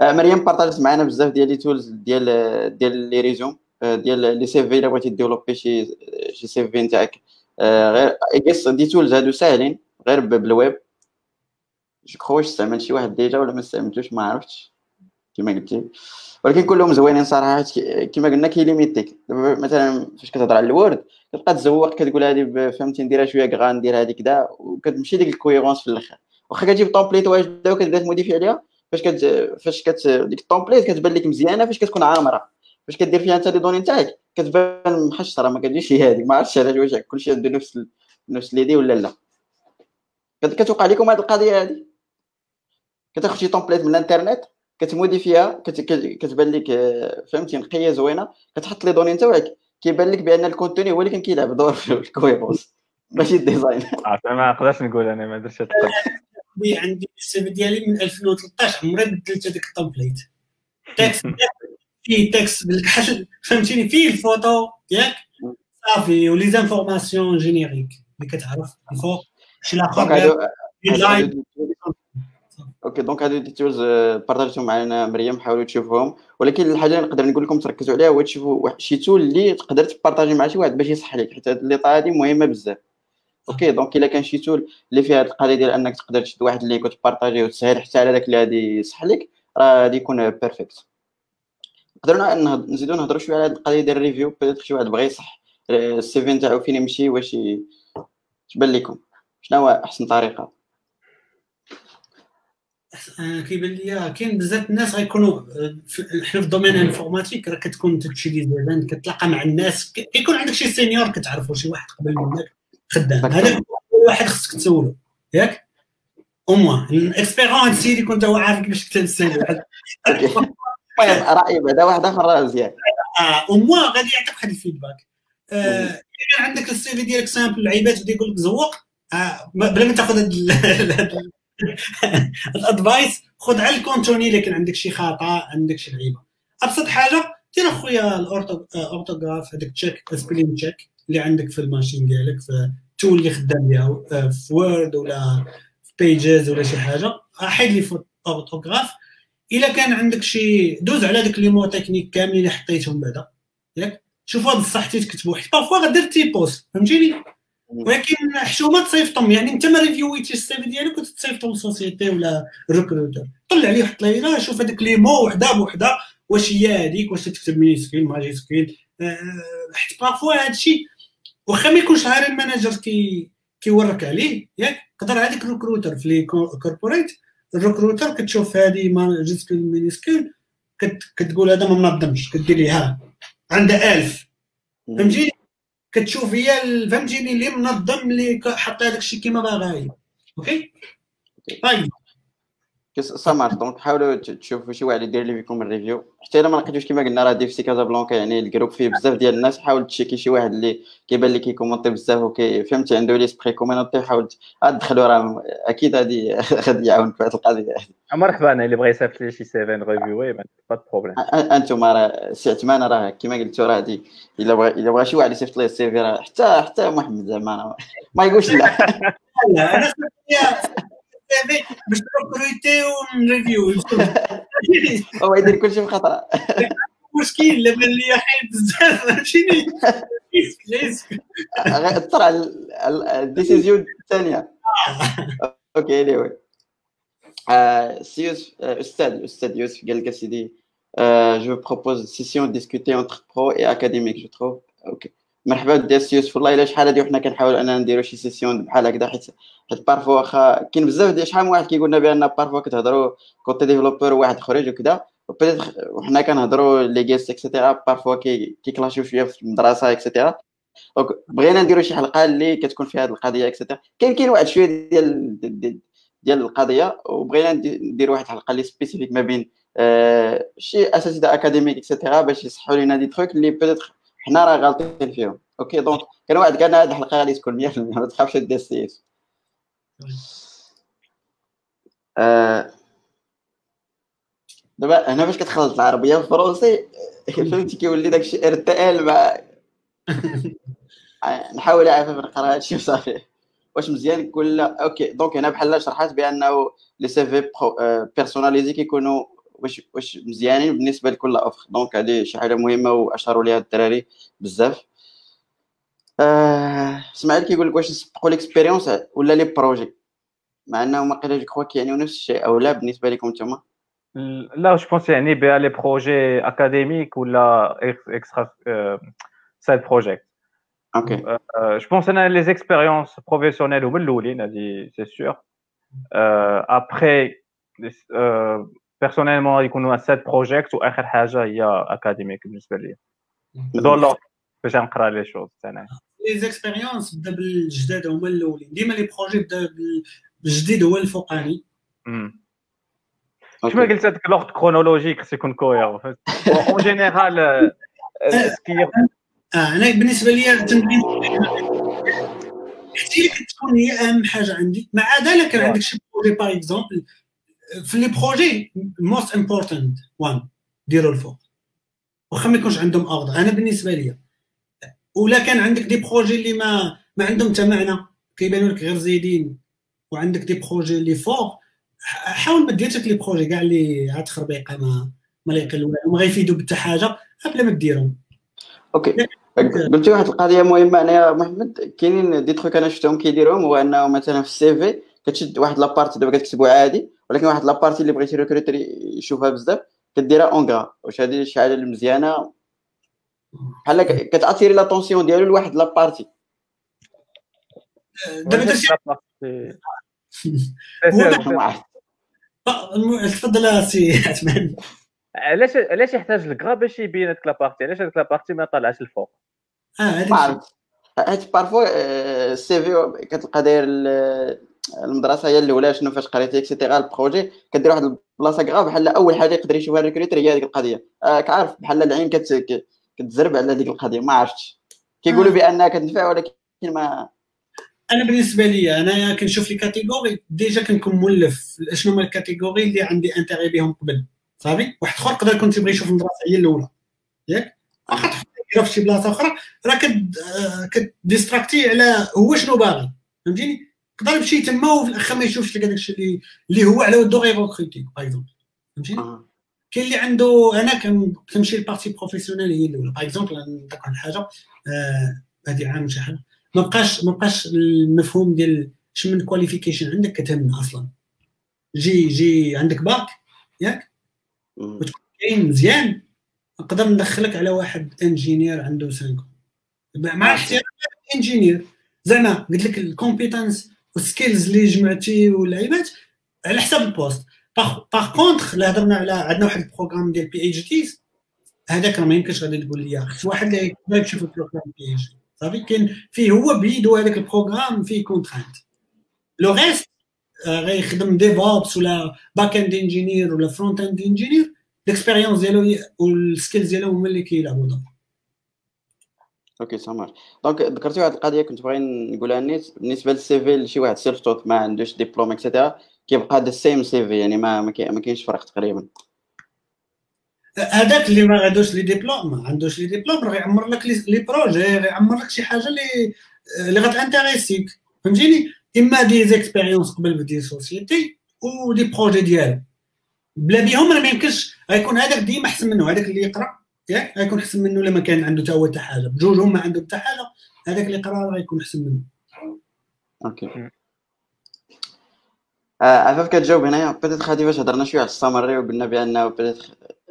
مريم بارطاجت معنا بزاف ديال les tools ديال ديال les résumés ديال les CV إلا بغيتي ديفلوبي شي شي CV نتاعك غير ايكس des tools هادو ساهلين غير بال web. je crois واش استعمل شي واحد déjà ولا ما استعملتوش ما عرفتش كما قلتي ولكن كلهم زوينين صراحة كما قلنا كيليميتيك. مثلا فاش كتهضر على ال Word كتبقى تزوق كتقول هذه فهمتي نديرها شوية carré ندير هذه كذا وكتمشي ديك ال cohérence في الأخر. واخا كتجيب template واجده وكتبدا تموديفي عليها فاش كت فاش كت ديك ال template كتبان لك مزيانة فاش كتكون عامرة. فاش كدير فيها انت les données نتاعك كتبان محشرة ما كتجيش هذيك ما عرفتش علاش واش كلشي عنده نفس نفس l'idée ولا لا. كتوقع لكم هذه القضية هذه كتاخذ شي template من الإنترنت؟ كتموديفي فيها كتبان لك فهمتي؟ نقية زوينة. كتحط les données نتاعك كيبان لك بأن ال contenu هو اللي كان كيلعب دور في ال cohérence. ماشي ال design. ما نقدرش نقول أنا ما درتش عندي ال CV ديالي من 2013 عمري بدلت هذيك ال template texte فيه texte بالكحل فهمتيني؟ فيه الفوتو ياك؟ صافي و les informations génériques. اللي كتعرف الفوق شي لاخر OK donc هادو des tools بارطاجيتهم معنا مريم حاولوا تشوفوهم ولكن الحاجة اللي نقدر نقول لكم تركزوا عليها هو تشوفوا شي tool اللي تقدر تبارطاجي مع شي واحد باش يصح لك حيت هاد اللي هادي مهمة بزاف. OK donc إلا كان شي tool اللي فيها هاد القضية ديال أنك تقدر تشد واحد اللي كتبارطاجي وتسهل حتى على داك اللي غادي يصح لك راه غادي يكون perfect نقدروا نزيدو نهضروا شوية على هاد القضية ديال ال review. peut-être شي واحد بغى يصح ال CV نتاعو فين يمشي واش تبان لكم؟ شنو هو أحسن طريقة؟ كيبان لي كاين بزاف الناس غيكونوا حنا في ال domaine informatique راه كتكون تشي زمان كتلاقى مع الناس كيكون عندك شي senior كتعرفو شي واحد قبل منك خدام. هذاك واحد خصك تسولو. ياك؟ au moins ال expérience سيدي كنت هو عارف كيفاش واحد المهم رايي بعدا واحد آخر راه مزيان آه au moins غادي يعطيك واحد ال feedback. كان عندك ال CV ديالك simple لعيبات بدا يقول لك زوق بلا ما تاخذ ال advice خذ على ال contenu الا كان عندك شي خطا عندك شي لعيبة. أبسط حاجة دير أخويا ال orthographe هذاك check spelling check اللي عندك في ال machine ديالك في ال tool اللي خدام بها في Word ولا في Pages ولا شي حاجة. حيد les orthographe إلا كان عندك شي doute على داك les mots techniques كاملين اللي حطيتهم بعدا. ياك؟ شوف هاد الصح تكتبو حيت parfois غدير typos فهمتيني؟ ولكن حشومه تصيفطهم يعني انت ما ريفيويتيش ال CV ديالك وتصيفطو لل société ولا ال recruteur طلع ليه حط ليه شوف هذاك les mots وحدة بوحده واش هي هذيك واش تكتب minuscule majuscule حيت parfois هادشي واخا ما يكونش عارف ال manager كي كيورك عليه ياك يقدر هذيك ال recruteur في les corporate ال recruteur كتشوف هذه majuscule minuscule كتقول هذا ما منظمش كدير ليه ها عنده 1000 فهمتي؟ كتشوف هي فهمتيني اللي منظم اللي حط هذاك الشيء كيما باغي. OK. طيب. سامر donc حاولوا تشوفوا شي واحد يدير لي فيكم ال review حتى إلا ما لقيتوش كما قلنا راه DevC Casablanca يعني ال groupe فيه بزاف ديال الناس. حاول تشيكي شي واحد اللي كيبان لك كيكومونتي بزاف وكي فهمتي؟ عنده لي سبري كومونتي حاول تدخلوا راه أكيد هادي غادي يعاونك في هذه القضية. مرحبا أنا اللي بغى يصيفط لي شي 7 ريفيو. با بروبليم أنتم راه سي عثمان راه كما قلتوا راه هادي إلا بغى إلا بغى شي واحد يصيفط ليه السي في راه حتى حتى محمد زعما ما يقولش لا. لا أنا باش تروكرويتي ونريفيو هو يدير كلشي بخطره مشكل لما اللي حي بزاف فهمتيني اثر على الديسيزيون الثانية أوكي اني واي سيوس أستاذ أستاذ يوسف قال لك اسيدي جو بروبوز سيسيون ديسكوتي اونتر برو اي اكاديميك جو تروف أوكي مرحبا دي سيوس والله إلا شحال هادي وحنا كنحاول أننا نديرو شي سيسيون بحال هكذا حيت حيت بارفوا واخا كاين بزاف ديال شحال من واحد كيقول لنا بان بارفوا كتهضروا côté développeur واحد خرج وكذا و peut-être وحنا كنهضروا لي جيست et cetera parfois كي كيكلاشيو شوية في المدرسة et cetera donc بغينا نديرو شي حلقة اللي كتكون فيها هذه القضية et cetera كاين كاين واحد شوية ديال ديال القضية وبغينا ندير واحد الحلقة اللي spécifique ما بين آه شي أساتذة académiques et cetera باش يصحوا لنا des trucs اللي peut-être حنا راه غالطين فيهم. OK donc كان واحد قال لنا هذه الحلقة غادي تكون 100% ما تخافش دير سي اس دابا هنا فاش كتخلط العربية والفرنسي فهمتي كيولي داكشي ارتال مع نحاول عافاك نقرا هادشي وصافي واش مزيان ولا okay donc هنا بحال شرحات بأنه les CV personnalisés كيكونوا واش واش مزيانين بالنسبة لكل offre donc هذه شي حاجة مهمة وأشاروا ليها الدراري بزاف. آه إسماعيل كيقول لك واش نسبقوا l'expérience ولا les projets مع أنه ما je crois كيعنيو نفس الشيء أو لا بالنسبة لكم نتوما لا je pense يعني بها les projets académiques ولا extra side project okay je pense أنا les expériences professionnelles هما الاولين هذه c'est sûr après personnellement يكونوا side project واخر حاجة هي académique بالنسبة لي donc باش نقرا les choses أنا les expériences بدا بالجداد هما الاولين ديما les projets بدا بالجديد هو الفوقاني كما قلت هذاك l'ordre chronologique خص يكون كوير en général آه أنا بالنسبة لي التنظيم حتى كتكون هي اهم حاجة عندي مع ذلك عندك شي projets par exemple في les projets most important وان ديروا الفوق. واخا ما يكونش عندهم order أنا بالنسبة لي ولا كان عندك des projets اللي ما ما عندهم حتى معنى. كيبانوا لك غير زايدين. وعندك des projets اللي فوق. حاول ما ديرش les projets. كاع اللي عاد خربيقة ما ما يقلوا ما غيفيدوا بحتى حاجة. قبل ما ديرهم. okay. قلتي واحد القضية مهمة انايا محمد. كاينين دي تخوك أنا شفتهم كيديروهم هو انه مثلا في ال CV كتشد واحد la partie دابا كتكتبو عادي. ولكن واحد la partie اللي بغيتي recruteur يشوفها بزاف كديرها en gras واش هذه شي حاجة مزيانه بحال كت attirer l'attention ديالو لواحد la partie دابا درتي تفضل سي عثمان. علاش علاش يحتاج ال gras باش يبين هذيك la partie علاش هذيك la partie ما طلعش الفوق؟ آه حيت parfois ال CV كتلقى داير المدرسة هي الاولى شنو فاش قريتي et cetera ال projets. كدير واحد البلاصة كغا بحال أول حاجة يقدر يشوفها ال recruteur هي هذيك القضية. آه كعارف بحال العين كت... كتزرب على هذيك القضية. ما عرفتش. كيقولوا آه. بأنها كتنفع ولكن ما أنا بالنسبة لي أنا كنشوف les catégories déjà كنكون مولف شنو هما ال catégories اللي عندي intérêt بهم قبل. صافي؟ واحد آخر يقدر يكون تيبغي يشوف المدرسة هي الأولى. ياك؟ واخا تحط في شي بلاصة أخرى راه ك distracter على هو شنو باغي. فهمتيني؟ يقدر يمشي تما وفي الأخر ما يشوفش لك هذاك الشيء اللي اللي هو على ودو غير recruter par exemple فهمتيني؟ كاين اللي عنده أنا كنمشي لل partie professionnelle هي الأولى. par exemple نعطيك واحد الحاجة هذه عام شي حاجة. ما بقاش ما بقاش المفهوم ديال شنو من qualification عندك كتهمنا أصلا. جي جي عندك باك ياك؟ وتكون كاين مزيان نقدر ندخلك على واحد ingénieur عنده 5 مع احترام ingénieur زعما قلت لك ال compétences وال skills اللي جمعتي واللعيبات على حساب ال poste. par contre لا هضرنا على عندنا واحد ال programme ديال PhDs هذاك راه ما يمكنش غادي تقول لي خص واحد اللي يكتب في ال programme PH صافي؟ كاين فيه هو بيدو هذاك ال programme فيه contraintes le reste غيخدم DevOps ولا back-end engineer ولا front-end engineer ال expérience ديالو وال skills ديالو هما اللي كيلعبوا دور okay سامر donc ذكرتي واحد القضية كنت باغي نقولها نيت بالنسبة لل CV لشي واحد self ما عندوش diplôme et cetera كيبقى هذا ال same CV يعني ما ما كاينش فرق تقريبا. هذاك اللي ما عندوش les diplômes ما عندوش les diplômes راه يعمر لك les projets يعمر لك شي حاجة اللي اللي غت intéresser ك فهمتيني؟ إما des expériences قبل في société و des projets ديالو. بلا بيهم ما يمكنش غيكون هذاك ديما أحسن منه هذاك اللي يقرأ. ياك غيكون احسن منه لما كان عنده حتى هو حتى حاجة بجوجهم ما عنده حتى حاجة هذاك اللي قرا غيكون احسن منه. okay. آه عفاف كتجاوب هنايا. peut-être خادي فاش هضرنا شوية على ال summary وقلنا بأنه peut-être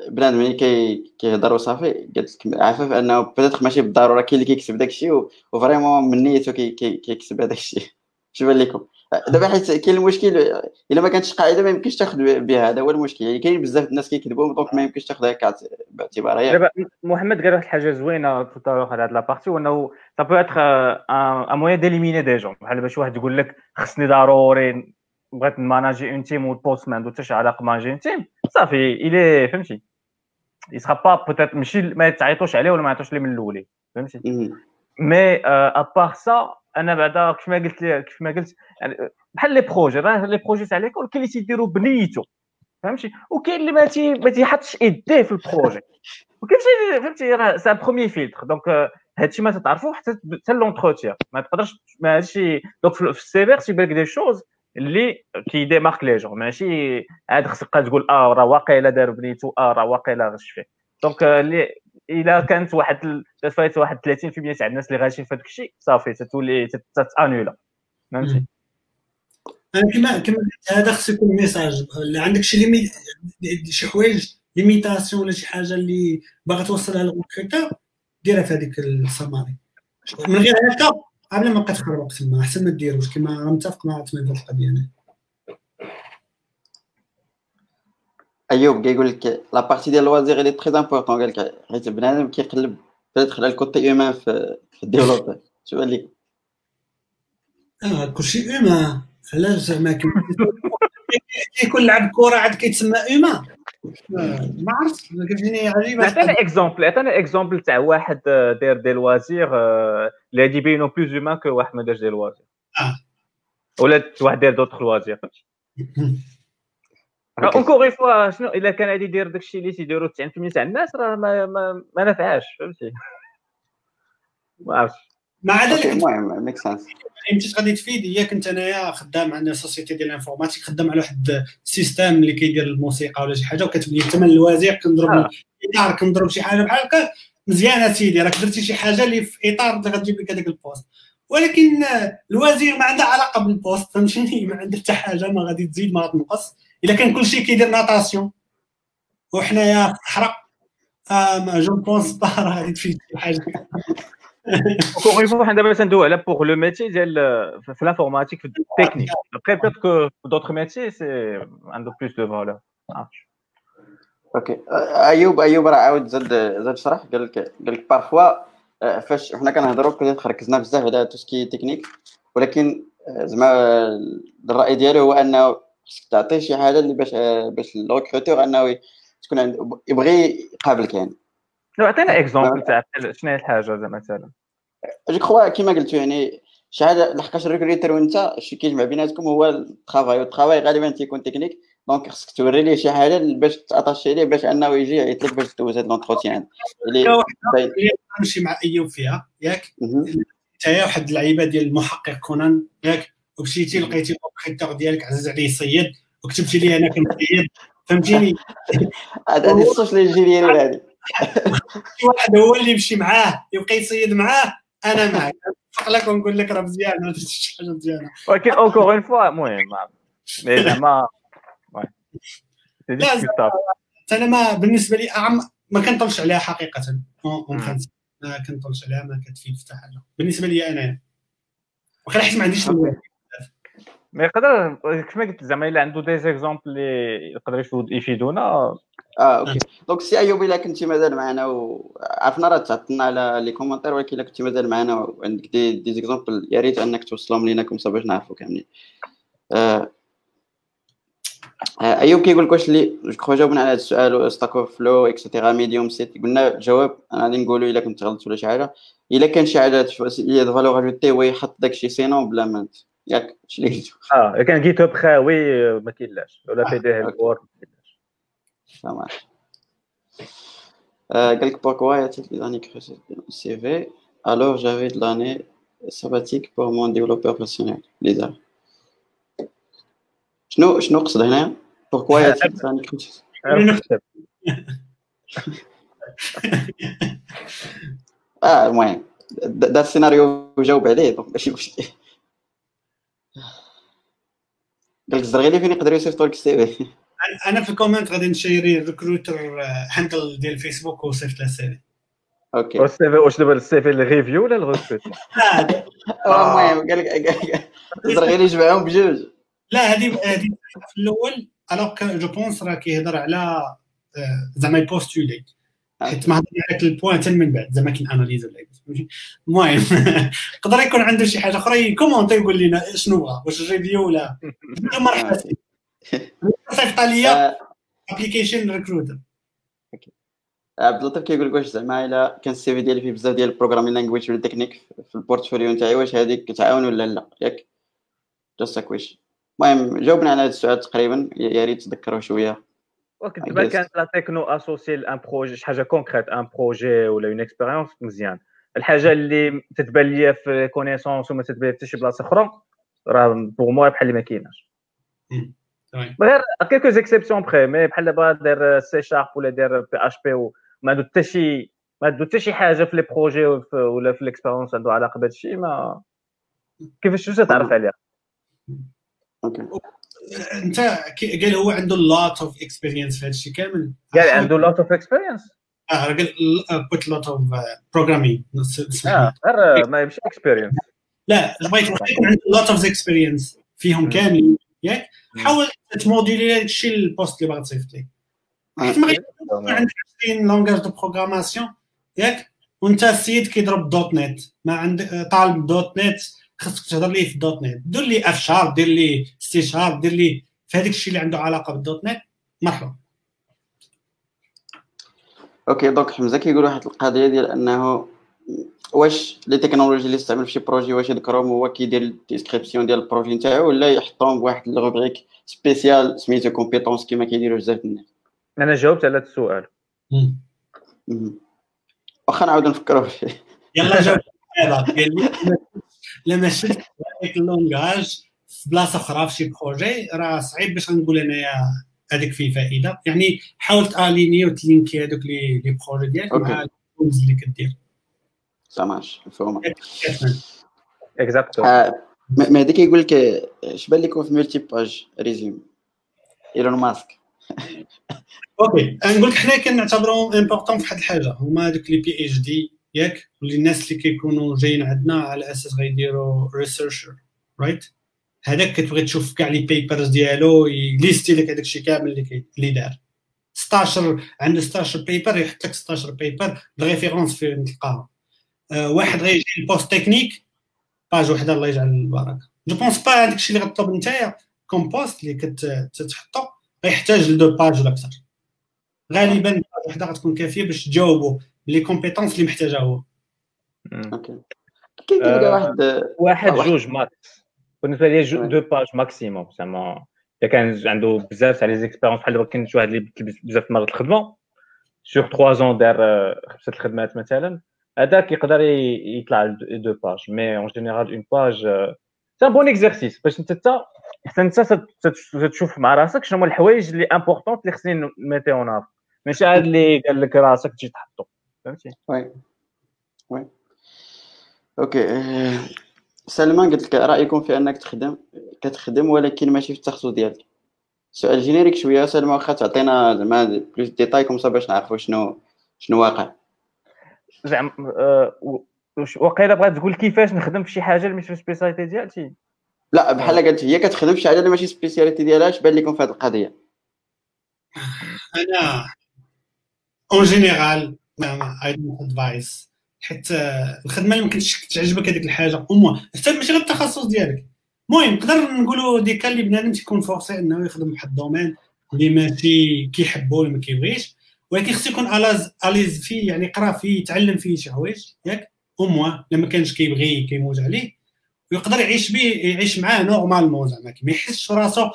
بنادم ملي كي كيهضر وصافي قالت لك عفاف انه peut-être ماشي بالضرورة كاين اللي كيكسب داكشي و vraiment من نيته كيكسب هذاك الشيء. اش بان لكم دابا حيت كاين المشكل الا ما كانتش قاعدة ما يمكنش تاخذ بها. هذا هو المشكل. يعني كاين بزاف الناس كيكذبوا donc ما يمكنش تاخذها باعتبارها دابا محمد قال واحد الحاجة زوينة في هذا la partie هو انه ça peut être un moyen d'éliminer des gens بحال باش واحد يقول لك خصني ضروري بغيت ن manager une team وال poste ما عنده حتى شي علاقة manager une team. صافي الي فهمتي؟ il sera pas peut-être ماشي ما تعيطوش عليه ولا ما يعطوش ليه من الأولين فهمتي. mais à part ça أنا بعدا كيف ما قلت كيف ما قلت يعني بحال les projets راه les projets تاع l'école كاين اللي تيديروا بنيته فهمتي؟ وكاين اللي ما تي ما تيحطش ايديه في ال projet. وكاين شي فهمتي؟ راه c'est premier filtre donc هادشي ما تتعرفوا حتى حتى l'entretien. ما تقدرش ما هادشي donc في ال CV تيبان لك des choses اللي كي démarquent les gens. ماشي عاد خصك تقول آه راه واقيلا دار بنيتو آه راه واقيلا غش فيه donc اللي إلا كانت واحد ال- فايت واحد 30% تاع الناس اللي غاشين في هذاك الشيء صافي تتولي تت- تت annuler فهمتي؟ أنا كما كما هذا خصو يكون message اللي عندك شي limites شي حوايج limitations ولا شي حاجة اللي باغا توصلها لل recruteur ديرها في هذيك السماري من غير هكا قبل ما تخربق تما احسن ما ديروش. كما راه متفق مع عثمان في هذه القضية أنا. أيوب كيقول لك la partie ديال ال loisirs اللي très importante قال لك حيت بنادم كيقلب بيتر على الكوتي هيومان في في الديفلوبر شو قال لك؟ آه كلشي اوما علاش زعما كي- كيكون لعب كره عاد كيتسمى اوما آه، ما عرفتش. كتجيني عجيبه عطينا اكزومبل عطينا اكزومبل تاع واحد آه، داير دي لوازير آه، اللي غادي يبينو بلوز هيومان كو واحد ما دارش دي لوازير آه. ولا واحد داير دوطخ لوازير فهمتي أوكي. اونكور اون فوا شنو الا كان غادي يدير داكشي اللي تيديروا 90% تاع الناس راه ما ما, ما نفعاش فهمتي ما عرفتش مع ذلك المهم ميك سنس انت غادي تفيد هي كنت انايا خدام عندنا سوسيتي ديال الانفورماتيك خدام على واحد السيستم اللي كيدير الموسيقى ولا شي حاجة وكتبني الثمن الوازير كنضرب. الاطار كنضرب شي حاجة بحال هكا مزيانه سيدي راك درتي شي حاجة اللي في اطار اللي غتجيب لك هذاك البوست ولكن الوزير ما عندها علاقه بالبوست فهمتيني ما عندها حتى حاجة ما غادي تزيد ما غتنقص الا كان كلشي كيدير natation وحنايا في الصحراء آه mais je pense pas راه غادي تفيد شي حاجة. encore une fois حنا دابا تندوي على pour le métier ديال في ال technique après peut-être que d'autres métiers si عنده plus de valeur OK ايوب ايوب راه عاود زاد زاد شرح قال لك قال لك parfois آه، فاش حنا كنهضروا ركزنا بزاف على tout ce qui technique ولكن آه، زعما الرأي ديالو هو أنه خصك تعطيه شي حاجة اللي باش باش ال recruteur انه تكون عنده يبغي يقابلك يعني لو عطينا exemple تاع شنو هي الحاجة زعما مثلا؟ je crois كيما قلتو يعني شي حاجة لحقاش ال recruteur وأنت الشيء كيجمع بيناتكم هو ال travail وال travail غالبا تيكون technique donc خصك توري ليه شي حاجة باش تاتاشي ليه باش أنه يجي يعيط لك باش دوز هاد l'entretien اللي نمشي مع أيوب فيها ياك. انت واحد اللعيبة ديال المحقق كونان ياك؟ ومشيتي لقيتي ال recruteur ديالك عزيز عليه يصيد وكتبتي لي أنا كنصيد فهمتيني؟ هاد هادي ال social engineering شي واحد هو اللي يمشي معاه يبقى يصيد معاه أنا معك نفق لك ونقول لك راه مزيان ما درتش شي حاجة مزيانة. ولكن encore une fois المهم ما- mais زعما oui. c'est là،. أنا ما بالنسبة لي أعم ما كنطلش عليها حقيقة. ما كنطلش عليها ما كتفيد حتى حاجة. بالنسبة لي أنا. وخا حيت ما عنديش mais يقدر كيما قلت زعما الا عنده des exemples اللي يقدر يفيد- يفيدونا. آه OK. donc si ايوب إلا كنتي مازال معنا وعرفنا راه تعطلنا على les commentaires ولكن إلا كنتي مازال معنا وعندك دي دي يا ريت أنك توصلهم لينا comme ça باش نعرفوا كاملين. آه. آه، أيوب كيقول لك واش اللي جو جاوبنا على هذا السؤال ستاك اوف فلو اكسيتيرا ميديوم سيت قلنا الجواب أنا غادي نقولوا إلا كنت غلطت ولا شي حاجة. إلا كان شي حاجة هي فالور اجوتي هو يحط داكشي سينون بلا ما ياك شي اللي قلتو اه إلا كان جيت هاب خاوي ما كاينلاش ولا بي دي أوكي. هيلبور ما كاينلاش Ça marche. Euh, quelque pourquoi y a-t-il des années que CV Alors j'avais de l'année sabbatique pour mon développeur professionnel, Lisa. شنو شنو قصد هنا؟ pourquoi y a-t-il des années que نكتب اه المهم د- دار السيناريو وجاوب عليه دونك ماشي مشكل قال لك الزرغيلي فين يقدر يصيفطوا لك السي في؟ أنا في الكومنت غادي نشيري الريكروتر هاندل ديال الفيسبوك وصيفط له سيري OK. واش ال CV واش دابا السي في ال review ولا ال recrutement آه، المهم قال لك الزرغيلي جمعهم بجوج. لا هذه هذه في الأول alors je pense راه كيهضر على آه، زعما يبوستولي حيت ما هضرنا على ال point حتى من بعد زعما كاين analyse ولا؟ المهم يقدر يكون عنده شي حاجة أخرى يكومونتي يقول لنا شنو بغا واش review ولا؟ مرحبا صيفط ليا application recruiter عبد اللطيف كيقول لك واش زعما إلا كان ال CV ديالي فيه بزاف ديال ال programming language ولا تكنيك في ال portfolio نتاعي واش هذيك تعاون ولا لا؟ ياك. just question المهم جاوبنا على هذا السؤال تقريبا يا ريت تذكروا شوية. دابا كانت la techno associée à un projet شي حاجة concrète un projet ولا une expérience مزيان. الحاجة اللي تتبان ليا في connaissances وما تتبان حتى شي بلاصة أخرى راه pour moi بحال اللي ما كايناش. غير quelques exceptions près mais بحال دابا داير C sharp ولا داير PHP وما عنده حتى شي ما عنده حتى شي حاجة في les projets ولا في ال expérience عنده علاقة بهذا الشيء ما كيفاش تعرف عليها؟ OK انت قال هو عنده lot of experience في هذا الشيء كامل. قال عنده lot of experience آه قال but lot of programming آه غير ما يمشي experience لا بغيت عنده lot of experience فيهم كاملين ياك؟ حاول تموديلي هذا الشيء ال poste اللي باغي تصيفط ليه حيت ما عندك 20 langages de programmation ياك؟ وانت السيد كيضرب dot net. ما عندك طالب dot net. خاصك تهضر ليه في ال dot net. دير لي F sharp دير لي C sharp دير لي في هذاك الشيء اللي عنده علاقة بال dot net مرحبا. OK donc حمزة كيقول واحد القضية ديال أنه واش les technologies اللي استعمل في شي projet واش يذكرهم هو كيدير ال description ديال ال projet نتاعو ولا يحطهم بواحد ال rubrique spéciale سميتو compétences كيما كيديروا بزاف الناس؟ أنا جاوبت على هذا السؤال. واخا نعاودو نفكروا فيه. يلا جاوب. لما شفت هذيك ال langage في بلاصة أخرى في شي projet. راه صعيب باش نقول أنايا هذيك فيه فائدة. يعني حاول تاليني وتلينكي هذوك les les projets ديالك مع ال tools اللي كدير. ça marche مفهوم exacto مهدي كيقول لك اش بان لكم في multi-page résumé ايلون ماسك OK نقول لك حنا كنعتبروهم important في واحد الحاجة هما هذوك les PhD ياك واللي الناس اللي كيكونوا جايين عندنا على أساس غيديروا researcher right هذاك كتبغي تشوف كاع les papers ديالو يليستي لك هذاك الشيء كامل اللي اللي دار. 16 عنده 16 paper يحط لك 16 paper ال références فين تلقاها أه واحد غيجي ال poste technique page وحدة الله يجعل البركة. je pense pas هذاك الشيء اللي غطلب نتايا comme poste اللي كتحطو غيحتاج ل deux pages ولا أكثر غالبا وحدة غتكون كافية باش تجاوبوا les compétences اللي محتاجها هو OK كيلقى واحد واحد جوج max بالنسبة لي deux pages maximum زعما اذا كان عنده بزاف تاع les expériences بحال دابا كاين شي واحد اللي بدل بزاف مرات الخدمه sur 3 ans دار خمسه الخدمات مثلا هذاك يقدر يطلع deux pages mais en général une page c'est un bon exercice باش انت حتى انت تشوف مع راسك شنو هما الحوايج اللي importants اللي خصني نميتي en avant ماشي هاد اللي قال لك راسك تجي تحطو. فهمتي oui oui OK سلمان قلت لك رايكم في انك تخدم كتخدم ولكن ماشي في التخصص ديالك سؤال générique شوية سلمى واخا تعطينا زعما plus détails comme باش نعرفوا شنو شنو واقع زعما وقيلا بغات تقول كيفاش نخدم في شي حاجة اللي ماشي في ال spécialité ديالتي لا بحال قالت هي كتخدم في شي حاجة اللي ماشي spécialité ديالها اش بان لكم في هذه القضية أنا en général I don't advise حيت الخدمة اللي ممكنش تعجبك هذيك الحاجة ومو حتى ماشي غير التخصص ديالك. المهم نقدر نقولوا ديك اللي بنادم تيكون forcé إنه يخدم بواحد ال domaine اللي ماشي كيحبو ولا ما كيبغيش ولكن خصو يكون à l'aise à l'aise فيه يعني يقرأ فيه يتعلم فيه شي حوايج ياك؟ وموا لما كانش كيبغي كيموت عليه ويقدر يعيش به يعيش معاه normalement زعما ما يحسش راسو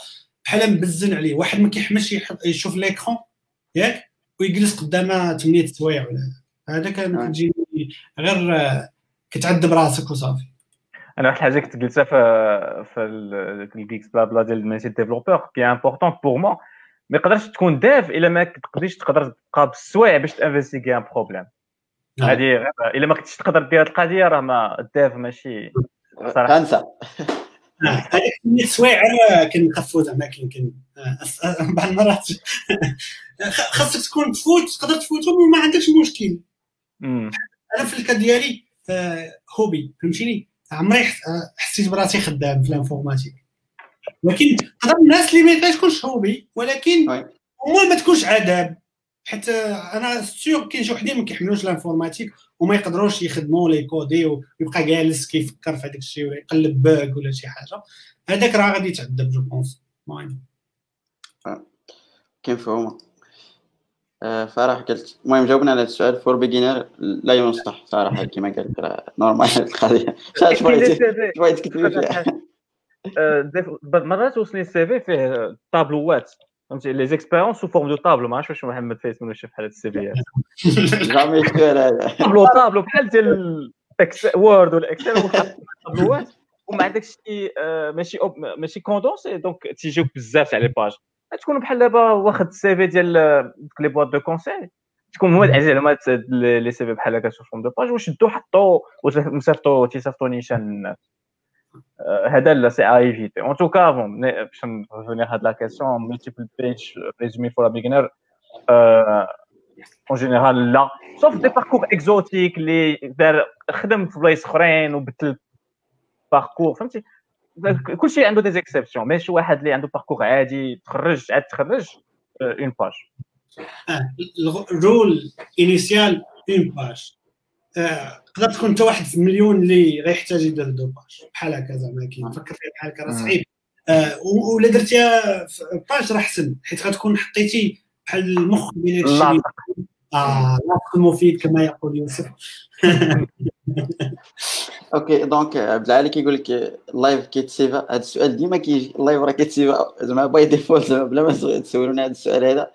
بحال مبزن عليه. واحد ما كيحملش يشوف l'écran ياك؟ ويجلس قدامه 8 سوايع ولا هذا. كان كتجيني غير كتعذب راسك وصافي. أنا واحد الحاجة كنت قلتها في في الجيكس بلا بلا ديال الميسي ديفلوبور كي امبورطون بور مو ما يقدرش تكون داف إلا ما تقدريش تقدر تبقى بالسوايع باش تانفيستيغي ان بروبليم هذه إلا ما كنتش تقدر دير القضية راه ما الداف ماشي صراحة. انسى هذيك 100 سوايع كنخفو زعما يمكن بعض المرات خاصك تكون تفوت تقدر تفوتهم وما عندكش مشكل. أنا في ال cas ديالي hobby فهمتيني؟ عمري حسيت براسي خدام في ال informatique. ولكن تقدر الناس اللي ما تكونش hobby ولكن هما ما تكونش عذاب حيت أنا sûr كاين شي وحدين ما كيحملوش ال informatique وما يقدروش يخدموا ولا يكودي ويبقى جالس كيفكر في هذاك الشيء ولا يقلب bug ولا شي حاجة. هذاك راه غادي يتعذب je pense. المهم. كاين فهمه آه، فرح قلت. المهم جاوبنا على السؤال. for beginner لا ينصح. صراحة كما قلت راه normal القضية. شاش بغيتي بغيتي تكتبي فيها آه، مرات وصلني ال CV فيه طابلوات. فهمتي les expériences sous forme de tableau ما عرفتش واش محمد فايز منو شاف بحال هاد ال CV jamais هذا tableau tableau بحال ديال Word ولا Excel طابلوات عندكش شي آه، ماشي ماشي condensé donc تيجيوك بزاف تاع les pages تكون بحال دابا واخد السي في ديال دوك لي بواط دو كونساي تكون هو العزيز زعما لي سي في بحال هكا سو فورم دو باج وشدو حطو وصيفطو تيصيفطو نيشان هذا لا سي ايفيتي ان توكا بون باش نريفونيغ هاد لا كيسيون ملتيبل بيج ريزومي فور بيجنر اون جينيرال لا سوف دي باركور اكزوتيك اللي دار خدم في بلايص أخرين وبدل باركور فهمتي؟ كلشي عنده des exceptions ماشي واحد اللي عنده parcours عادي تخرج عاد تخرج une page ال rule initiale une page تقدر تكون انت واحد في مليون اللي غيحتاج يدير deux pages بحال هكا زعما كي فكر فيها بحال هكا راه صعيب. ولا درتيها في page راه أحسن حيت غتكون حطيتي بحال المخ ديال هادشي. آه المفيد كما يقول يوسف. OK donc عبد العالي كيقول لك ال live كيتسيفا هذا السؤال ديما كيجي ال live راه كيتسيفا زعما by default بلا ما تسولونا هذا السؤال هذا.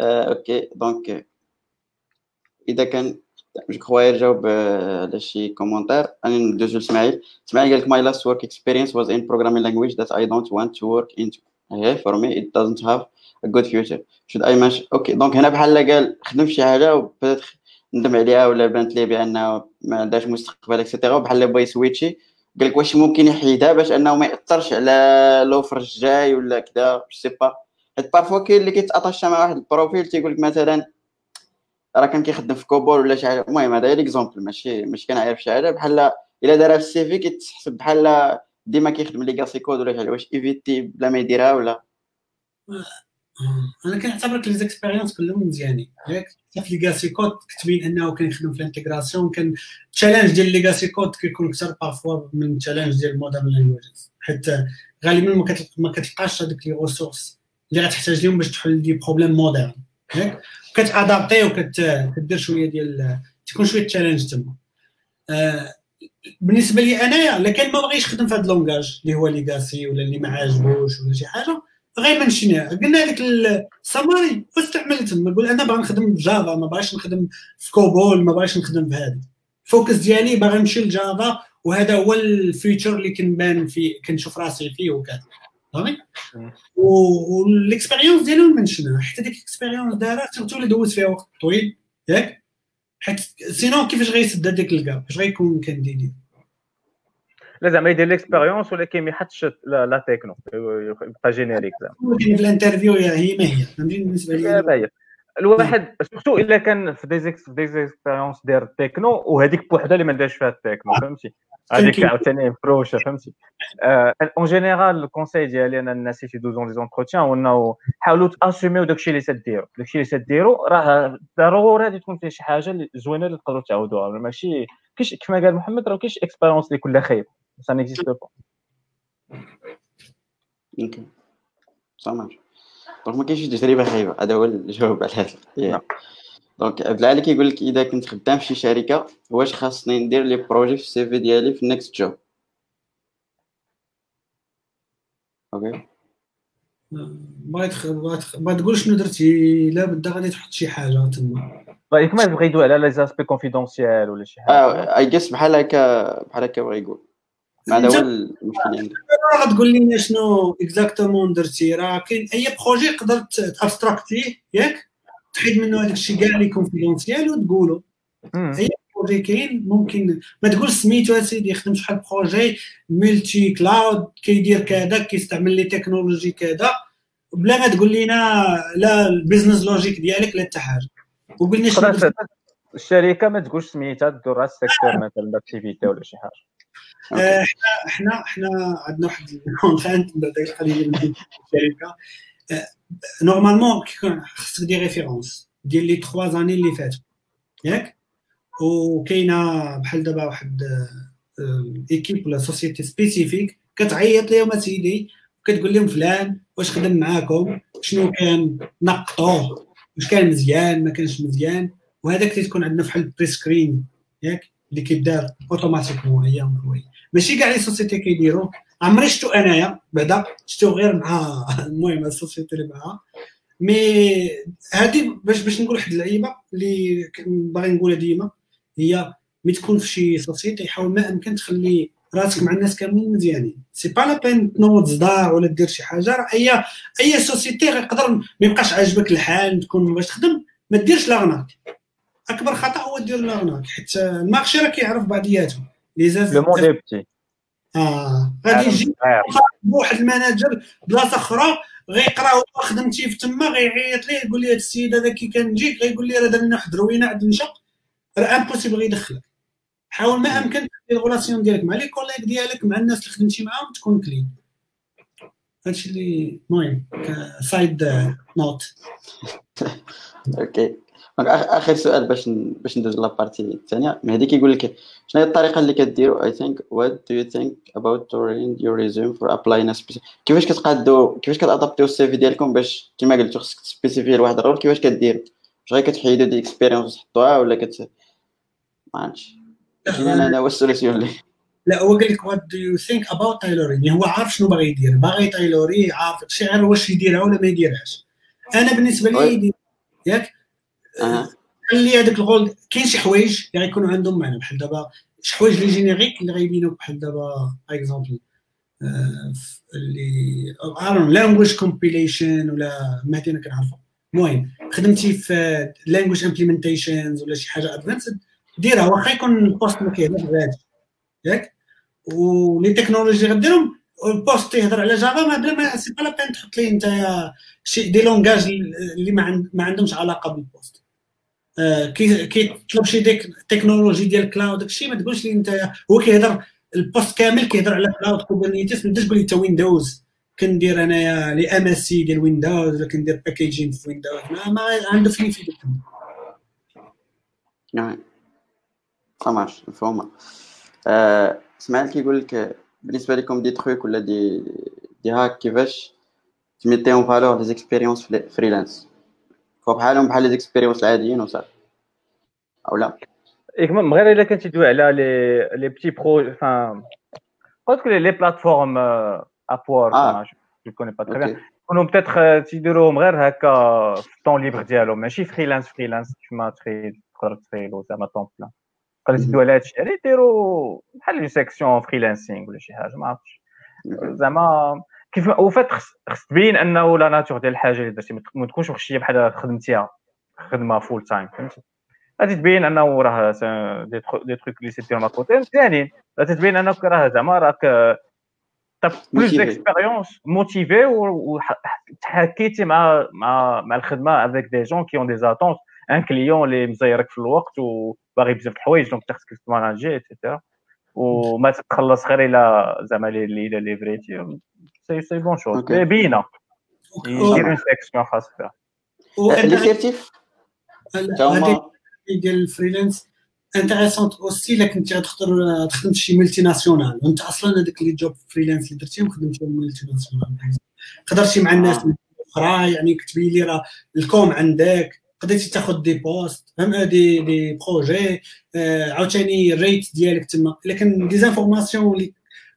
OK donc إذا كان je crois يجاوب على شي commentaire أنا ندوزو لاسماعيل اسماعيل قال لك my last work experience was in programming language that I don't want to work into here for me it doesn't have a good future. Should I mention OK donc هنا بحال قال خدم شي حاجة وبدات ندم عليها ولا بانت ليه بانه ما عندهاش مستقبل et cetera بحال بغا يسويتشي قال لك واش ممكن يحيدها باش أنه ما يأثرش على l'offre الجاي ولا كذا c'est pas حيت parfois كاين اللي كيتاطاشا مع واحد ال profil تيقول لك مثلا راه كان كيخدم في COBOL ولا شي حاجة. المهم هذا غير exemple ماشي ماشي كنعرف شي حاجة. بحال إلا دارها في ال CV كيتحسب بحال ديما كيخدم legacy code ولا شي حاجة. واش ايفيتي بلا ما يديرها ولا؟ أنا كنعتبرك لي زيكسبيريونس كلهم مزيانين ياك في legacy code كتبين أنه كيخدم في ال intégration كان ال challenge ديال legacy code كيكون أكثر parfois من ال challenge ديال modern languages حيت غالبا ما كتلقاش هذوك les ressources اللي غتحتاج لهم باش تحل des problèmes modernes كتادابتي وكدير شوية ديال تكون شوية challenge تما. آه بالنسبة لي أنايا الا كان ما بغيش يخدم في هذا ال langage اللي هو legacy ولا اللي ما عاجبوش ولا شي حاجة. غيمنشنيها قلنا هذيك السماري تما. نقول أنا باغي نخدم في Java ما باغيش نخدم في COBOL ما باغيش نخدم في هذا ال focus ديالي باغي نمشي ل Java وهذا هو ال future اللي كنبان فيه كنشوف راسي فيه وكذا. فهمتي وال expérience ديالو منشنها حتى ديك ال expérience دارها اللي دوز فيها وقت طويل ياك؟ حيت sinon كيفاش غيسد هذاك ال gap فاش غيكون candidaté لا زعما يدير l'expérience ولكن ما يحطش لا تكنو يبقى générique زعما. في ال interview هي ما هي. فهمتي بالنسبة لي. الواحد surtout إلا كان في des ex في des expériences دير التكنو وهذيك بوحدها اللي ما دارش فيها التكنو فهمتي؟ هذيك عاوتاني فروشه فهمتي en général ال conseil ديالي أنا الناس اللي يدوزون les entretiens هو انه حاولوا تاسوميو داكشي اللي تديروا داكشي اللي تديروا راه ضروري غادي تكون فيه شي حاجة زوينه اللي تقدروا تعاودوها ماشي كاينش كما قال محمد راه كاينش expérience اللي كلها خايب ça n'existe pas OK صح donc ما كاينش تجربه خايبه هذا هو الجواب على هذا donc عبد العالي كيقول لك اذا كنت خدام في شي شركة واش خاصني ندير les projets في ال CV ديالي في ال next job OK بغيت ما تقول شنو درتي لا بدا غادي تحط شي حاجة تما. رايك ما بغى يدوي على les aspects confidentiels ولا شي حاجة آه I guess بحال هكا بحال هكا بغا يقول. هذا هو المشكل عندي. غتقول لنا شنو exactement درتي. راه كاين أي projet تقدر تابستراكتيه ياك؟ تحيد منه هذاك الشيء كاع اللي confidentiel وتقولو اي projet كاين ممكن ما تقول سميتو اسيدي خدمت شحال projet multi-cloud كيدير كذا كيستعمل les technologies كذا. بلا ما تقول لنا لا ال business logic ديالك لا حتى حاجة. وقلنا شنو الشركة ما تقولش سميتها دور ال secteur مثلا d'activité ولا شي حاجة. إحنا إحنا إحنا عندنا واحد ال contrainte قليل من الشركة normalement خصك دير références ديال les 3 années اللي فاتوا ياك وكاينه بحال دابا واحد équipe ولا société spécifique كتعيط لهم اسيدي كتقول لهم فلان واش خدم معاكم شنو كان نقطوه واش كان مزيان ما كانش مزيان وهذاك تيكون عندنا فحال ال pre-screen ياك اللي كيدار automatiquement هي ماشي كاع les sociétés كيديروا عمري شفتو انايا بعدا شفتو غير مع المهم ال société اللي معاها mais هادي باش باش نقول واحد اللعيبة اللي باغي نقولها ديما هي ملي تكون في شي société حاول ما أمكن تخلي راسك مع الناس كاملين مزيانين. c'est pas la peine تنوض صداع ولا دير شي حاجة. راه اي أي سوسيتي يقدر ما يبقاش عاجبك الحال تكون باش تخدم ما ديرش لاغناك أكبر خطأ هو دير لاغناك حيت المارشي راه كيعرف بعضياتهم لي زاز لو مون اي بتي آه. غادي يجي واحد الماناجر بلاصة أخرى غيقرأ هو خدمتي في تما غيعيط ليه يقول لي هذا السيد هذا كي كنجيك غيقول لي راه دار لنا واحد الروينة عند نشا راه امبوسيبل غيدخلك. حاول ما أمكن الغولاسيون ديالك مع لي كوليك ديالك مع الناس اللي خدمتي معاهم تكون كلين هادشي اللي المهم side note OK آخر سؤال باش باش ندوز la partie الثانية. مهدي كيقول لك شنو هي الطريقة اللي كديروا I think what do you think about tailoring your resume for applying كيفاش كتقادو كيفاش كتادابتيو ال CV ديالكم باش كما قلتو خصك تسبيسيفي لواحد ال rôle كيفاش كدير واش غير كتحيدو des expériences تحطوها ولا كت ما عرفتش. أنا أنا واش ال solution لي. لا هو قال لك what do you think about tailoring هو عارف شنو باغي يدير. باغي تايلوري عارف شي غير واش يديرها ولا ما يديرهاش. أنا بالنسبة لي ياك؟ خلي هذاك ال rôle؟ كاين شي حوايج اللي غيكونوا عندهم معنى بحال دابا شي حوايج les génériques اللي غيبينوا بحال دابا exemple اللي around language compilation ولا ما أنا كنعرفها المهم خدمتي في language implementations ولا شي حاجة advanced ديرها. واخا يكون le poste ما كيهضرش على ياك؟ و les technologies غديرهم le poste تيهضر على Java ما بلا ما c'est pas la peine تحط ليه انت شي des langages اللي ما عندهمش علاقة بال poste آه، كيطلب شي ديك تكنولوجي ديال cloud داكشي ما تقولش لي أنت هو كيهضر le poste كامل كيهضر على cloud Kubernetes ما تقولش تقول لي أنت Windows كندير أنايا les MSC ديال Windows ولا كندير packaging في Windows ما, ما عنده فين يفيدك نعم. مارش مفهومة. آه، سمعت كيقول لك بالنسبة لكم دي تروك ولا دي دي هاك كيفاش تميتيهم فالور لي زيكسبيريونس فريلانس بحالهم بحال لي زيكسبيريونس العاديين وصافي. أو لا. إيه من غير إلا كنتي تدوي على لي لي بتي برو فان قلت لك لي بلاتفورم ابور جو كوني با تري بيان يكونوا بتاتر تيديروهم غير هكا في الطون ليبر ديالهم ماشي فريلانس فريلانس كيما تقدر تخيلو زعما طون بلان تقدر تدوي على هادشي يعني يديروا بحال اون سيكسيون فريلانسينغ ولا شي حاجة ما عرفتش. زعما كيف وفات خص تبين أنه لا ناتور ديال الحاجة اللي درتي ما تكونش وحشيه بحال خدمتيها خدمة فول تايم فهمتي؟ غادي تبين أنه راه دي تروك اللي سيتي ما كوتي مزيانين غادي تبين أنك راه زعما راك plus d'expérience motivé وتحكيتي مع مع مع الخدمة avec des gens qui ont des attentes un client اللي مزيرك في الوقت وباغي بزاف الحوايج donc خصك تماناجي et cetera وما تخلص غير إلى زعما اللي ليفريتي. سي سي بون شوز باينه يدير une section خاص بها ال assertif ديال ال freelance intéressante aussi الا كنتي غتختار تخدم شي multinationale وانت أصلا هذاك les jobs freelance اللي درتيهم خدمتيهم multinationale هضرتي مع الناس أخرى يعني كتبين لي راه la com عندك قدرتي تاخذ des postes فهم des des projets عاوتاني ال rate ديالك تما لكن des informations اللي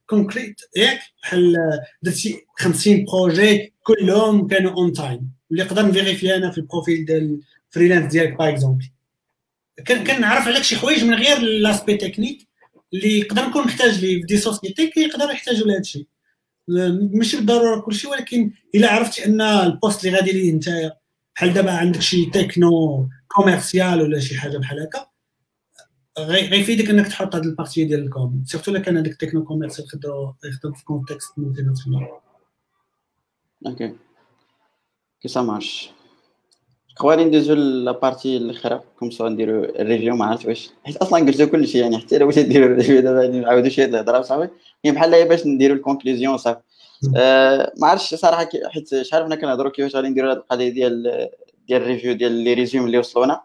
concrètes ياك بحال درتي 50 projets كلهم كانوا on time اللي نقدر نفيريفي أنا في ال profil ديال ال freelance ديالك par exemple كنعرف عليك شي حوايج من غير l'aspect technique اللي يقدر نكون محتاج ليه. في des sociétés كيقدروا يحتاجوا لهذا الشيء. ماشي بالضرورة كل شيء ولكن إلا عرفتي أن le poste اللي غادي ليه نتايا بحال دابا عندك شي technico-commercial ولا شي حاجة بحال هكا؟ غيفيدك انك تحط هذه la partie ديال la com surtout الا كان ال technico-commercial يقدروا يخدم في contexte multinational OK que ça marche خوالي ندوزو la partie الاخرى comme ça نديرو la review ما عرفت واش حيت أصلا قلتو كلشي يعني حتى الا بغيتي ديرو la review دابا نعاودو شي الهضره صافي هي بحال باش نديرو la conclusion صافي أه ما عرفتش صراحة حيت شحال حنا كنهضروا كيفاش غادي نديرو هاد القضية ديال ديال la review ديال les résumés اللي وصلونا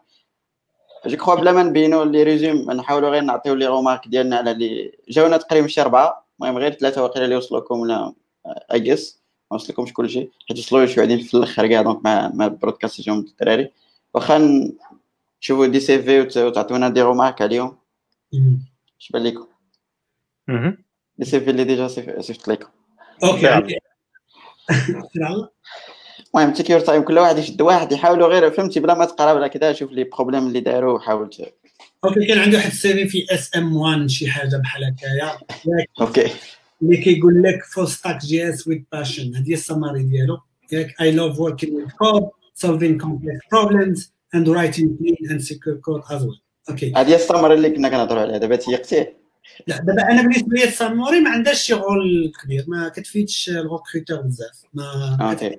je crois بلا ما نبينو les résumés نحاولوا غير نعطيو les remarques ديالنا على اللي جاونا تقريبا شي اربعه المهم غير ثلاثة واقيلا اللي وصلوكم ولا اجس ما وصلكمش كلشي حيت وصلوا شي وحدين في الآخر كاع donc مع مع ال broadcast جاهم الدراري واخا نشوفوا des CV وتعطونا des remarques عليهم اش بان لكم des CV اللي déjà صيفط لكم OK المهم time كل واحد يشد واحد يحاولوا غير فهمتي؟ بلا ما تقرا ولا كذا شوف les problèmes اللي داروا وحاول OK كان عندي واحد ال CV في اس ام 1 شي حاجة بحال هكايا OK. اللي كيقول لك full stack JS with passion هذه هي السماري ديالو. ياك I love working with code solving complex problems and writing clean and secure code as well. OK. هذه هي السماري اللي كنا كنهضروا عليها. دابا تيقتيه لا دابا أنا بالنسبة لي ال summary ما عندهاش شغل كبير ما كتفيدش ال recruteur بزاف. ما أوكي.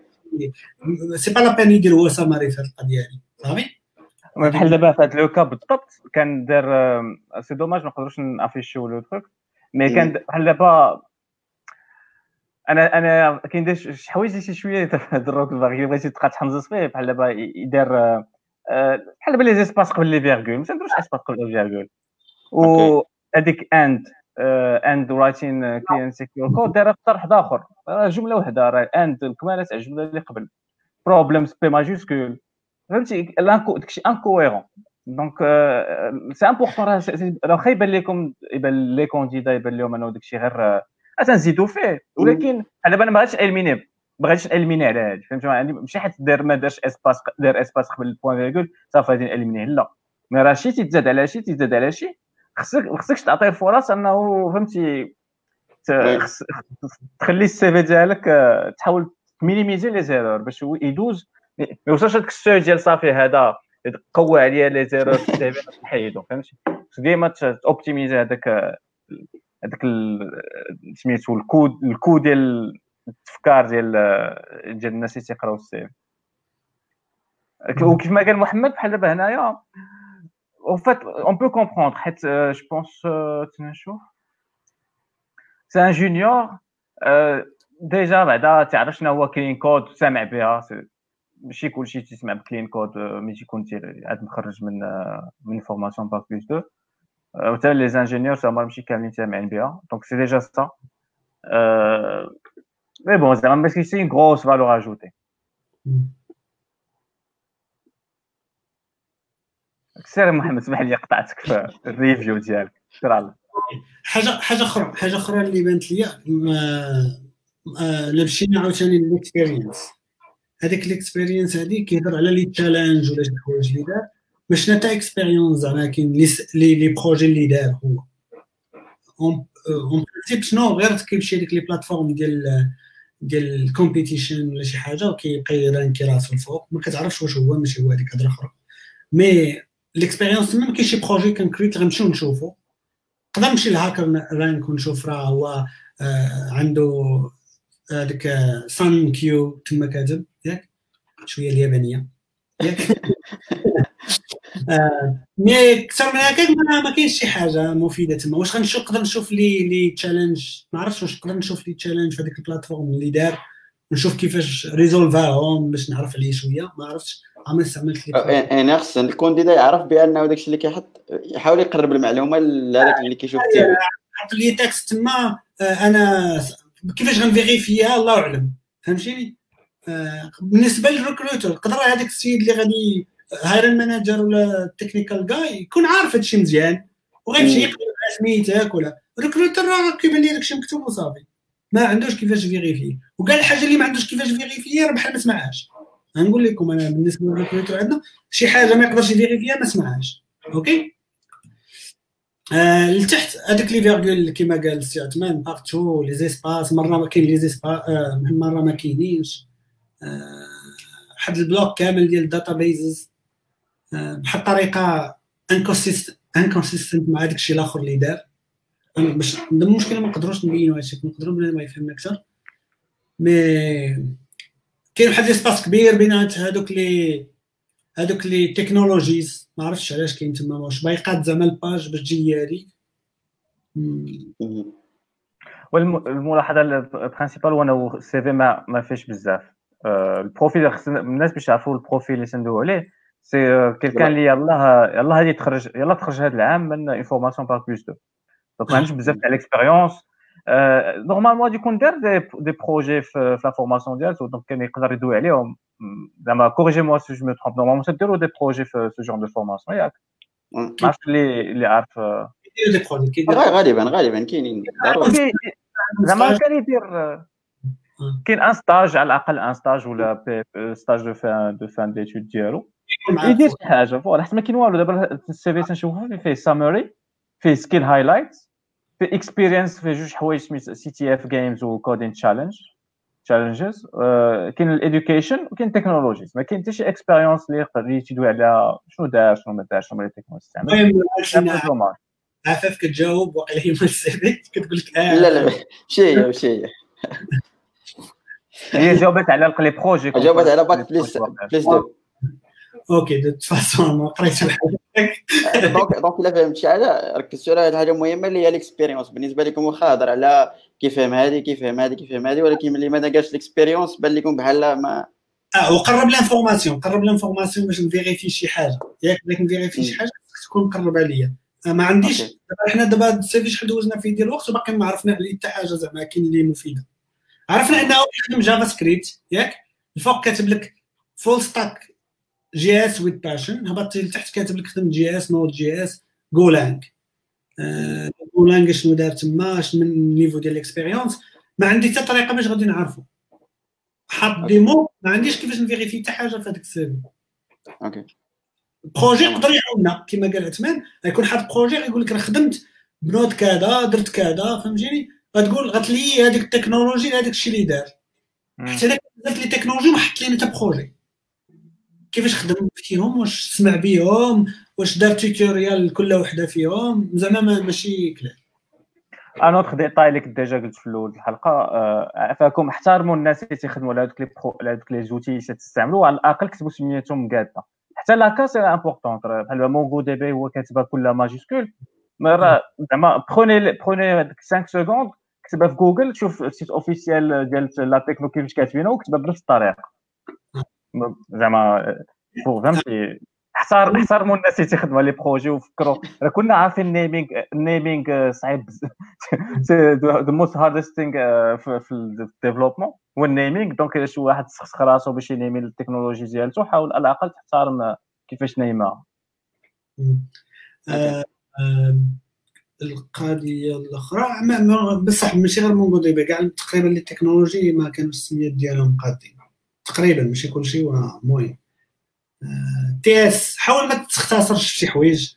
سي با لا بان يدير هو ساماري في القضية هذه صافي؟ بحال دابا في هذا le cas بالضبط كان دار سي دوماج ما نقدروش نافيشيو لو تروك مي كان بحال دابا أنا أنا كاين شي حوايج شي شوية دروك الباغي بغيتي تبقى تحمزز فيه بحال دابا يدار بحال دابا لي زيسباس قبل لي فيرغول ما تندروش إسباس قبل لي فيرغول و هذيك اند اند رايتين كلين سيكيور كود دايره بطرح آخر. جملة واحدة راه اند الكماله تاع الجمله اللي قبل. بروبليمز بي ماجيسكول فهمتي؟ داكشي encourant donc c'est important راه واخا يبان لكم يبان les candidats يبان لهم أنه داكشي غير تنزيدوا فيه. ولكن دابا أنا ما غاديش نéliminer ما غاديش نéliminer على هذا فهمتي؟ يعني ماشي حيت دار ما دارش espace دار espace قبل ال point-virgule صافي غادي نألمينيه. لا. mais راه شي تيتزاد على شي تيتزاد على شي. خصك خصكش تعطيه الفرص انه فهمتي تخلي ال CV ديالك تحاول تمينيميزي les erreurs باش يدوز. ما يوصلش لك le seuil ديال صافي هذا قوى عليا les erreurs في ال CV نحيدو فهمتي؟ ديما توبتيميزي هذاك هذاك سميتو ال code ال code ديال التفكار ديال ديال الناس اللي تيقراو ال CV. وكيف ما قال محمد بحال دابا هنايا en fait, on peut comprendre. Euh, je pense, euh, c'est un junior. Euh, déjà, بعدا تعرف شنو هو clean code سامع بها ماشي كلشي تسمع ب clean code ملي تيكون عاد مخرج من من formation bac plus 2 وحتى les ingénieurs هما ماشي كاملين سامعين بها donc c'est déjà ça mais bon زعما ماشي c'est une grosse valeur ajoutée سير محمد اسمح لي قطعتك في ال review ديالك. سير حاجة حاجة أخرى حاجة أخرى اللي بانت لي الا مشينا عاوتاني لل experience هذيك ال experience هذه كيهضر على les challenges ولا شي حوايج اللي دار. باش نتا expérience زعما كاين les les projets اللي دار هو. en principe شنو غير كيمشي ديك les plateformes ديال ديال ال competition ولا شي حاجة وكيبقى ي ranker راسو الفوق. ما كتعرفش واش هو ماشي هو هذيك هضرة أخرى. mais l'expérience تما كاين شي projet concret غنمشيو نشوفو نقدر نمشي ل HackerRank ونشوف راه هو عنده هذيك cinq kyu تما كاتب ياك شوية اليابانيه ياك mais أكثر من هكاك ما كاينش شي حاجة مفيده تما واش غنشوف نقدر نشوف les les challenges ما عرفتش واش نقدر نشوف les challenges في هذيك ال plateforme اللي دار نشوف كيفاش résolva هم باش نعرف عليه شوية ما عرفتش عمري استعملت لي يعني خص ال candidat يعرف بأنه داكشي اللي كيحط يحاول يقرب المعلومة لهذاك اللي كيشوف فيه حط les textes تما. أنا كيفاش غن vérifier ها الله أعلم. فهمتيني؟ بالنسبة لل recruteur يقدر هذاك السيد اللي غادي hiring manager ولا ال technical guy يكون عارف هادشي مزيان وغيمشي يقرأ سميتك ولا. ال recruteur راه كيبان لي داكشي مكتوب وصافي. ما عندوش كيفاش vérifier وكاع الحاجة اللي ما عندوش كيفاش vérifier راه بحال ما سمعهاش. غنقول لكم أنا بالنسبة لل recruteur عندنا شي حاجة ما يقدرش ي vérifier ها ما سمعهاش. OK؟ آه لتحت هذوك les virgules كيما قال السي عثمان partout les espaces مرة ما كاين les espaces آه مرة ما كاينينش. آه واحد ال bloc كامل ديال ال databases آه بحال الطريقة inconsistent مع داك الشيء الآخر اللي دار. باش المشكلة ما نقدروش نبينوا هادشي نقدروا بنادم ما يفهم أكثر. mais كاين واحد l'espace كبير بينات هذوك لي هذوك les technologies ما عرفتش علاش كاين تما واش بايقات زعما ال page باش تجي هذيك والملاحظه ال principale هو انه ال CV ما, ما فيش بزاف. ال profil الناس باش يعرفوا ال profil اللي تندوي عليه c'est quelqu'un اللي يلاه يلاه هادي تخرج يلاه تخرج هذا العام من une formation bac plus 2 donc ما عندوش بزاف تاع l'expérience normalement غادي يكون دار des, des projets في la formation ديالته donc كان يقدر يدوي عليهم زعما corrigez-moi si je me trompe normalement تديروا des projets في ce genre de formation ياك ما عرفتش اللي اللي عارف كيديروا des projets كيديروا غالبا غالبا كاينين ضروري زعما كان يدير كاين un stage على الاقل un stage ولا stage de fin de fin d'études ديالو يدير شي حاجة voilà حيت ما كاين والو دابا ال CV تنشوفو فيه summary فيه skill highlights فيه experience فيه جوج حوايج سميت CTF games و coding challenge challenges كاين ال education وكاين ال technologies ما كاين حتى شي expérience اللي يقدر تدوي على شنو دار شنو ما دارش شنو هما ال technologies استعمل عفاف كتجاوب وقيلا هي في كتقول لك آه. لا لا ماشي هي ماشي هي هي جاوبت على les projets جاوبت على bac plus plus deux OK de façon ما قريتش donc donc إلا فهمت شي حاجة ركزتوا على حاجة مهمة اللي هي ال expérience بالنسبة لكم واخا هضر على كيف فهم هذه كيف فهم هذه كيف فهم هذه ولكن ملي ما داكاش ال expérience بان لكم بحال ما آه وقرب l'information قرب l'information باش ن vérifier شي حاجة. ياك بغيت ن vérifier شي حاجة تكون مقرب عليا. ما عنديش دابا حنا دابا ال CV شحال دوزنا فيه ديال الوقت وباقي ما عرفنا حتى حاجة زعما كاين اللي مفيدة. عرفنا انه يخدم JavaScript ياك؟ الفوق كاتب لك full stack JS with passion هبطتي لتحت كاتب لك خدم JS Node JS Golang Golang شنو دار تما؟ شنو من ال niveau ديال ال expérience ما عندي حتى طريقة باش غادي نعرفو. حاط démo ما عنديش كيفاش ن vérifier حتى حاجة في هذاك ال CV OK. projet يقدر يعاوننا كما قال عثمان غيكون حاط projet غيقول لك راه خدمت ب Node كذا درت كذا فهمتيني؟ غتقول غتلي هذيك التكنولوجي هذاك الشيء اللي دار. حتى هذاك les technologies ما حط لنا حتى projet كيفاش خدم فيهم؟ واش سمع بهم واش دار tutorial لكل وحدة فيهم؟ زعما ماشي كلام. un autre détail اللي كنت déjà قلت في الأول الحلقة عفاكم احترموا الناس اللي تيخدموا على هذوك les على هذوك les outils اللي تستعملوا على الأقل كتبوا سميتهم مقاده حتى la casse c'est important بحال MongoDB هو كاتبها كلها majuscule. زعما prenez prenez 5 secondes كتبها في جوجل شوف ال site officiel ديال la techno كيفاش كاتبينها وكتبها بنفس الطريقة. زعما فهمتي احتار احترموا الناس اللي تيخدموا les projets وفكروا. راه كنا عارفين ال naming ال naming صعيب. the most hardest thing في ال développement هو ال naming donc شي واحد سخسخ راسو باش ينيمي التكنولوجي ديالته حاول على الأقل تحترم كيفاش نايمها القضية الأخرى بصح ماشي غير MongoDB كاع تقريبا les technologies ما كانوش السميات ديالهم قادين. تقريبا ماشي كلشي المهم TS حاول ما تختصرش في شي حوايج.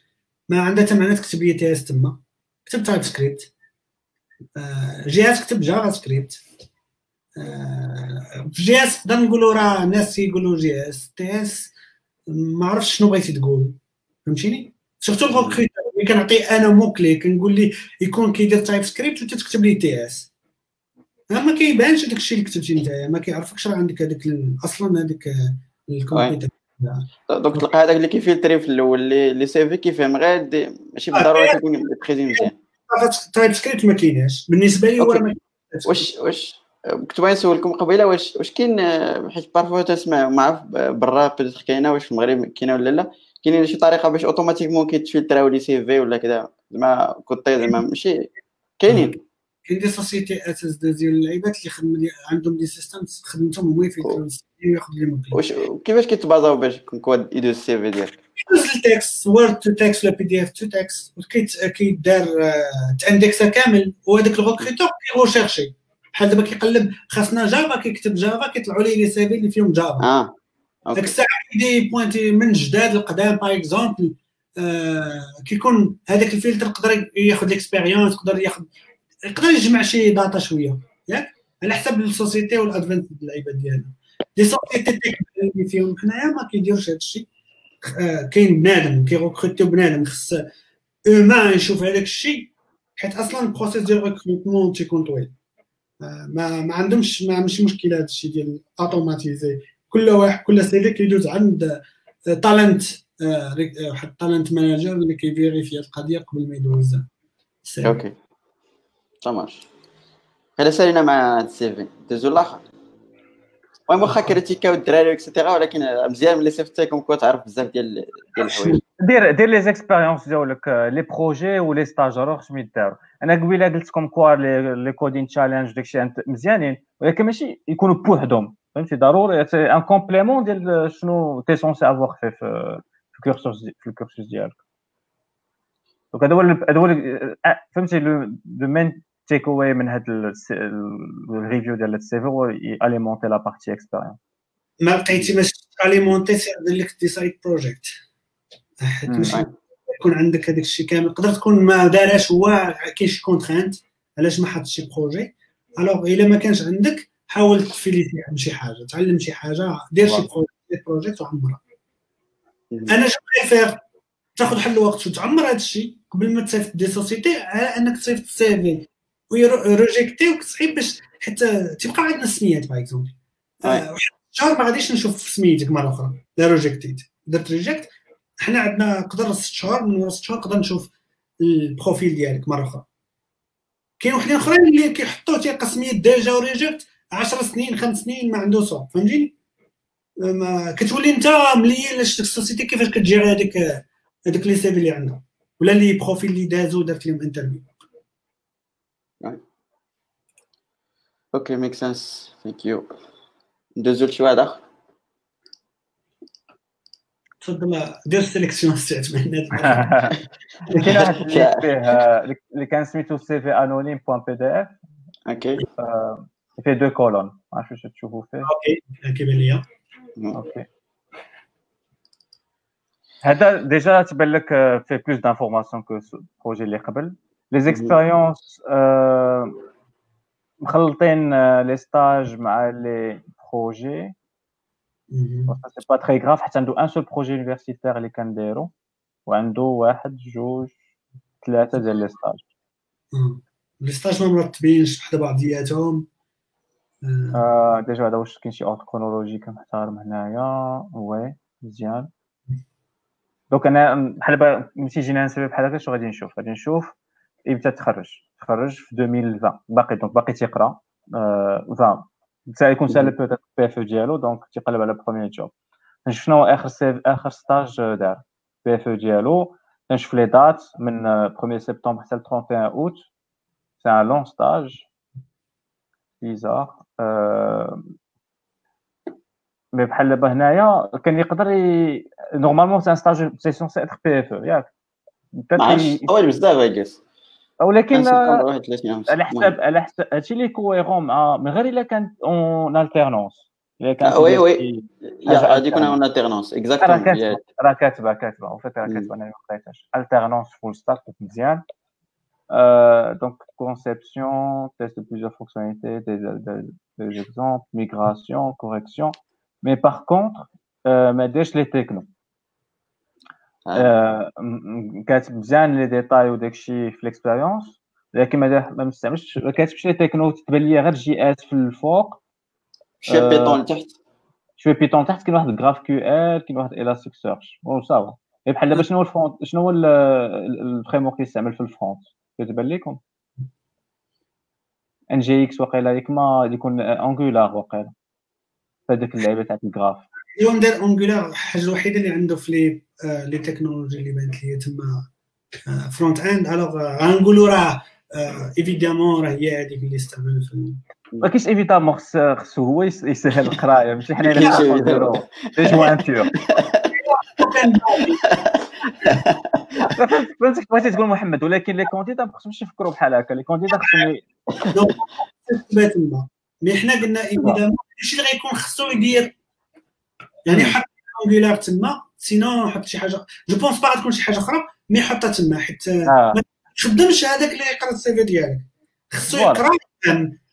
ما عندها حتى معنى تكتب لي TS تما. كتب TypeScript JS كتب JavaScript في JS نقدر نقولوا راه الناس يقولوا JS TS ما عرفتش شنو بغيتي تقول. فهمتيني؟ surtout ال recruteur ملي كنعطي أنا مو كلي كنقول لي يكون كيدير TypeScript وأنت تكتب لي TS. ما كيبانش داك الشيء اللي كتبتي انت ما كيعرفكش راه عندك هذاك أصلا هذاك الكمبيوتر donc تلقى هذاك اللي كيفلتري في الأول اللي les CV كيفهم غير ماشي بالضرورة تكون بريزي مزيان TypeScript ما كايناش. بالنسبة لي هو واش واش كنت بغيت نسولكم قبيلة واش واش كاين حيت parfois تسمع ما عرف برا peut-être كاينة واش في المغرب كاينة ولا لا. كاين شي طريقة باش automatiquement كيتفلتراو les CV ولا كذا زعما côté زعما ماشي كاينين. كاين des sociétés أساس ديال اللعيبات اللي خدم عندهم des systèmes خدمتهم هما يفلترو وياخذ لي واش كيفاش كيتبازاو باش كون يدوز ال CV ديالك؟ يدوز ال text Word to text ولا PDF to text كيدار تاندكسا كامل وهذاك ال recruteur كيغوشيرشي بحال دابا كيقلب خاصنا Java كيكتب Java كيطلعوا ليه les CV اللي فيهم Java آه ديك الساعة كيدي بوينتي من جداد القدام par exemple آه كيكون هذاك الفلتر يقدر ياخذ l'expérience يقدر ياخذ يقدر يجمع شي data شوية ياك؟ على حسب ال société وال avance اللعيبه ديالنا. les sociétés اللي فيهم حنايا ما كيديروش هذا الشيء آه كاين بنادم كيغوكروتيو بنادم خص humain يشوف هذاك الشيء حيت أصلا ال process ديال ال recrutement تيكون طويل ما ما عندهمش ما ماشي مشكلة هذا الشيء ديال automatisé كل واحد كل CV كيدوز عند talent واحد talent manager اللي كيفيريفي القضية قبل ما يدوزها. OK تماش خلينا سالينا مع ال CV دوزو الآخر المهم واخا كريتيكاو الدراري et cetera ولكن مزيان ملي صيفطتيكم كون تعرف بزاف ديال ديال الحوايج دير دير les expériences ديالك les projets و les stages شنو يداروا أنا قبيله قلت لكم quoi les coding challenges داكشي مزيانين ولكن ماشي يكونوا بوحدهم فهمتي ضروري un complément ديال شنو t'es censé avoir في في ال cursus في ال cursus ديالك donc هذا هو هذا هو فهمتي le main تيك اواي من هذا ال review ديال ال CV هو alimenter la partie expérience ما لقيتي باش alimenter سير لك des side projects حيت ماشي يكون عندك هذاك الشيء كامل. يقدر تكون ما دارش هو كاين شي contrainte علاش ما حطش شي projet alors إلا ما كانش عندك حاول تفيليتي عن شي حاجة تعلم شي حاجة دير شي project وعمرها. أنا je préfère تاخذ حل الوقت وتعمر هذا الشيء قبل ما تصيفط des sociétés على أنك تصيفط ال CV صعيب باش حتى تبقى عندنا السميات par exemple شهر ما غاديش نشوف سميتك مرة أخرى. لا rejected درت reject حنا عندنا قدر ست شهور من ورا ست شهور نقدر نشوف ال profil ديالك مرة أخرى. كاين وحدين أخرين اللي كيحطوا تيلقى سميت déjà و reject 10 سنين خمس سنين ما عنده صوت فهمتيني؟ ما كتولي أنت مليين لاش ال société كيفاش كتجيري هذيك هذوك les CV اللي عندها. ولا les profils اللي دازو درت لهم interview OK makes sense thank you ندوزو لشي واحد اخر تفضل دير sélection سي عثمان كاين واحد اللي فيه اللي كان سميتو CV anonyme point PDF OK فيه deux colonnes ما عرفتش واش تشوفوا فيه OK كيبان ليا أوكي هذا déjà تبان لك فيه plus d'informations que ال projets اللي قبل les expériences مخلطين les stages مع les projets c'est pas très grave حيت عنده un seul projet universitaire اللي كنديرو وعنده واحد جوج ثلاثة ديال les stages les stages ما مرتبينش بحال بعضياتهم déjà هذا واش كاين شي ordre chronologique كنحترم هنايا. oui مزيان. donc أنا بحال ملي جينا نسبب بحال هكا شنو غادي نشوف؟ غادي نشوف إمتى تخرج. تخرج في 2020 باقي donc باقي تيقرا. آه يكون سال peut-être PFE ديالو donc تيقلب على premier job نشوف شنو آخر سيف آخر stage دار. PFE ديالو. نشوف les dates من 1 سبتمبر حتى 31 août c'est un long stage bizarre mais بحال دابا هنايا كان يقدر normalement c'est un stage c'est censé être PFE ياك. معرفتش. طويل بزاف ايكس ولكن على حساب على حساب هادشي اللي كويرون مع من غير إلا كانت en alternance إلا كانت oui oui. غادي يكون en alternance exactement راه كاتبه كاتبه en fait راه كاتبه أنا ما قريتهاش. alternance full stack مزيان. Donc conception, test de plusieurs fonctionnalités, des, des, des exemples, migration, correction. Mais par contre, euh, ما داش les technos كاتب مزيان les détails وداك الشيء في ال expérience لكن ما ما مستعملش ما كاتبش les technos تبان لي غير JS في الفوق. شوية Python لتحت شوية Python تحت كاين واحد GraphQL كاين واحد Elasticsearch و ça va بحال دابا شنو هو ال front شنو هو ال framework يستعمل في ال front كتبان لكم NGX واقيلا ياك ما يكون Angular واقيلا في هذيك اللعيبة تاع ال graph اليوم دار Angular الحاجة الوحيده اللي عنده في les les technologies اللي بانت لي تما front-end alors غنقولوا راه évidemment راه هي هذيك اللي استعمل في ما كاينش évidemment خصو هو يسهل القراية ماشي حنا اللي نديرو لي جوانتور فهمتك بغيتي تقول محمد ولكن les candidats ما خصهمش يفكروا بحال هكا. les candidats خصهم تما mais حنا قلنا évidemment ماشي اللي غيكون خصو يدير يعني حط Angular تما sinon حط شي حاجة. je pense pas غتكون شي حاجة أخرى mais حطها تما حيت ما تخدمش هذاك اللي يقرأ ال CV ديالك. خصو يقرأ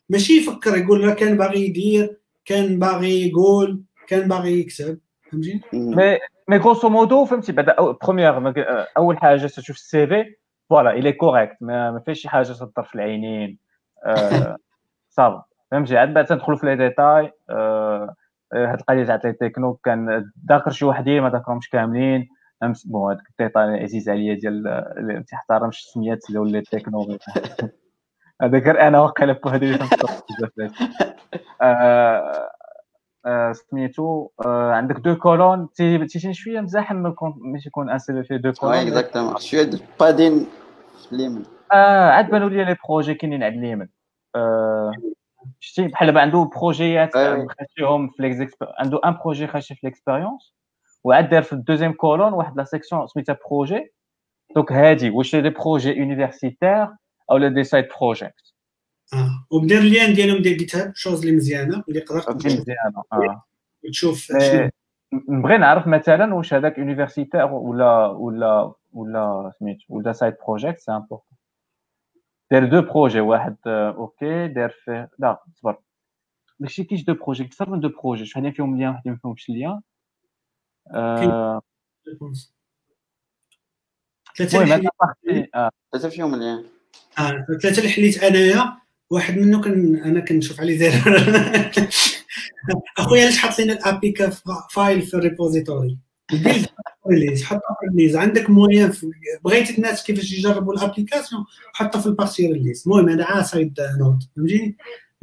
ماشي يفكر يقول راه كان باغي يدير كان باغي يقول كان باغي يكتب. فهمتي؟ مي مي غروسو مودو فهمتي بعدا première أول حاجة تشوف ال CV voilà il est correct ما فيهش شي حاجة تضر في العينين ça va فهمتي عاد بعد تدخلوا في les détails هاد القضية تاع تكنو كان ذاكر شي وحدين ما ذاكرهمش كاملين. bon هذاك ال détail عزيز عليا ديال ما تحترمش السميات ديال les technos هذاك غير أنا واقيلا بوحدي بزاف سميتو عندك deux colonnes. تيجي شوية مزاحم ماشي يكون un CV deux colonnes. exactement شوية padding في اليمين آه عاد بانوا les les projets كاينين على اليمين شتي بحال دابا عنده بروجيات أيوة. خاشيهم في les exp عنده un projet خاشي في l'expérience وعاد دار في ال deuxième colonne واحد la section سميتها projets donc هادي واش des projets universitaires أو des side projects آه وبدير ال lien ديالهم ديال GitHub chose اللي مزيانه اللي قدرت أوكي مزيانه آه تشوف شنو مي- نبغي نعرف مثلا واش هذاك universitaire ولا ولا ولا سميت ولا side project c'est important دار deux projets واحد آه، أوكي دار فيه لا صبر. داكشي كاينش deux projets أكثر من deux projets شحال فيهم liens وحدين ما فيهمش ليان هذا partie آه، ثلاثة فيهم آه، ثلاثة اللي حليت أنايا واحد منه كان أنا كنشوف عليه داير أخويا علاش حط لنا ال APK file في ال repository ال build release حطها في release عندك moyen بغيت الناس كيفاش يجربوا ال application حطها في ال partie release المهم هذا عا side note فهمتيني؟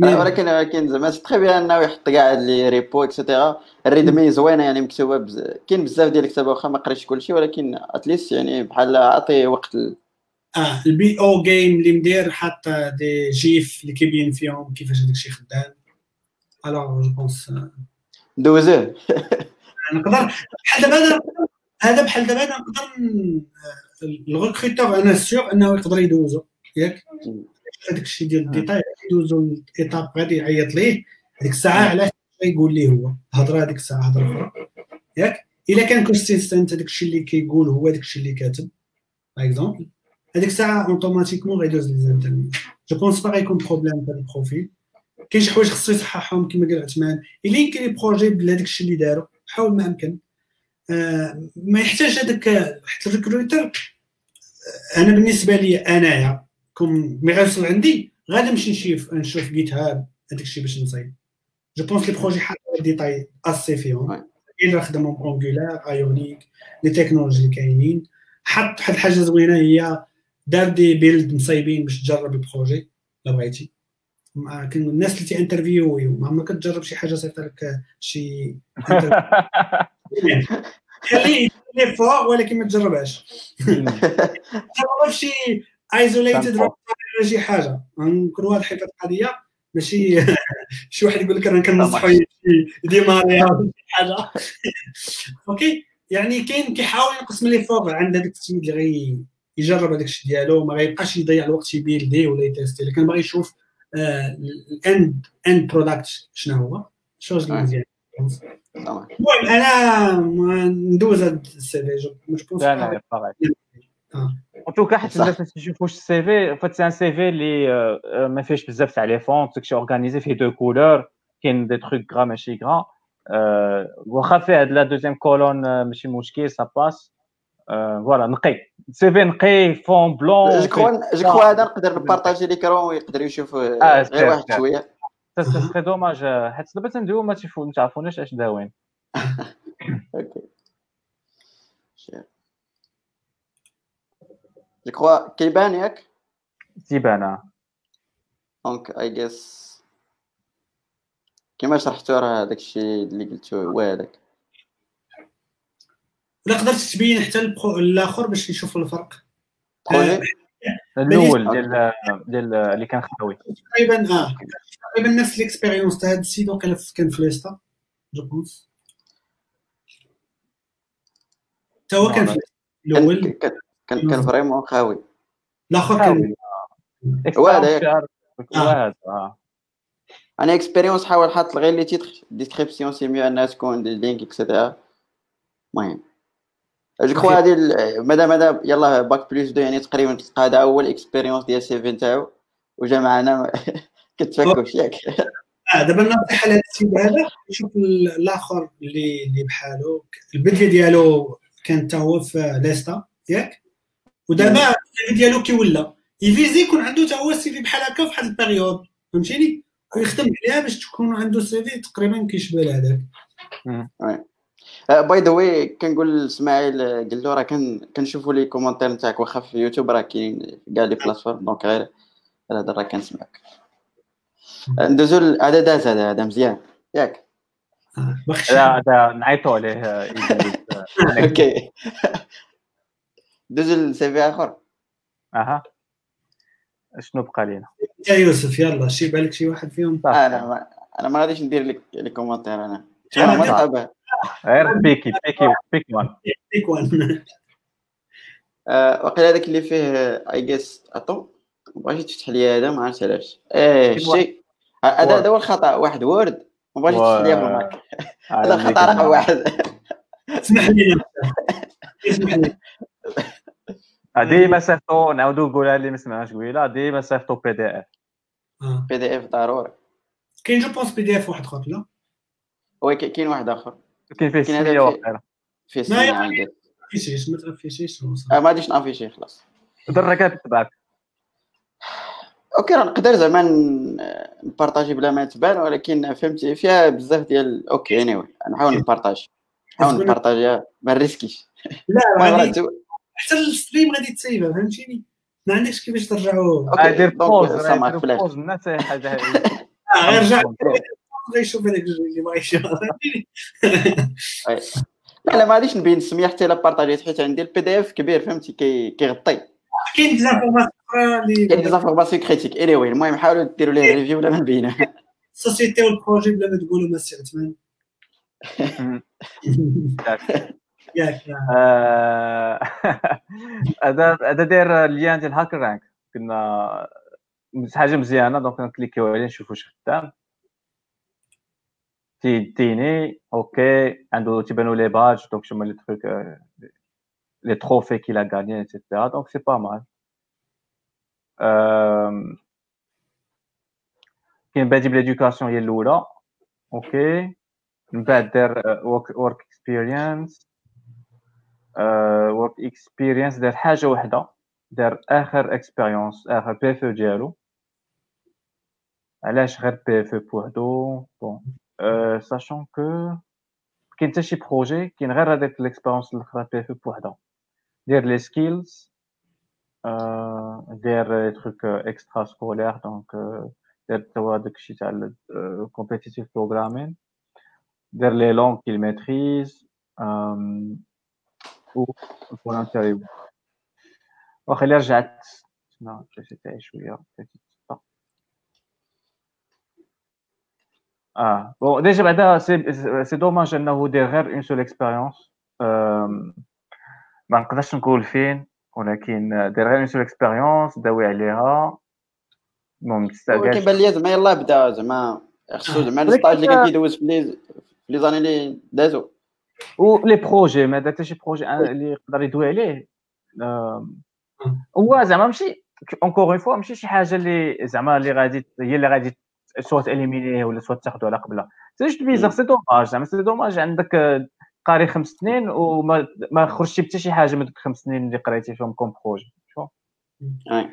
آه، ولكن ولكن زعما c'est très bien إنه يحط كاع les repos et cetera ال README زوينة يعني مكتوبة بز... كاين بزاف ديال الكتابه واخا ما قريتش كلشي ولكن at least يعني بحال عطي وقت ل- آه البي أو جيم اللي مدير حاط des GIF اللي كيبين فيهم كيفاش هذاك الشيء خدام. alors je pense ندوزوه نقدر بحال دابا أنا- هذا بحال دابا أنا نقدر ال recruteur أنا sûr أنه يقدر يدوزو ياك. هذاك الشيء ديال ال détail يدوزو ال étape غادي يعيط ليه هذيك الساعة علاش يقول ليه هو؟ هضره هذيك الساعة هضرة أخرى. ياك؟ إلا كان consistent هذاك الشيء اللي كيقول هو هذاك الشيء اللي كاتب. par exemple هذيك الساعة automatiquement غيدوز les entretiens je pense pas غيكون problème في ال profil كاين شي حوايج خصو يصححهم كما قال عثمان. الا يمكن les projets بهذاك الشيء اللي داروا. حاول ما امكن آه، ما يحتاج هذاك حتى ال recruteur آه، أنا بالنسبة لي انايا كون mais غيوصل عندي غادي نمشي نشوف نشوف GitHub هذاك الشيء باش نصايب je pense les projets حاطين détails aussi فيهم. الا خدموا Angular Ionic les technologies اللي كاينين حط واحد الحاجة زوينه هي دار des builds مصايبين باش تجرب ال projet لا بغيتي الناس اللي تيانترفيو ما ما كتجرب شي حاجة صيفط لك شي خليه يدير فوق ولكن ما تجربهاش. جربها في شي ايزوليتد. ولا شي حاجة. نكون واضحين في القضية ماشي شي واحد يقول لك أنا كنصحو شي ديماري ولا شي حاجة. أوكي؟ يعني كاين كيحاول ينقص من لي فوق عند هذاك السيد اللي غي يجرب هذاك الشيء ديالو ما غيبقاش يضيع الوقت يبيلدي ولا يتيستي لكن باغي يشوف ال end end product شنو هو شوز Ouais. مزيان تمام. المهم أنا ما ندوز هذا ال CV je آه. en tout cas حيت صح. الناس ما تيشوفوش ال CV فات سي un CV اللي آه، آه، ما فيهش بزاف تاع les fonts داكشي organisé فيه deux couleurs كاين des trucs gras ماشي gras آه، واخا فيه هاد la deuxième colonne آه، ماشي مشكل ça passe voilà نقي. CV نقي. fond blanc. je crois je crois هذا نقدر نبارطاجي l'écran ويقدر يشوف آه، غير سير، واحد. شوية. c'est très dommage. آه، حيت دابا تندويو ما تعرفوناش اش داوين OK je crois كيبان ياك تيبان donc اي جيس كيما شرحتو راه داك الشيء اللي قلتو هو هذاك ولا قدرت تبين حتى الآخر باش يشوفوا الفرق. projet الأول ديال ديال اللي كان خاوي تقريبا آه تقريبا نفس ال expérience تاع هاد السيد وقيلا كان في ليستا je pense. تا هو كان في الأول. كان كان- vraiment خاوي. الآخر كان هذا. هو هذا آه. أنا expérience حاول حاط غير les titres description c'est mieux أنها تكون des links et cetera المهم. je crois هادي مادام هذا يلاه bac plus deux يعني تقريبا تلقى هذا أول expérience ديال ال CV نتاعو وجا معنا كتفكوش ياك. آه دابا النصيحه لهذا السيد هذا. يشوف ال- الآخر اللي اللي بحالو. البدله ديالو كان تا هو في ليستا ياك؟ ودابا ال CV ديالو كي ولا يفيزي يكون عنده تا هو ال CV بحال هكا في واحد ال période. فهمتيني؟ ويخدم عليها باش تكون عنده CV تقريبا كيشبه لهذاك by the way كنقول لإسماعيل آه، قال له راه كن كنشوفوا les commentaires نتاعك واخا في يوتيوب راه كاين في كاع les plateformes. donc غير هذا راه كنسمعك. ندوزو هذا داز هذا هذا مزيان. ياك؟ آه، باخش هذا نعيطوا عليه آه، OK. دوزو ل CV آخر. أها. شنو بقى لينا؟ يا يوسف يلا شي بالك شي واحد فيهم؟ أنا ما أنا ما غاديش ندير لك les commentaires أنا. صعبه غير pick pick pick one. pick one. آه، وقيل هذاك اللي فيه اي جيس اطو بغيتش تفتح لي هذا ما عرفتش علاش. إيه؟ شي. هذا Word. هذا هو الخطأ واحد Word. ما بغيتش تفتح لي في ال Mac هذا الخطأ رقم واحد. اسمح لي. اسمح لي. ديما صيفطو نعاودو نقولها اللي ما سمعناش قبيلة ديما صيفطو بي دي اف آه. بي دي اف ضروري. كاين جو بونس بي دي اف واحد أخر لا؟ وي كاين واحد آخر. كاين فيه كاين هذا سميه في- واقيلا. فيه ما سمية يعني- عندي فيشيش ما تغفيشيش آه، ما غاديش نافيشي خلاص. درك تبعك أوكي راه نقدر زعما نبارطاجي بلا ما تبان ولكن فهمتي فيها بزاف ديال أوكي اني anyway. نحاول نبارطاجي. نحاول نبارطاجيها ما نريسكيش. لا تو- حتى ال stream غادي تسيفها فهمتيني؟ ما عندكش كيفاش ترجعوا OK دير pause الناس حاجة آه، غير رجع. غيشوف هذاك الجوج اللي بغا يشوف لا لا ما غاديش نبين السمية حتى إلا بارطاجيت حيت عندي ال PDF كبير فهمتي؟ كي كيغطي كاين des informations كاين des les informations critiques anyway المهم حاولوا ديروا ليه review ولا ما نبينها السوسيتي والبروجي بلا ما تقولوا ما سي عثمان ياك هذا هذا داير اللين ديال هاكر رانك كنا حاجة مزيانة دونك نكليكيو عليه نشوفو واش خدام. تيديني أوكي عنده تيبانو لي باج دونك شوما لي تروك لي تروفي كيل ا غاني ايتترا دونك سي با مال آم، كاين بادي بالاديوكاسيون هي الاولى OK من بعد دار work experience work experience دار حاجة واحدة دار اخر expérience اخر PFE ديالو علاش غير PFE بوحدو bon sachant que كاين حتى شي projet كاين غير هذاك ال expérience الاخرى PFE بوحدها دير les skills دير trucs extrascolaires donc دير توا داكشي تاع competitive programming دير les langues qu'il maîtrise و volontariat واخا الا رجعت شنو جلست تاعي شوية بقيت تسطا. آه bon déjà بعدا c'est c'est dommage انه دير غير une seule expérience ما نقدرش نقول فين ولكن دير غير une seule expérience داوي عليها المهم تستعجلش كيبان لي زعما يلاه بدا زعما خصو زعما ولكن- ال stage اللي كان كيدوز في les في les années اللي دازو و les projets ما دار حتى شي projet اللي يقدر يدوي عليه آم، هو زعما ماشي encore une fois ماشي شي حاجة اللي زعما اللي غادي هي اللي غادي soit تاليمينيه ولا soit تاخذو على قبله. c'est juste bizarre c'est dommage زعما c'est dommage عندك آه، قاري خمس سنين وما ما خرجتي بحتى شي حاجة من دوك الخمس سنين اللي قريتي فيهم comme projet شوف أي.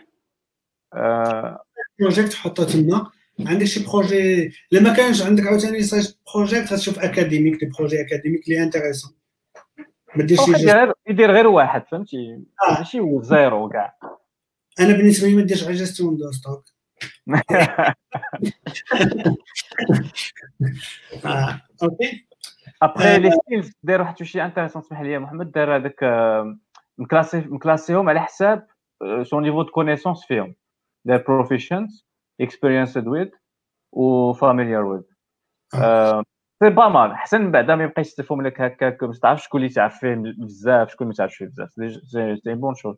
آه، project حطه تما. عندك شي projet لما كانش عندك عاوتاني side project غتشوف académiques les projets académiques les intéressants ما ديرش غير يدير غير واحد فهمتي؟ آه. ماشي هو زيرو كاع. أنا بالنسبة لي ما ديرش غير gestion de stock. OK. Après les skills دار واحد شي intéressant اسمح لي يا محمد. دار هذاك آه، مكلاسي مكلاسيهم على حساب son niveau de connaissance فيهم. دار proficient experienced with و familiar with c'est pas mal. احسن من بعدا ما يبقاش يستفهم لك هكاك ما تعرفش شكون اللي تعرف فيه بزاف شكون ما تعرفش فيه بزاف. c'est bonne chose.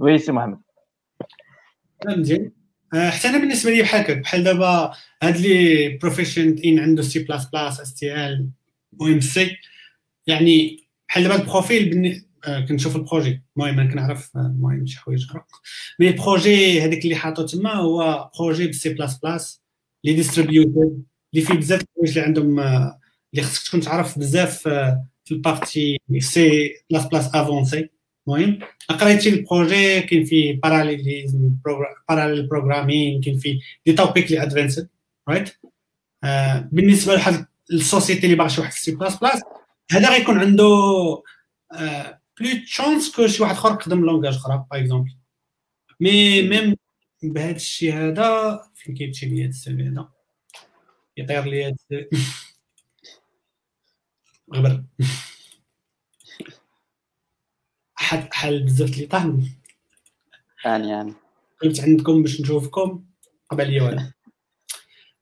oui سي محمد. مزيان آه، حتى أنا بالنسبة لي بحال هكاك بحال دابا هاد les proficient in عنده سي بلاس بلاس اس تي ال ام سي يعني بحال دابا ال profil آه، كنشوف ال projet. المهم أنا كنعرف آه، المهم شي حوايج أخرى. mais ال projet هذاك اللي حاطو تما هو projet بال C++ اللي distributed اللي فيه بزاف الحوايج اللي عندهم اللي خصك تكون تعرف بزاف في ال partie C++ avancé المهم قريتي ال projet كاين فيه parallelism parallel programming كاين فيه des topics les advanced right بالنسبة لواحد ال société اللي باغي شي واحد سي بلاس بلاس هذا غيكون عنده plus chance que شي واحد آخر يخدم langage أخرى par exemple mais même بهذا الشيء هذا فين كيمشي لي هذا ال CV هذا؟ يطير لي هذا ال CV غبر. حد حل بزاف اللي طاح يعني يعني. قلت عندكم باش نشوفكم قبل والو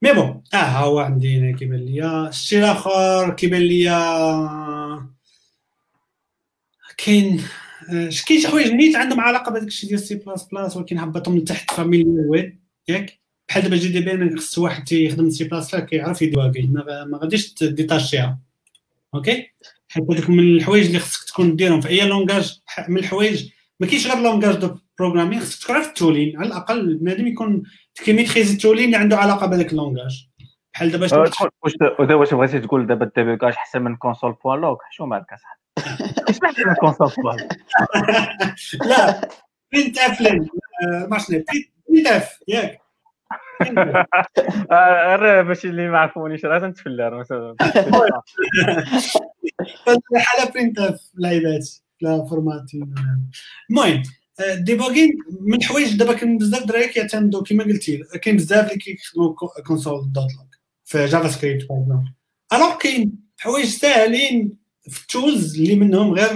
mais bon آه ها هو عندي هنا كيبان ليا. الشيء الآخر كيبان ليا كاين آه، كاين شي حوايج نيت عندهم علاقة بهذاك الشيء ديال سي بلاس بلاس ولكن هبطهم لتحت familiar with ياك؟ بحال دابا GDB خص واحد تيخدم سي بلاس بلاس كيعرف يدير ما غاديش ديتاشيها أوكي؟ هذوك من الحوايج اللي خصك تكون ديرهم. في اي لونغاج من الحوايج ما كاينش غير لونغاج دو بروغرامين خصك تعرف التولين. على الأقل بنادم يكون كيميتريزي التولين اللي عنده علاقة بهذاك اللونغاج بحال دابا واش ودابا واش بغيتي تقول دابا الديبيكاج أحسن من كونسول بوان لوك؟ شو مالك اصاحبي اش من كونسول بوان؟ لا برينت اف لين ما شنو برينت اف ياك. غير باش اللي ما عرفونيش راه تنتفلر مثلا. بحال برينت لعيبات لا فورماتين المهم ديبوغين من الحوايج دابا كاين بزاف دراري كيعتمدوا كما قلتي كاين بزاف اللي كيخدموا كونسول دوت لوك في جافا سكريبت باغ الوغ كاين حوايج ساهلين في التولز اللي منهم غير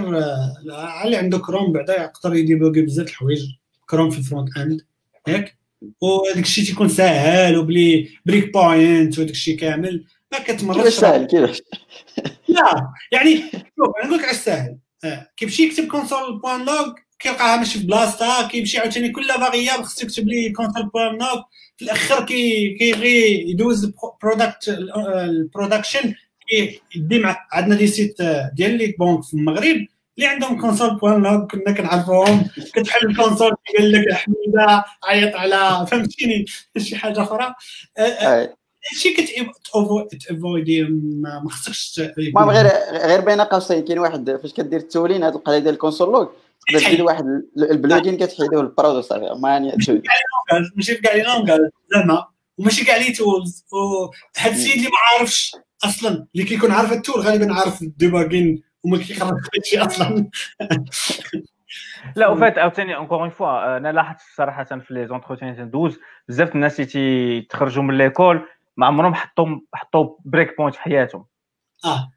اللي عنده كروم بعدا يقدر يديبوغي بزاف الحوايج كروم في ال front-end ياك وهذاك الشيء تيكون ساهل وبلي breakpoint وداك الشيء كامل ما كتمرش ساهل؟ كيفاش؟ لا يعني شوف أنا نقول لك على الساهل كيمشي يكتب console point log كيلقاها ماشي في بلاصتها كيمشي عاوتاني كل variable خصو يكتب لي console point log في الآخر كي كيبغي يدوز ال product ال production يدي مع عندنا des sites ديال les banques في المغرب. اللي عندهم console point log كنا كنعرفوهم. كتحل ال console قال لك حميده عيط على فهمتيني؟ شي حاجة أخرى. شي كتافويدي ما خصكش المهم غير غير بين قوسين كاين واحد فاش كدير ال tooling هذه القضية ديال ال console log تقدر دير واحد ال plugin كتحيدوه ال prod صافي ما يعني ماشي في كاع les langages زعما. وماشي كاع لي تولز وهاد السيد اللي ما عارفش أصلا اللي كيكون عارف ال tool غالبا عارف ال debugging وما كيقراش هادشي أصلا. لا وفات عاوتاني encore une fois أنا لاحظت صراحة في les entretiens تندوز بزاف الناس اللي تخرجوا من l'école ما عمرهم حطوا حطوا breakpoint في حياتهم. آه.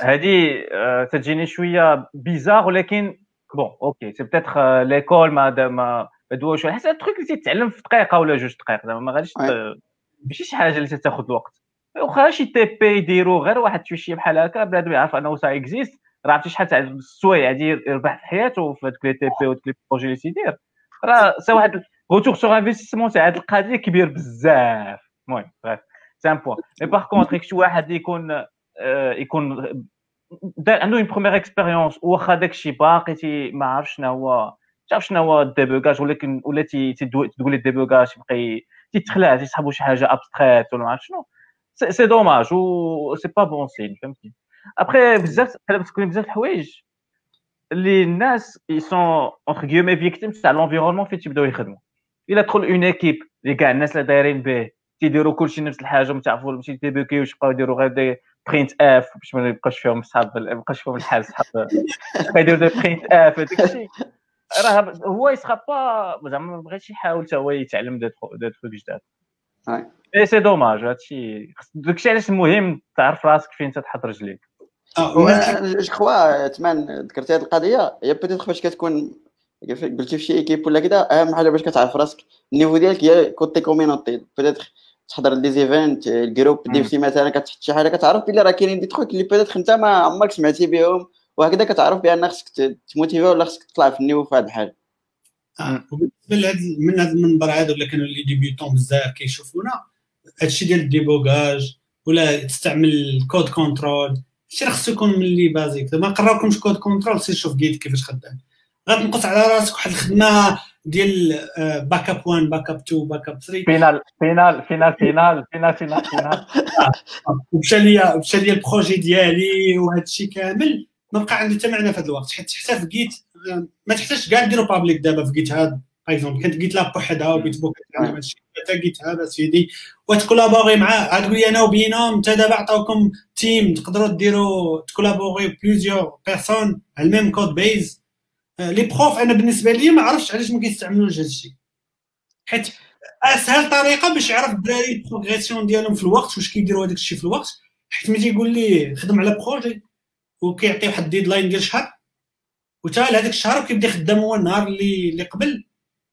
هذه تجيني شوية bizarre ولكن bon OK c'est peut-être l'école ما ما دوش. حتى ال truc اللي تتعلم في دقيقة ولا جوج دقائق زعما ما غاديش ماشي شي حاجة اللي تاخذ الوقت. واخا شي TP يديروا غير واحد شي بحال هكا بنادم يعرف انه ça existe. راه عرفتي شحال تاع السوايع غادي يربح في حياته في هذوك les TP ودوك les projets اللي تيدير راه c'est واحد retour sur investissement تاع هذه القضية كبير بزاف. المهم bref c'est un point mais par contre شي واحد يكون يكون عنده une première expérience واخا داكشي باقي ما عرفش شنو هو تعرف شنو هو ال débogage ولكن ولا تقول ال débogage يبقى تيتخلع تيسحبوا شي حاجة abstrait ولا ما عرف شنو. c'est dommage و c'est pas bon signe فهمتي ابخي بزاف بحال تكون بزاف الحوايج اللي الناس sont entre guillemets victimes تاع l'environnement فين تيبداو يخدموا الا دخل une équipe اللي كاع الناس اللي دايرين به تيديروا كلشي نفس الحاجة وما تعرفوا ماشي تيبوكيوش يبقاو يديروا غير des printf باش ما يبقاش فيهم صحاب ما يبقاش فيهم الحال صحاب يديروا des printf هذاك الشيء راه هو يسخا با زعما ما بغيتش يحاول حتى هو يتعلم des trucs جداد et c'est dommage هادشي داكشي علاش المهم تعرف راسك فين تتحط رجليك. justement ذكرتي هذه القضية. هي peut-être فاش كتكون قلتي في شي équipe ولا كذا أهم حاجة باش كتعرف راسك. ال niveau ديالك هي côté communauté peut-être تحضر les events ال groupe دير شي مثلا كتحط شي حاجة كتعرف بلي راه كاينين دي تخوك اللي peut-être أنت ما عمرك سمعتي بهم. وهكذا كتعرف بأن خصك تموتيفي ولا خصك تطلع في ال niveau في هذا الحال آه وبالنسبة من هذا المنبر هذا ولا كانوا les débutants بزاف كيشوفونا هادشي ديال ال débogage ولا تستعمل code control هادشي راه خصو يكون من les basiques ما نقراوكمش code control سير شوف Git كيفاش خدام. غتنقص على راسك واحد الخدمة ديال backup 1 backup 2 backup 3 final final final final final final final ومشى ليا مشى ليا ال projet ديالي وهذا الشيء كامل ما بقى عندي حتى معنى في هذا الوقت. حيت حتى في Git ما تحتاجش كاع ديرو public دابا في جيت هاد باغ كانت GitLab وحدها و Bitbucket هادشي حتى جيت هاد سيدي. وتكولابوري معاه. غتقول لي أنا و binôme انت دابا عطاوكم team تقدروا ديروا تكولابوري plusieurs personnes على ال même code base les profs أنا بالنسبة لي ما عرفتش علاش ما كيستعملوش هذا الشيء. حيت أسهل طريقة باش يعرف الدراري ال progression ديالهم في الوقت واش كيديروا هذاك الشيء في الوقت. حيت ملي تيقول لي خدم على projet وكيعطي واحد ال deadline ديال شهر. وتا لهذاك الشهر وكيبدا يخدم هو النهار اللي اللي قبل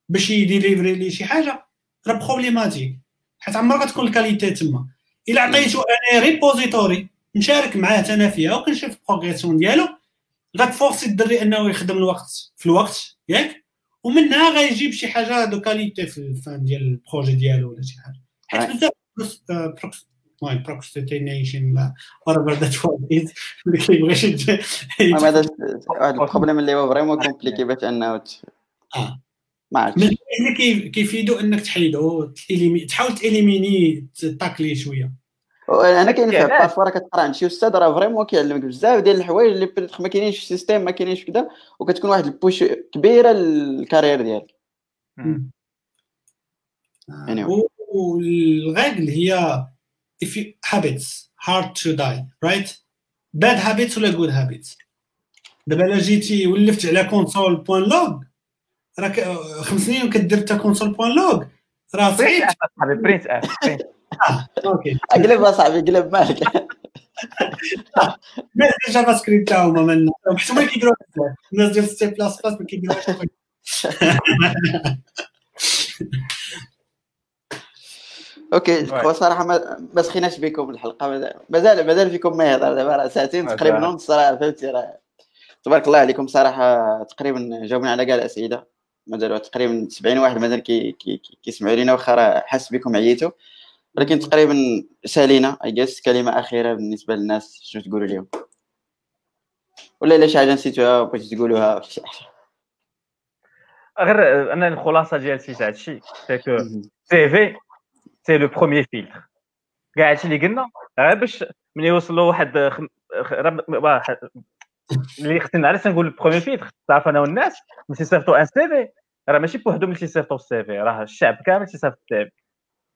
باش يديليفري لي شي حاجة؟ راه problématique حيت عمرها غتكون ال qualité تما. إلا عطيتو أنا repository نشارك معاه أنا فيها وكنشوف ال progression ديالو. غتفورسي الدري أنه يخدم الوقت في الوقت ياك. ومنها غيجيب شي حاجة دو كاليتي في الفان ديال البروجي ديالو ولا شي حاجة. حيت بزاف المهم بروكستينيشن لا. ورا ذات وورد اللي كيبغي يشد هذا واحد البروبليم اللي هو فريمون كومبليكي باش انه آه. ما عرفتش اللي كيفيدو إنك تحيدو تحاول تاليميني تاكلي شوية. أنا كاين في بارفوا كتقرا عند شي أستاذ راه فريمون كيعلمك بزاف ديال الحوايج اللي ما كاينينش في السيستيم ما كاينينش كذا وكتكون واحد البوش كبيرة للكارير ديالك. Anyway. والغايد هي if you, habits hard to die right? Bad habits ولا good habits? دابا الا جيتي ولفت على كونسول بوان لوغ راك خمس سنين وكدير تا كونسول بوان لوغ راه صعيب صاحبي برينت اف أوكي أقلب اصاحبي قلب مالك الناس ديال JavaScript تا هما من حتى هما كيديروا الناس ديال سي بلاس بلاس ما كيديروش okay هو صراحة ما سخيناش بكم الحلقة. مازال مازال فيكم ما يهضر دابا راه ساعتين تقريبا ونص راه فهمتي؟ راه تبارك الله عليكم. صراحة تقريبا جاوبنا على كاع الاسئله مازال تقريبا 70 واحد مازال كي كي كيسمعوا لينا واخا راه حاس بكم عييتوا. ولكن تقريبا سالينا I guess كلمة أخيرة بالنسبة للناس. شنو تقولوا لهم ولا الا شي حاجة نسيتوها بغيتو تقولوها؟ شي حاجة غير أنا الخلاصة ديال سي تاع هادشي. c'est que CV c'est le premier filtre. كاع هادشي اللي قلنا غير باش ملي يوصلوا واحد اللي خصني علاش نقول ال premier filtre. تعرف أنا والناس ملي تيصيفطوا un CV راه ماشي بوحدهم اللي تيصيفطوا ال CV راه الشعب كامل تيصيفط ال CV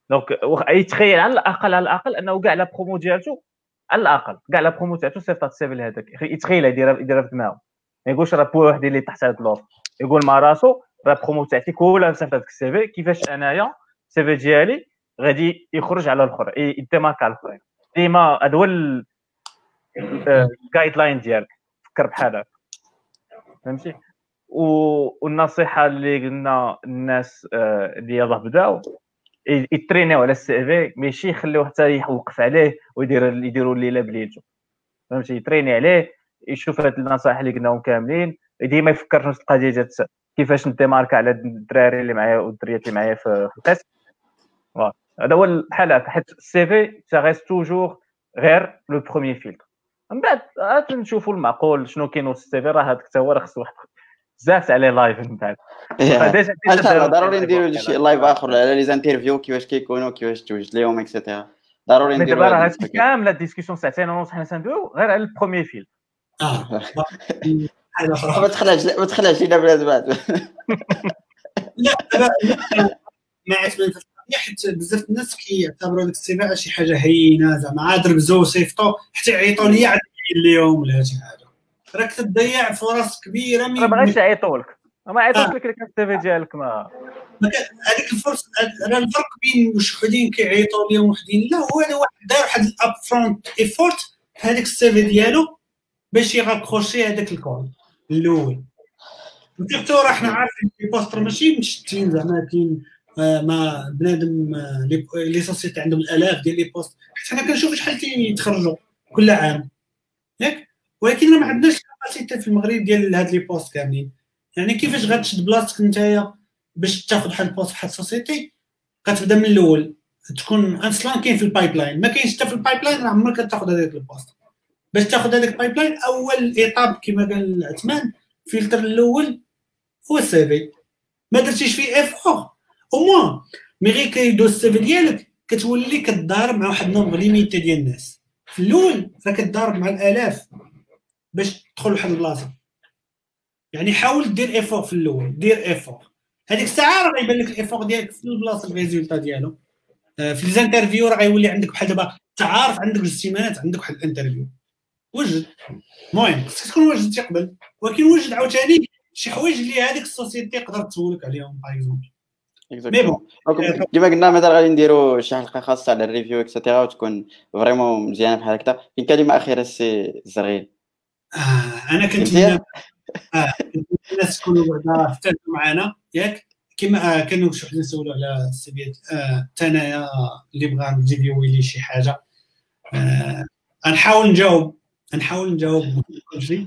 donc يتخيل على الأقل على الأقل أنه كاع la promo ديالته على الأقل كاع la promo تاعته صيفطات ال CV لهذاك يتخيل يديرها يديرها في دماغه ما يقولش راه بو اللي تحت هذا لوف يقول مع راسو راه برومو تاعتي كلها صيفطات هذاك ال CV. كيفاش أنايا ال CV ديالي غادي يخرج على الآخر يديمارك على الاخرين. ديما هذا هو ال guideline ديالك فكر بحال هكا. فهمتي؟ والنصيحة اللي قلنا الناس اللي يلاه بداو يترينيو على ال CV ماشي يخليوه حتى يوقف عليه ويدير يديروا الليلة بليلته. فهمتي؟ يتريني عليه يشوف هاد النصائح اللي قلناهم كاملين ديما يفكر في القضية ديال كيفاش نديماركا على الدراري اللي معايا والدريات اللي معايا في القسم. هذا هو هكا حيت ال CV reste toujours غير le premier filtre. من بعد عاد نشوفوا المعقول شنو كاين وسط ال CV راه هذاك حتى هو راه خص واحد بزاف عليه live من بعد. ضروري نديروا شي live آخر على les interviews كيفاش كيكونوا كيفاش توجد لهم et cetera ضروري نديروا دابا راه كامل ال discussion ساعتين ونص حنا تندويو غير على ال premier filtre آه. ما تخلعش ما تخلعش لينا بلاد بعد. لا ما عرفت حيت بزاف الناس كيعتبروا ديك ال CV شي حاجة هينة زعما عاد رمزوا وصيفطوا حتى يعيطوا لي عاد اليوم ولا شي حاجة. راك تضيع فرص كبيرة من ما بغيتش يعيطوا لك. ما عيطوش لك لك ال CV ديالك ما. هذيك الفرصه راه الفرق بين وحدين كيعيطوا لي وحدين لا هو أنا واحد دار واحد ال upfront effort في هذاك ال CV ديالو باش يغاكروشي هذاك ال call الأول. و surtout راه حنا عارفين les postes ماشي مشتين زعما كاين ما بنادم les sociétés عندهم الآلاف ديال les postes. حيت حنا كنشوفوا شحال تيتخرجوا كل عام. ياك؟ ولكن ما عندناش capacité في المغرب ديال هاد les postes كاملين. يعني كيفاش غتشد بلاصتك نتايا باش تاخذ واحد ال poste في واحد ال société غتبدا من الأول. تكون أصلا كاين في ال pipeline ما كاينش حتى في ال pipeline راه عمرك تاخذ هذاك ال poste. باش تاخذ هذاك ال pipeline أول étape كما قال عثمان فلتر الأول هو ال CV ما درتيش فيه effort au moins غير كيدوز ال CV ديالك كتولي كتضارب مع واحد ال nombre limité ديال الناس في الأول فكتضارب مع الالاف باش تدخل لواحد البلاصة. يعني حاول دير effort في الأول دير effort هذيك الساعة راه غيبان لك ال effort ديالك في البلاصة ال résultat ديالو. في les interviews راه غيولي عندك بحال دابا تعارف عندك جوج سيمانات عندك واحد ال interview. وجد. المهم خصك تكون وجدتي قبل. ولكن وجد عاوتاني شي حوايج اللي هذيك ال société تقدر تسولك عليهم par exemple mais bon كما قلنا مثلا غادي نديروا شي حلقه خاصه على ال review et cetera وتكون vraiment مزيانه بحال هكذا كاين كلمه اخيره سي زرغيل آه أنا كنتمنى آه الناس تكونوا بعدا استفدتوا معنا ياك؟ كما كانوا شي وحدين سولوا على السي حتى انايا اللي بغى نجيبيو لي شي حاجة. غنحاول نجاوب. غنحاول نجاوب.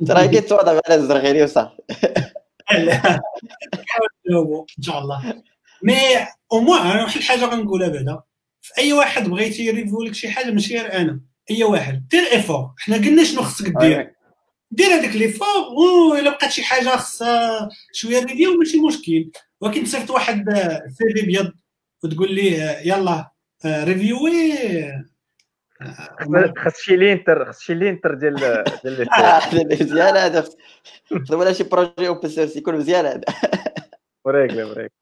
ترى كيتوضع على الزرغيري وصافي نحاول نجاوبو إن شاء الله. مي أو موان واحد الحاجة غنقولها بعدا. في أي واحد بغيتي يريفيو لك شي حاجة ماشي غير أنا. اي واحد. دير ايفور حنا قلنا شنو خصك دير. دير هذاك ليفور إلا بقات شي حاجة خصها شوية ريفيو ماشي مشكل. ولكن تصيفط واحد CV ابيض وتقول ليه يلا ريفيوي خاص شي linter خاص شي linter ديال ديال مزيان هذا. ولا شي projet open source يكون مزيان هذا. وريك وريك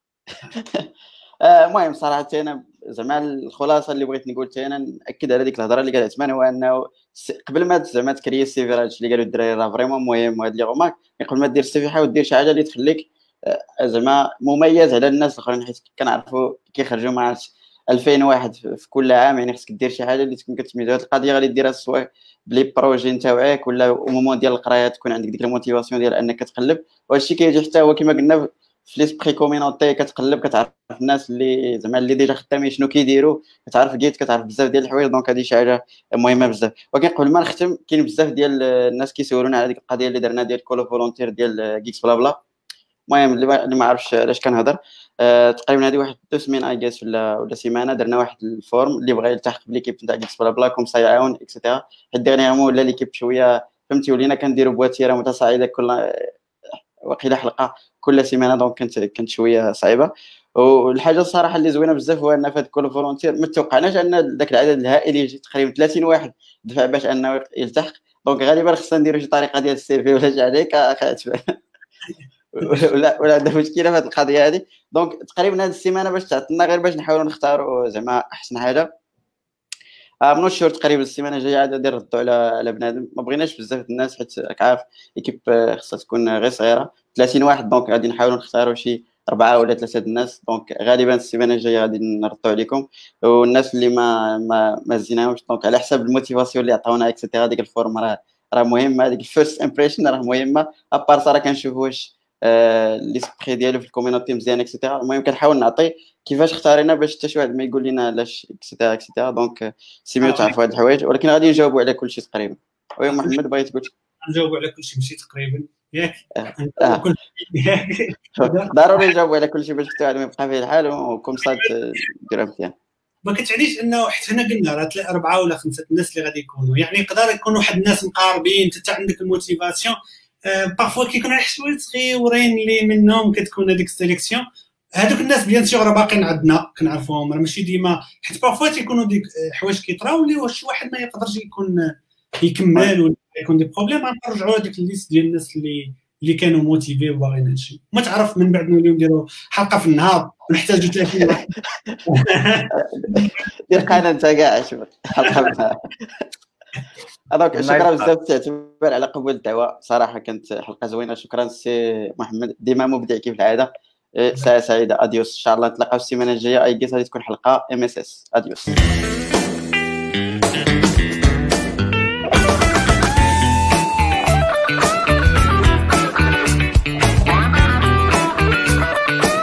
المهم صراحة أنا زعما الخلاصة اللي بغيت نقول أنا نأكد على ديك الهضرة اللي قالت عثمان هو انه قبل ما زعما تكري ال CV هادشي اللي قالوا الدراري راه vraiment مهم وهاد les remarques قبل ما دير ال CV حاول دير شي حاجة اللي تخليك زعما مميز على الناس الآخرين حيت كنعرفوا كيخرجوا مع 2000 واحد في كل عام يعني خصك دير شي حاجة اللي تكون كتميز هذه القضية غادي ديرها سواء ب les projets نتاوعك ولا moment ديال القرايه تكون عندك ديك ال motivation ديال أنك تقلب وهذا الشيء كيجي حتى هو كما قلنا في l'esprit communauté كتقلب كتعرف الناس اللي زعما اللي déjà خدامين شنو كيديروا كتعرف جيت كتعرف بزاف ديال الحوايج donc هذه شي حاجة مهمة بزاف. ولكن قبل ما نختم كاين بزاف ديال الناس كيسولونا على ديك القضية اللي درنا ديال call volunteer ديال Geeksblabla. المهم اللي ما عرفش علاش كنهضر أه تقريبا هذه واحد deux semaines اي جيس ولا ولا سيمانة درنا واحد ال form اللي بغى يلتحق ب l'équipe نتاع Geeksblabla comme سيعاون et cetera حيت dernièrement ولا l'équipe شوية فهمتي ولينا كنديروا بواتيرة متصاعدة كل وقيله حلقة كل سيمانة donc كانت كانت شوية صعيبة. والحاجة الصراحة اللي زوينة بزاف هو أن هذا كل فولونتير ما توقعناش أن ذاك العدد الهائل يجي تقريبا 30 واحد دفع باش أنه يلتحق. donc غالبا خصنا نديروا شي طريقة ديال ال CV ولا شي حاجة ولا ولا عندنا مشكلة في هذه القضية هذه. donc تقريبا هذه السيمانة باش تعطينا غير باش نحاولوا نختاروا زعما أحسن حاجة. من شهور تقريبا السيمانة الجاية عاد ندير ردوا على على بنادم. ما بغيناش بزاف الناس حيت راك عارف équipe خصها تكون غير صغيرة. 30 واحد donc غادي نحاولوا نختاروا شي أربعة ولا ثلاثة الناس. donc غالبا السيمانة الجاية غادي نردوا عليكم. والناس اللي ما ما ما زيناهمش donc على حساب ال motivation اللي عطاونا et cetera ديك ال form راه راه مهمة. هذيك ال first impression راه مهمة. à part راه كنشوف واش l'esprit ديالو في ال community مزيان et cetera المهم كنحاول نعطي كيفاش اختارينا باش حتى شي واحد ما يقول لنا علاش et cetera et cetera donc c'est mieux تعرفوا هاد الحوايج. ولكن غادي نجاوبوا على كل شيء تقريبا. oui محمد بغيت تقول نجاوبوا على كل شيء ماشي تقريبا. ياك. ضروري نجاوبوا على كل شيء باش حتى واحد ما يبقى فيه الحال وكم صاد ديرها مزيان ما كتعنيش إنه حتى هنا قلنا راه أربعة ولا خمسة الناس اللي غادي يكونوا. يعني يقدر يكون واحد الناس مقاربين انت عندك ال motivation. parfois كيكونوا شوية صغيورين اللي منهم كتكون هذيك ال sélection هذوك الناس bien sûr راه باقيين عندنا كنعرفوهم راه ماشي ديما حيت parfois تيكونوا ديك حوايج كيطراو اللي شي واحد ما يقدرش يكون يكمل ولا يكون des problèmes غنرجعوا هذيك ال liste ديال الناس اللي اللي كانوا motivés وباغيين هادشي ما تعرف من بعد نوليو نديروا حلقة في النهار ونحتاجوا 30 واحد دير قناه أنت كاع شوف حلقة في النهار. donc شكرا بزاف تعتبر على قبول الدعوة. صراحة كانت حلقة زوينة. شكرا سي محمد ديما مبدع كيف العادة. ساعه سعيده adiós إن شاء الله نتلاقاو السيمانة الجاية. أي غادي تكون حلقة ام اس اس adiós.